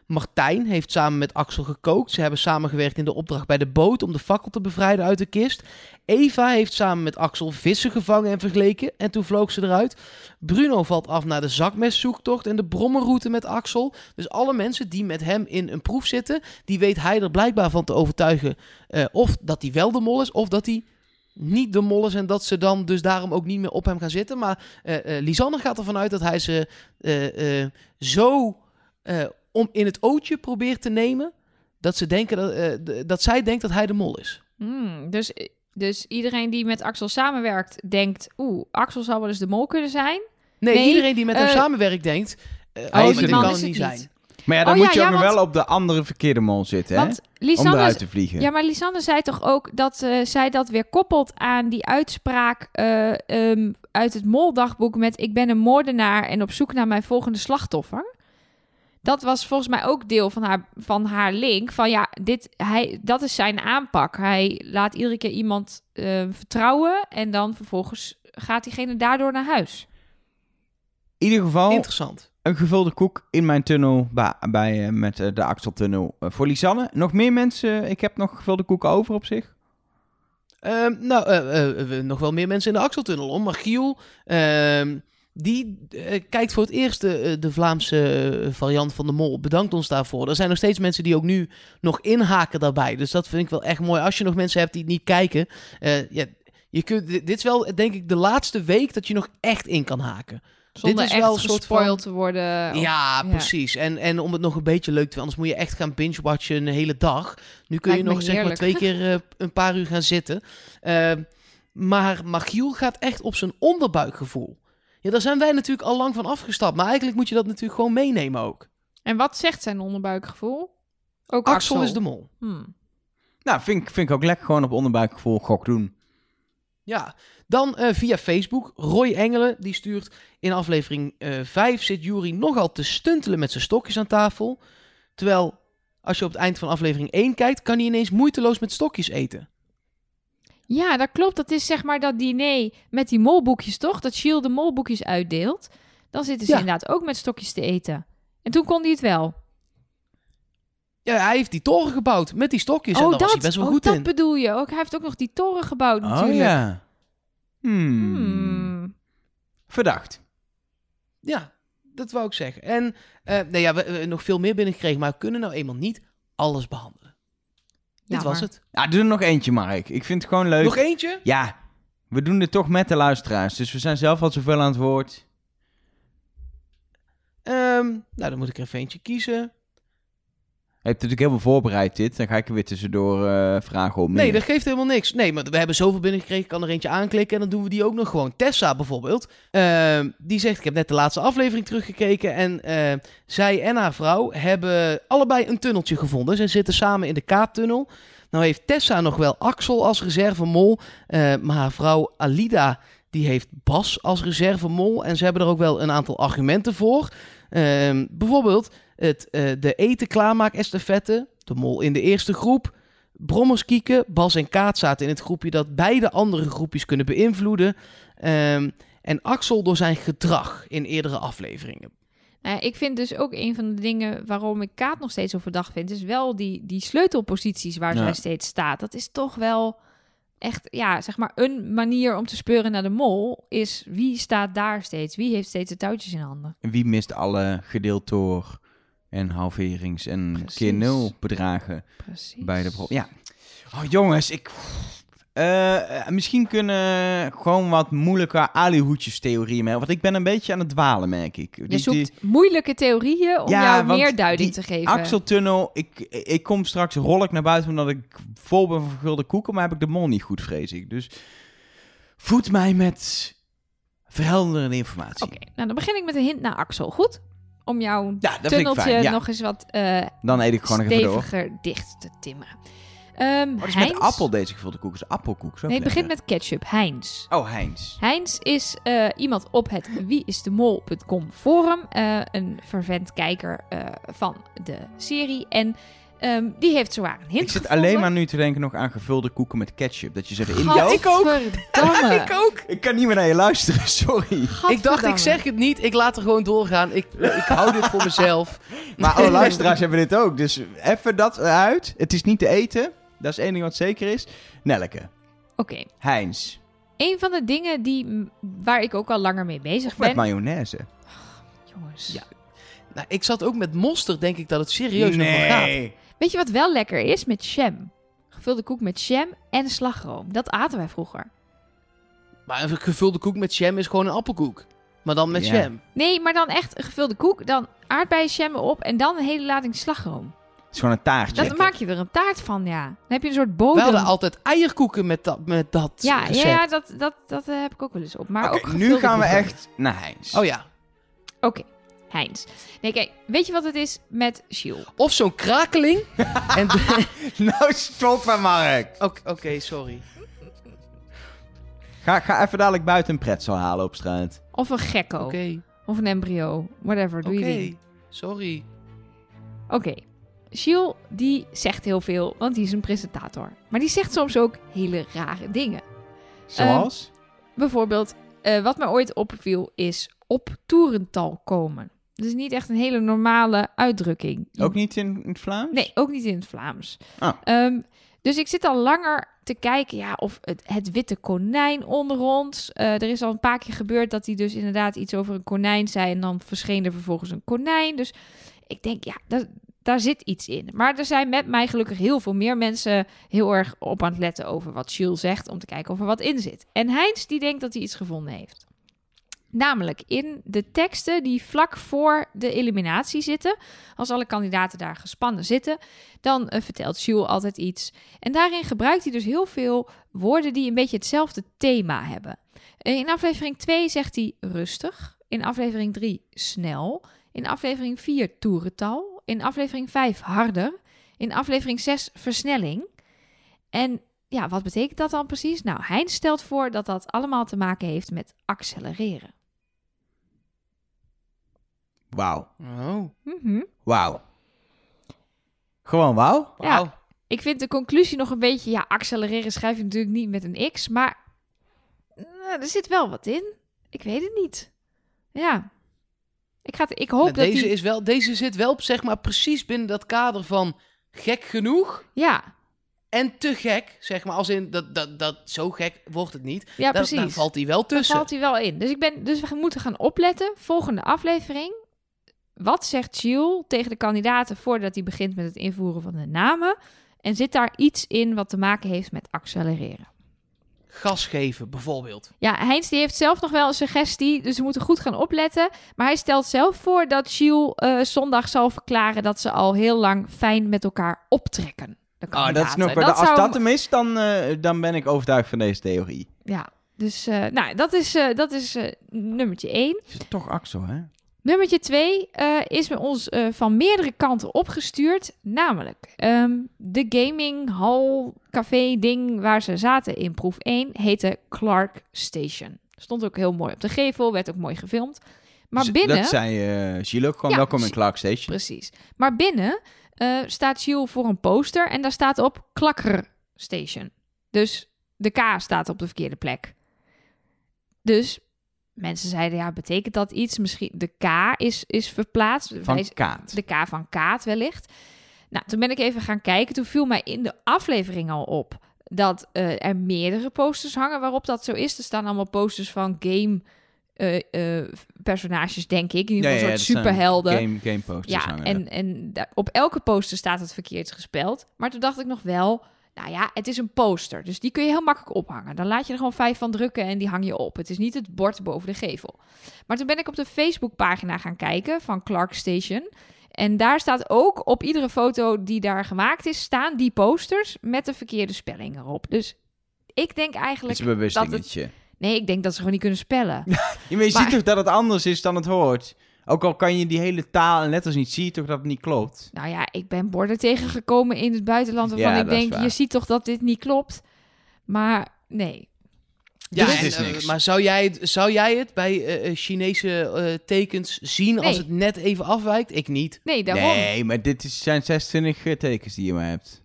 Martijn heeft samen met Axel gekookt. Ze hebben samengewerkt in de opdracht bij de boot om de fakkel te bevrijden uit de kist. Eva heeft samen met Axel vissen gevangen en vergeleken en toen vloog ze eruit. Bruno valt af naar de zakmeszoektocht en de brommerroute met Axel. Dus alle mensen die met hem in een proef zitten, die weet hij er blijkbaar van te overtuigen eh, of dat hij wel de mol is of dat hij niet de mol is en dat ze dan dus daarom ook niet meer op hem gaan zitten. Maar eh, Lisanne gaat ervan uit dat hij ze zo om in het ootje probeert te nemen dat, ze denken dat, dat zij denkt dat hij de mol is. Hmm, dus, Dus iedereen die met Axel samenwerkt, denkt... Oeh, Axel zou wel eens de mol kunnen zijn. Nee, Nee, iedereen die met hem eh, samenwerkt denkt... eh Oh, oh, die man kan is het niet zijn. niet. Maar ja, dan Oh, moet ja, je ook ja, nog want- wel op de andere verkeerde mol zitten, hè? Om eruit te vliegen. Ja, maar Lisanne zei toch ook dat eh, zij dat weer koppelt aan die uitspraak eh, ehm, uit het Moldagboek met ik ben een moordenaar en op zoek naar mijn volgende slachtoffer. Dat was volgens mij ook deel van haar, van haar link. Van ja, dit, hij, dat is zijn aanpak. Hij laat iedere keer iemand eh, vertrouwen en dan vervolgens gaat diegene daardoor naar huis. In ieder geval Interessant. een gevulde koek in mijn tunnel bij, bij, eh, met eh, de Axeltunnel voor Lisanne. Nog meer mensen? Ik heb nog gevulde koeken over op zich. Ehm, nou, nog wel meer mensen in de Axeltunnel om. Maar Giel, ehm, die eh, kijkt voor het eerst de, eh, de Vlaamse eh, variant van de mol. Bedankt ons daarvoor. Er zijn nog steeds mensen die ook nu nog inhaken daarbij. Dus dat vind ik wel echt mooi. Als je nog mensen hebt die het niet kijken. ja, je kunt, dit dit is wel, denk ik, de laatste week dat je nog echt in kan haken. Zonder is echt wel een soort van- te worden. of- Ja, precies. En, en om het nog een beetje leuk te vinden, anders moet je echt gaan binge-watchen een hele dag. Nu kun je Lijkt nog zeg maar twee keer een paar uur gaan zitten. Eh, maar Magiel gaat echt op zijn onderbuikgevoel. Ja, daar zijn wij natuurlijk al lang van afgestapt. Maar eigenlijk moet je dat natuurlijk gewoon meenemen ook. En wat zegt zijn onderbuikgevoel? Ook Axel, is de mol. Hmm. Nou, vind, ik- vind ik ook lekker gewoon op onderbuikgevoel gok doen. Ja, dan eh, via Facebook. Roy Engelen, die stuurt in aflevering eh 5 zit Jury nogal te stuntelen met zijn stokjes aan tafel. Terwijl, als je op het eind van aflevering 1 kijkt, kan hij ineens moeiteloos met stokjes eten. Ja, dat klopt. Dat is zeg maar dat diner met die molboekjes, toch? Dat Shield de molboekjes uitdeelt. Dan zitten ze Ja. inderdaad ook met stokjes te eten. En toen kon hij het wel. Ja, hij heeft die toren gebouwd met die stokjes. en oh, daar dat, was hij best wel oh, goed dat in. bedoel je. Ook, hij heeft ook nog die toren gebouwd natuurlijk. Oh ja. Hmm. Hmm. Verdacht. Ja, dat wou ik zeggen. En eh, nee, ja, we hebben nog veel meer binnengekregen, maar we kunnen nou eenmaal niet alles behandelen. Dit Jammer. was het. Ja, doe er nog eentje, Mark. Ik vind het gewoon leuk. Nog eentje? Ja, we doen dit toch met de luisteraars. Dus we zijn zelf al zoveel aan het woord. Ehm, nou, dan moet ik er even eentje kiezen. Je hebt natuurlijk heel veel voorbereid dit. Dan ga ik er weer tussendoor eh, vragen om Nee, meer. dat geeft helemaal niks. Nee, maar we hebben zoveel binnengekregen. Ik kan er eentje aanklikken en dan doen we die ook nog gewoon. Tessa bijvoorbeeld. ehm, die zegt, ik heb net de laatste aflevering teruggekeken. En eh, zij en haar vrouw hebben allebei een tunneltje gevonden. Ze zitten samen in de Kaaptunnel. Nou heeft Tessa nog wel Axel als reservemol. eh, maar haar vrouw Alida, die heeft Bas als reservemol. En ze hebben er ook wel een aantal argumenten voor. Ehm, bijvoorbeeld het, eh, de eten klaarmaak estafette. De mol in de eerste groep. Brommers kieken, Bas en Kaat zaten in het groepje dat beide andere groepjes kunnen beïnvloeden. Ehm, en Axel door zijn gedrag in eerdere afleveringen. Nou ja, ik vind dus ook een van de dingen waarom ik Kaat nog steeds zo verdacht vind, is wel die, die sleutelposities waar Ja. zij steeds staat. Dat is toch wel echt, ja, zeg maar, een manier om te speuren naar de mol is wie staat daar steeds? Wie heeft steeds de touwtjes in handen? En Wie mist alle gedeeld door en halverings en Precies. keer nul bedragen Precies. bij de. Ja. Oh jongens, ik... Eh, eh, misschien kunnen gewoon wat moeilijke alihoedjes theorieën mee. Want ik ben een beetje aan het dwalen, merk ik. Je zoekt die- moeilijke theorieën om Ja, jou meer duiding te geven. Axeltunnel, ik, ik kom straks, rol ik naar buiten omdat ik vol ben van gulden koeken, maar heb ik de mol niet goed, vrees ik. Dus voed mij met verhelderende informatie. Oké, nou dan begin ik met een hint naar Axel. Goed? Om jouw Ja, tunneltje. Ja. nog eens wat eh, Dan eet ik gewoon even door. steviger dicht te timmeren. Ehm Wat is Heinz- met appel deze gevulde koek? Is appelkoek? Zo Nee, het begint met ketchup. Heinz. Oh, Heinz. Heinz is eh, iemand op het wieisdemol.com forum. eh, een fervent kijker eh, van de serie. En ehm, die heeft zowaar een hint Ik zit gevonden. alleen maar nu te denken nog aan gevulde koeken met ketchup. Dat je zegt, in Ja, ik ook. [LAUGHS] Ik ook. Ik kan niet meer naar je luisteren, [LAUGHS] sorry. Ik dacht, ik zeg het niet. Ik laat er gewoon doorgaan. Ik, ik hou dit voor mezelf. Maar alle [LAUGHS] luisteraars hebben dit ook. Dus even dat eruit. Het is niet te eten. Dat is één ding wat zeker is. Nelke. Oké. Heinz. Een van de dingen die, waar ik ook al langer mee bezig Of met ben... mayonaise. Jongens. Ja. Nou, ik zat ook met mosterd, denk ik dat het serieus nog wel gaat. Weet je wat wel lekker is? Met jam. Gevulde koek met jam en slagroom. Dat aten wij vroeger. Maar een gevulde koek met jam is gewoon een appelkoek. Maar dan met Ja. jam. Nee, maar dan echt een gevulde koek. Dan aardbeienjam op en dan een hele lading slagroom. Het is gewoon een taartje. Dan maak je er een taart van, ja. Dan heb je een soort We hadden altijd eierkoeken met dat, met dat ja, ja, recept. ja, dat, dat, dat eh, heb ik ook wel eens op. Maar Oké, ook nu gevulde gaan we echt naar Heinz. Oh ja. Oké, Heinz. Nee, kijk, weet je wat het is met Jules? Of zo'n krakeling. [LAUGHS] en de- nou, stoppen, Mark. Oké, oké, sorry. Ga, ga even dadelijk buiten een pretzel halen op straat. Of een gekko. Oké, Of een embryo. Whatever, doe je oké. ding. Sorry. Oké. Jules, die zegt heel veel, want die is een presentator. Maar die zegt soms ook hele rare dingen. Zoals? Bijvoorbeeld, eh, wat mij ooit opviel, is op toerental komen. Is niet echt een hele normale uitdrukking. Ook niet in, het Vlaams? Nee, ook niet in het Vlaams. Ah. Ehm, dus ik zit al langer te kijken ja, of het, het witte konijn onder ons. eh, er is al een paar keer gebeurd dat hij dus inderdaad iets over een konijn zei. En dan verscheen er vervolgens een konijn. Dus ik denk, ja, dat, daar zit iets in. Maar er zijn met mij gelukkig heel veel meer mensen heel erg op aan het letten over wat Jules zegt. Om te kijken of er wat in zit. En Heinz die denkt dat hij iets gevonden heeft. Namelijk in de teksten die vlak voor de eliminatie zitten. Als alle kandidaten daar gespannen zitten, dan eh, vertelt Jules altijd iets. En daarin gebruikt hij dus heel veel woorden die een beetje hetzelfde thema hebben. Eh, In aflevering 2 zegt hij rustig. In aflevering 3 snel. In aflevering 4 toerental. In aflevering 5 harder. In aflevering 6 versnelling. En ja, wat betekent dat dan precies? Nou, Heinz stelt voor dat dat allemaal te maken heeft met accelereren. Wauw. Oh, Mhm. Wauw. Gewoon wauw? wauw. Ik vind de conclusie nog een beetje... Ja, accelereren schrijf je natuurlijk niet met een x, maar nou, er zit wel wat in. Ik weet het niet. Ja. Ik, ga het, ik hoop Nou, dat deze, die... is wel, deze zit wel zeg maar precies binnen dat kader van gek genoeg Ja, en te gek. Zeg maar als in dat, dat, dat zo gek wordt het niet. ja Daar- precies. Daar valt hij wel Daar tussen. valt hij wel in. Dus, ik ben, dus we moeten gaan opletten. Volgende aflevering. Wat zegt Jules tegen de kandidaten voordat hij begint met het invoeren van de namen? En zit daar iets in wat te maken heeft met accelereren? Gas geven bijvoorbeeld. Ja, Heinz die heeft zelf nog wel een suggestie, dus we moeten goed gaan opletten. Maar hij stelt zelf voor dat Jules eh, zondag zal verklaren dat ze al heel lang fijn met elkaar optrekken. De Oh, dat is nog, kandidaten. als zou- dat hem is, dan, eh, dan ben ik overtuigd van deze theorie. Ja, dus eh, nou, dat is, eh, dat is eh, nummertje één. Is het toch Axel, hè? Nummertje twee eh, is bij ons eh, van meerdere kanten opgestuurd. Namelijk, ehm, de gaming hall café ding waar ze zaten in proef 1 heette Clark Station. Stond ook heel mooi op de gevel, werd ook mooi gefilmd. Maar binnen... Dat zei uh, Gilles ook gewoon, Ja, welkom in Gilles. Clark Station. Precies. Maar binnen staat Jules voor een poster en daar staat op Klakker Station. Dus de K staat op de verkeerde plek. Dus mensen zeiden, ja, betekent dat iets? Misschien de K is, is verplaatst. Van Kaat. de K van Kaat wellicht. Nou, toen ben ik even gaan kijken. Toen viel mij in de aflevering al op dat eh, er meerdere posters hangen waarop dat zo is. Er staan allemaal posters van game eh, eh, personages, denk ik. In ieder geval een dat soort superhelden. Game, game posters Ja, hangen. en, en op elke poster staat het verkeerd gespeld. Maar toen dacht ik nog wel, nou ja, het is een poster. Dus die kun je heel makkelijk ophangen. Dan laat je er gewoon vijf van drukken en die hang je op. Het is niet het bord boven de gevel. Maar toen ben ik op de Facebookpagina gaan kijken van Clark Station. En daar staat ook op iedere foto die daar gemaakt is, staan die posters met de verkeerde spelling erop. Dus ik denk Het eigenlijk is een bewust dat het-. Nee, ik denk dat ze gewoon niet kunnen spellen. [LAUGHS] Maar je Maar- ziet toch dat het anders is dan het hoort? Ook al kan je die hele taal en letters niet zien, je toch dat het niet klopt? Nou ja, ik ben borden tegengekomen in het buitenland waarvan Ja, ik denk, je ziet toch dat dit niet klopt. Maar nee. Ja, Dus en, is eh, niks. maar zou jij het, zou jij het bij eh, eh, Chinese eh, tekens zien als het net even afwijkt? Ik niet. Nee, daarom. Nee, maar dit is, zijn 26 eh, tekens die je maar hebt.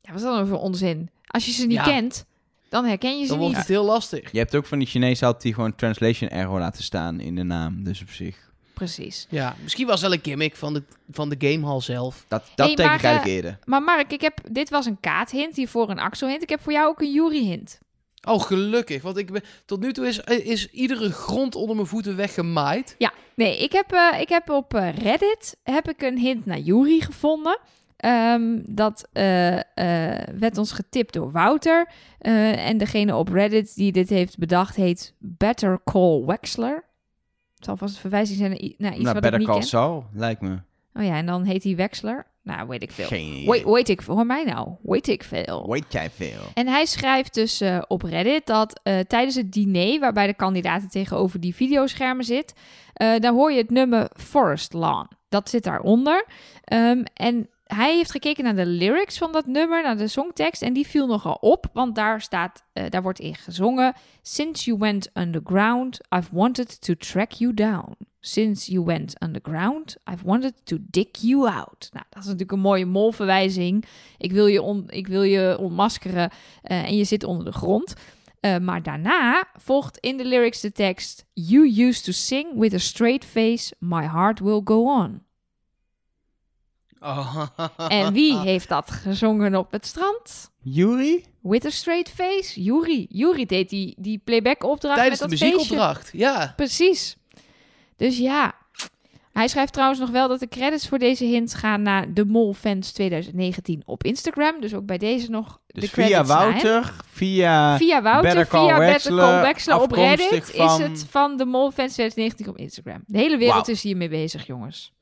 Ja, wat is dat nou voor onzin? Als je ze niet Ja. kent, dan herken je ze Dan niet. wordt het heel lastig. Je hebt ook van die Chinezen altijd die gewoon translation error laten staan in de naam. Dus op zich. Precies. Ja, misschien was wel een gimmick van de, van de gamehall zelf. Dat, dat Hey, denk maar, ik eigenlijk eh, eerder. Maar Mark, ik heb, dit was een kaat-hint, hiervoor een Axel-hint. Ik heb voor jou ook een Jury-hint. Oh, gelukkig. Want ik ben, tot nu toe is, is iedere grond onder mijn voeten weggemaaid. Ja, nee, ik heb, eh, ik heb op eh, Reddit heb ik een hint naar Jury gevonden. Ehm, dat eh, eh, werd ons getipt door Wouter. Eh, en degene op Reddit die dit heeft bedacht heet Better Call Wexler. Het zal vast een verwijzing zijn naar, iets Nou, wat ik Better niet Call ken. Saul, lijkt me. Oh ja, en dan heet hij Wexler. Nou, weet ik veel. Geen idee. Weet, weet ik. Hoor mij nou. Weet ik veel. Weet jij veel? En hij schrijft dus eh, op Reddit dat eh, tijdens het diner, waarbij de kandidaten tegenover die videoschermen zit, eh, daar hoor je het nummer Forest Lawn. Dat zit daaronder. Ehm, en hij heeft gekeken naar de lyrics van dat nummer, naar de songtekst, en die viel nogal op, want daar staat, eh, daar wordt in gezongen: Since you went underground, I've wanted to track you down. Since you went underground, I've wanted to dig you out. Nou, dat is natuurlijk een mooie molverwijzing. Ik wil je, on, ik wil je ontmaskeren eh, en je zit onder de grond. Eh, maar daarna volgt in de lyrics de tekst: You used to sing with a straight face, my heart will go on. Oh. En wie [LAUGHS] heeft dat gezongen op het strand? Yuri? With a straight face? Yuri. Yuri deed die, die playback opdracht Tijdens de met dat feestje. muziekopdracht, ja. Precies. Dus ja. Hij schrijft trouwens nog wel dat de credits voor deze hint gaan naar de Mol Fans 2019 op Instagram. Dus ook bij deze nog de Dus credits via. Wouter, via... Via Wouter, Better Call via Better Call Wexler op Reddit van- is het van de Mol Fans 2019 op Instagram. De hele wereld is hiermee bezig, jongens.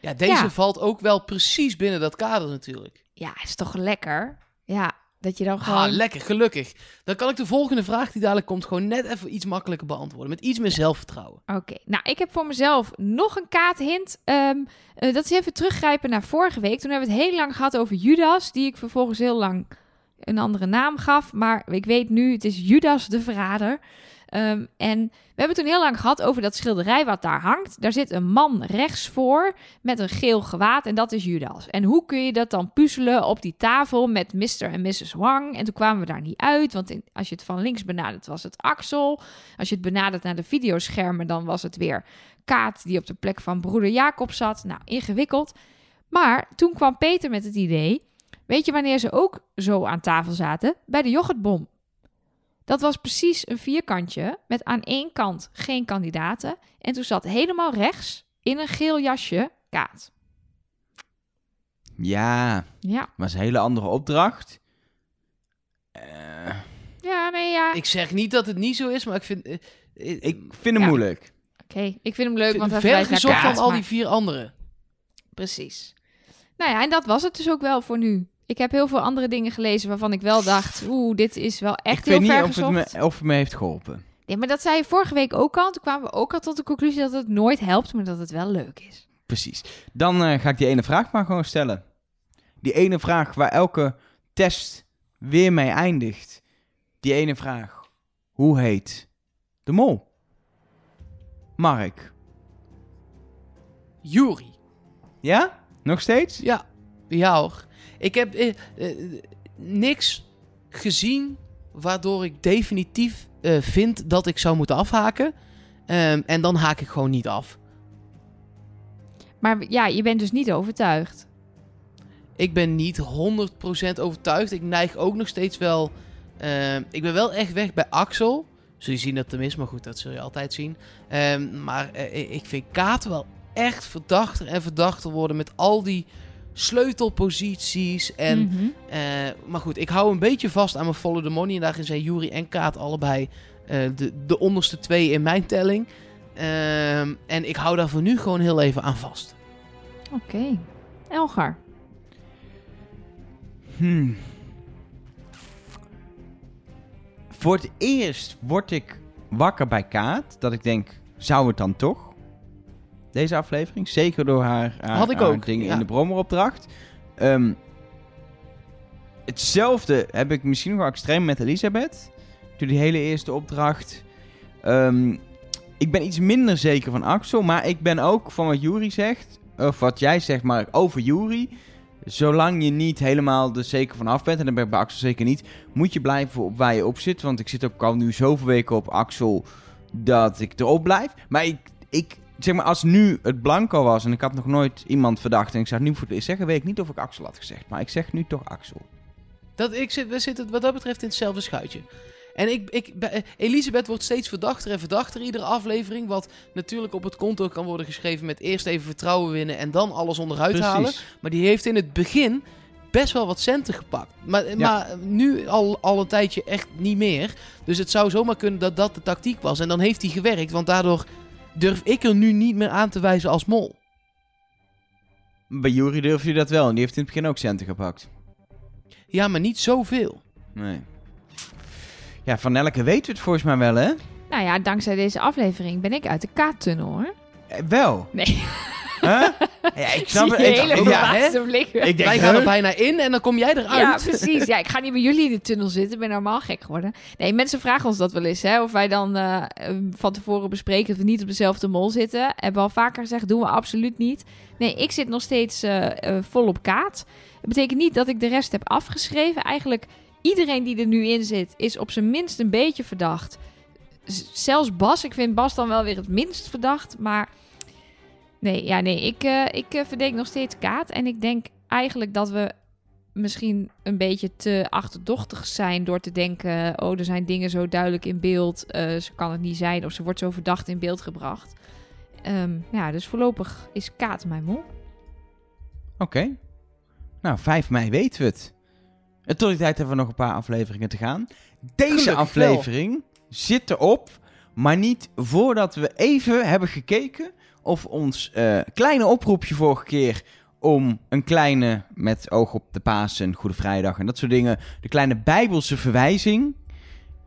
Ja, deze Ja. valt ook wel precies binnen dat kader natuurlijk. Ja, is toch lekker? Ja, dat je dan gewoon... Ah, lekker, gelukkig. Dan kan ik de volgende vraag die dadelijk komt gewoon net even iets makkelijker beantwoorden. Met iets meer zelfvertrouwen. Oké, nou ik heb voor mezelf nog een kaathint. Ehm eh, dat is even teruggrijpen naar vorige week. Toen hebben we het heel lang gehad over Judas, die ik vervolgens heel lang een andere naam gaf. Maar ik weet nu, het is Judas de Verrader. Ehm, en we hebben toen heel lang gehad over dat schilderij wat daar hangt. Daar zit een man rechts voor met een geel gewaad en dat is Judas. En hoe kun je dat dan puzzelen op die tafel met Mr. en Mrs. Wang? En toen kwamen we daar niet uit, want als je het van links benadert was het Axel. Als je het benadert naar de videoschermen, dan was het weer Kaat die op de plek van broeder Jacob zat. Nou, ingewikkeld. Maar toen kwam Peter met het idee. Weet je wanneer ze ook zo aan tafel zaten? Bij de yoghurtbom. Dat was precies een vierkantje met aan één kant geen kandidaten. En toen zat helemaal rechts in een geel jasje Kaat. Ja, Ja, was een hele andere opdracht. Eh, ja nee, ja. Ik zeg niet dat het niet zo is, maar ik vind... eh, eh, ik vind hem Ja. moeilijk. Oké, ik vind hem leuk, want hij ver gezocht van al die vier anderen. Precies. Nou ja, en dat was het dus ook wel voor nu. Ik heb heel veel andere dingen gelezen waarvan ik wel dacht... Oeh, dit is wel echt ik heel weet niet ver of het, gezocht. me, of het me heeft geholpen. Nee, maar dat zei je vorige week ook al. Toen kwamen we ook al tot de conclusie dat het nooit helpt, maar dat het wel leuk is. Precies. Dan eh, ga ik die ene vraag maar gewoon stellen. Die ene vraag waar elke test weer mee eindigt. Die ene vraag. Hoe heet de mol? Mark. Jury. Ja? Nog steeds? Ja, ja hoor. Ik heb eh, eh, niks gezien waardoor ik definitief eh, vind dat ik zou moeten afhaken. Ehm, en dan haak ik gewoon niet af. Maar ja, je bent dus niet overtuigd. Ik ben niet 100% overtuigd. Ik neig ook nog steeds wel. eh, ik ben wel echt weg bij Axel. Zul je zien dat is, maar goed, dat zul je altijd zien. Ehm, maar eh, ik vind Kaat wel echt verdachter en verdachter worden met al die sleutelposities. En, Mhm. eh, maar goed, ik hou een beetje vast aan mijn Follow the Money. En daarin zijn Jury en Kaat allebei eh, de, de onderste twee in mijn telling. Ehm, en ik hou daar voor nu gewoon heel even aan vast. Oké. Elgar. Hmm. Voor het eerst word ik wakker bij Kaat. Dat ik denk, zou het dan toch? Deze aflevering. Zeker door haar, haar, Had ik haar ook, dingen ja. in de bromeropdracht. Ehm, hetzelfde heb ik misschien nog wel extreem met Elisabeth. Toen die hele eerste opdracht. Ehm, ik ben iets minder zeker van Axel. Maar ik ben ook van wat Jury zegt. Of wat jij zegt, maar over Jury. Zolang je niet helemaal er zeker van af bent, en dat ben ik bij Axel zeker niet, moet je blijven op waar je op zit. Want ik zit ook al nu zoveel weken op Axel dat ik erop blijf. Maar ik, ik zeg maar, als nu het blanco was en ik had nog nooit iemand verdacht en ik zou het nu voor het zeggen, weet ik niet of ik Axel had gezegd. Maar ik zeg nu toch Axel. Dat, ik zit, we zitten wat dat betreft in hetzelfde schuitje. En ik, ik, eh, Elisabeth wordt steeds verdachter en verdachter iedere aflevering. Wat natuurlijk op het konto kan worden geschreven met eerst even vertrouwen winnen en dan alles onderuit halen. Maar die heeft in het begin best wel wat centen gepakt. Maar, maar nu al, al een tijdje echt niet meer. Dus het zou zomaar kunnen dat dat de tactiek was. En dan heeft hij gewerkt, want daardoor durf ik er nu niet meer aan te wijzen als mol. Bij Jury durf je dat wel. En die heeft in het begin ook centen gepakt. Ja, maar niet zoveel. Nee. Ja, van Elke weten we het volgens mij wel, hè? Nou ja, dankzij deze aflevering ben ik uit de kaattunnel hoor. Eh, wel. Nee. Huh? [LAUGHS] Ja, ik [LAUGHS] snap het. Ik, hele ja, blik. ik denk, Wij gaan er bijna in en dan kom jij eruit. Ja, precies. Ja, ik ga niet bij jullie in de tunnel zitten. Ik ben normaal gek geworden. Nee, mensen vragen ons dat wel eens. Hè? Of wij dan eh, eh, van tevoren bespreken dat we niet op dezelfde mol zitten. Hebben we al vaker gezegd, doen we absoluut niet. Nee, ik zit nog steeds eh, eh, vol op kaat. Dat betekent niet dat ik de rest heb afgeschreven. Eigenlijk iedereen die er nu in zit, is op zijn minst een beetje verdacht. Z- zelfs Bas. Ik vind Bas dan wel weer het minst verdacht. Maar nee, ja, nee ik, eh, ik eh, verdenk nog steeds kaat. En ik denk eigenlijk dat we misschien een beetje te achterdochtig zijn door te denken: oh, er zijn dingen zo duidelijk in beeld, eh, ze kan het niet zijn, of ze wordt zo verdacht in beeld gebracht. Ehm, ja, dus voorlopig is Kaat mijn mol. Oké. Nou, 5 mei weten we het. En tot die tijd hebben we nog een paar afleveringen te gaan. Deze Gelukkig aflevering zit erop, maar niet voordat we even hebben gekeken of ons eh, kleine oproepje vorige keer om een kleine, met oog op de Pasen, Goede Vrijdag en dat soort dingen, de kleine bijbelse verwijzing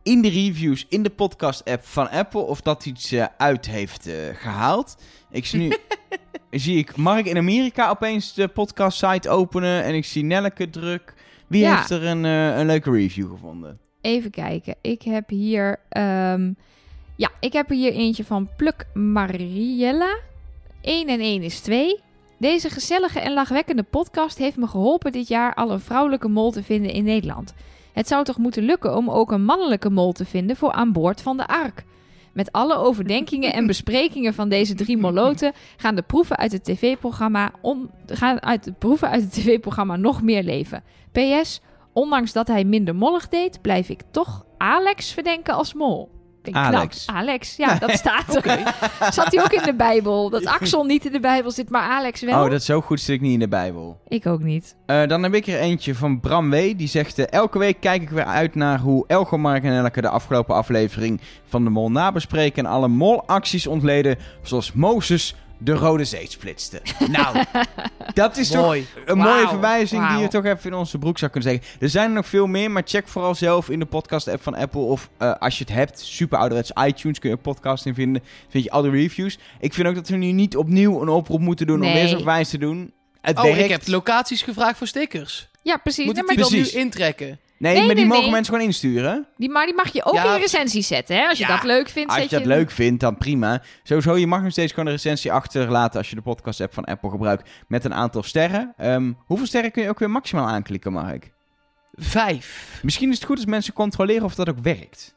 in de reviews, in de podcast-app van Apple, of dat iets eh, uit heeft eh, gehaald. Ik zie nu, [LAUGHS] zie ik Mark in Amerika opeens de podcast-site openen en ik zie Nelleke druk. Wie Ja. heeft er een, een leuke review gevonden? Even kijken. Ik heb hier. ehm, ja, ik heb er hier eentje van Pluk Mariella. 1 en 1 is 2. Deze gezellige en lachwekkende podcast heeft me geholpen dit jaar al een vrouwelijke mol te vinden in Nederland. Het zou toch moeten lukken om ook een mannelijke mol te vinden voor aan boord van de Ark. Met alle overdenkingen en besprekingen van deze drie moloten gaan de proeven uit het tv-programma gaan uit de proeven uit het tv-programma nog meer leven. PS, ondanks dat hij minder mollig deed, blijf ik toch Alex verdenken als mol. Alex. Alex, ja, dat [LAUGHS] staat er. Zat hij ook in de Bijbel? Dat Axel niet in de Bijbel zit, maar Alex wel? Oh, dat is zo goed zit ik niet in de Bijbel. Ik ook niet. Eh, dan heb ik er eentje van Bram W. Die zegt... eh, elke week kijk ik weer uit naar hoe Elgo, Mark en Elke... de afgelopen aflevering van de Mol nabespreken... en alle molacties ontleden... zoals Mozes de Rode Zee splitste. nou, [LAUGHS] dat is toch een mooie verwijzing... die je toch even in onze broek zou kunnen zeggen. Er zijn er nog veel meer... maar check vooral zelf in de podcast-app van Apple... of eh, als je het hebt, super ouderwets iTunes... kun je ook podcast in vinden. Vind je al de reviews. Ik vind ook dat we nu niet opnieuw een oproep moeten doen... om weer zo'n verwijs te doen. Het Oh, werkt. ik heb locaties gevraagd voor stickers. Ja, precies. Moet Nee, ik maar, die dan nu intrekken? Nee, Nee, maar die nee, mogen nee. mensen gewoon insturen. die, maar die mag je ook Ja. in je recensie zetten, hè? Als je Ja, dat leuk vindt. Als je dat leuk vindt, dan prima. Sowieso, je mag nog steeds gewoon een recensie achterlaten als je de podcast-app van Apple gebruikt met een aantal sterren. Ehm, hoeveel sterren kun je ook weer maximaal aanklikken, Mark? Vijf. Misschien is het goed als mensen controleren of dat ook werkt.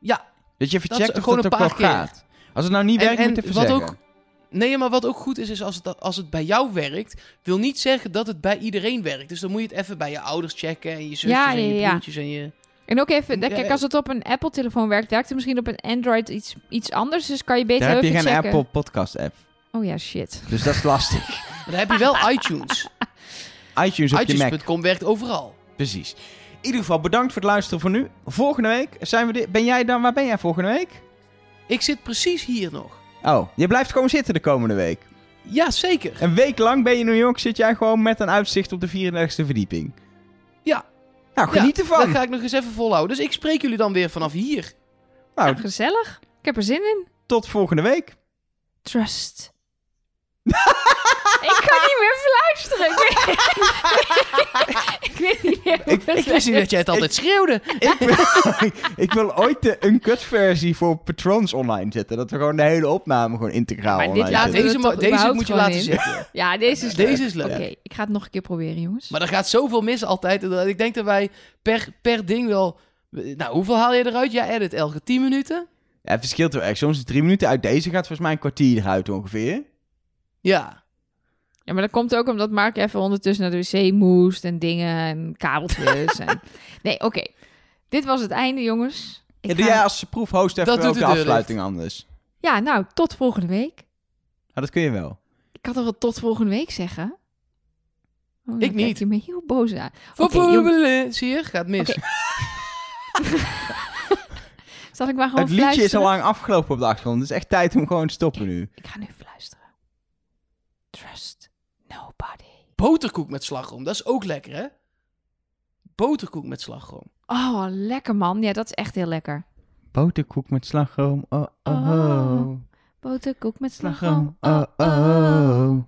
Ja. Dat je even Dat checkt of gewoon dat een ook paar keer. gaat. Als het nou niet En- werkt, en moet je even wat zeggen. ook- Nee, maar wat ook goed is, is als het, als het bij jou werkt, wil niet zeggen dat het bij iedereen werkt. Dus dan moet je het even bij je ouders checken en je zusjes Ja, en je ja, ja. broertjes en je... En ook even, Ja, kijk, als het op een Apple-telefoon werkt, werkt het misschien op een Android iets, iets anders. Dus kan je beter Daar heb je geen checken. Apple podcast-app. Oh ja, shit. Dus dat is lastig. [LAUGHS] Maar dan heb je wel iTunes. iTunes op je Mac. iTunes.com werkt overal. Precies. In ieder geval, bedankt voor het luisteren voor nu. Volgende week zijn we... Ben jij dan... Waar ben jij volgende week? Ik zit precies hier nog. Oh, je blijft gewoon zitten de komende week. Ja, zeker. Een week lang ben je in New York, zit jij gewoon met een uitzicht op de 34e verdieping. Ja. Nou, geniet ja, ervan. Dat ga ik nog eens even volhouden. Dus ik spreek jullie dan weer vanaf hier. Nou, Ja, gezellig. Ik heb er zin in. tot volgende week. Trust. Ik kan niet meer fluisteren. Ik weet, [LAUGHS] ik weet niet meer hoe Ik- het Ik wist niet dat jij het altijd schreeuwde. Ik wil, [LAUGHS] ik wil ooit de uncut versie voor patrons online zetten. Dat we gewoon de hele opname gewoon integraal Maar dit online zetten. we Deze, deze moet je laten in? zitten. Ja, deze is Deze leuk. is leuk. Oké, ik ga het nog een keer proberen, jongens. Maar er gaat zoveel mis altijd. Ik denk dat wij per, per ding wel... Nou, hoeveel haal je eruit? Jij edit elke 10 minuten? Ja, het verschilt wel echt. Soms is drie minuten uit deze gaat volgens mij een kwartier eruit ongeveer. Ja. Ja, maar dat komt ook omdat Mark even ondertussen naar de wc moest en dingen en kabeltjes. en... [LAUGHS] Nee, oké. Dit was het einde, jongens. Ik Ja, doe ga- jij als proefhost even Dat ook de afsluiting anders. Ja, nou, tot volgende week. Nou, dat kun je wel. Ik had toch wel tot volgende week zeggen? Oh, Ik kijk niet. je me heel boos aan. Oké, jongens. Zie je? Gaat mis. Oké. [LAUGHS] [LAUGHS] Zal ik maar gewoon Het liedje is al lang afgelopen op de achtergrond. Het is echt tijd om gewoon te stoppen nu. Ik ga nu. Trust Nobody. Boterkoek met slagroom, dat is ook lekker, hè? Boterkoek met slagroom. Oh, lekker man. Ja, dat is echt heel lekker. Boterkoek met slagroom, oh oh. Oh. Boterkoek met slagroom. Slagroom, oh oh.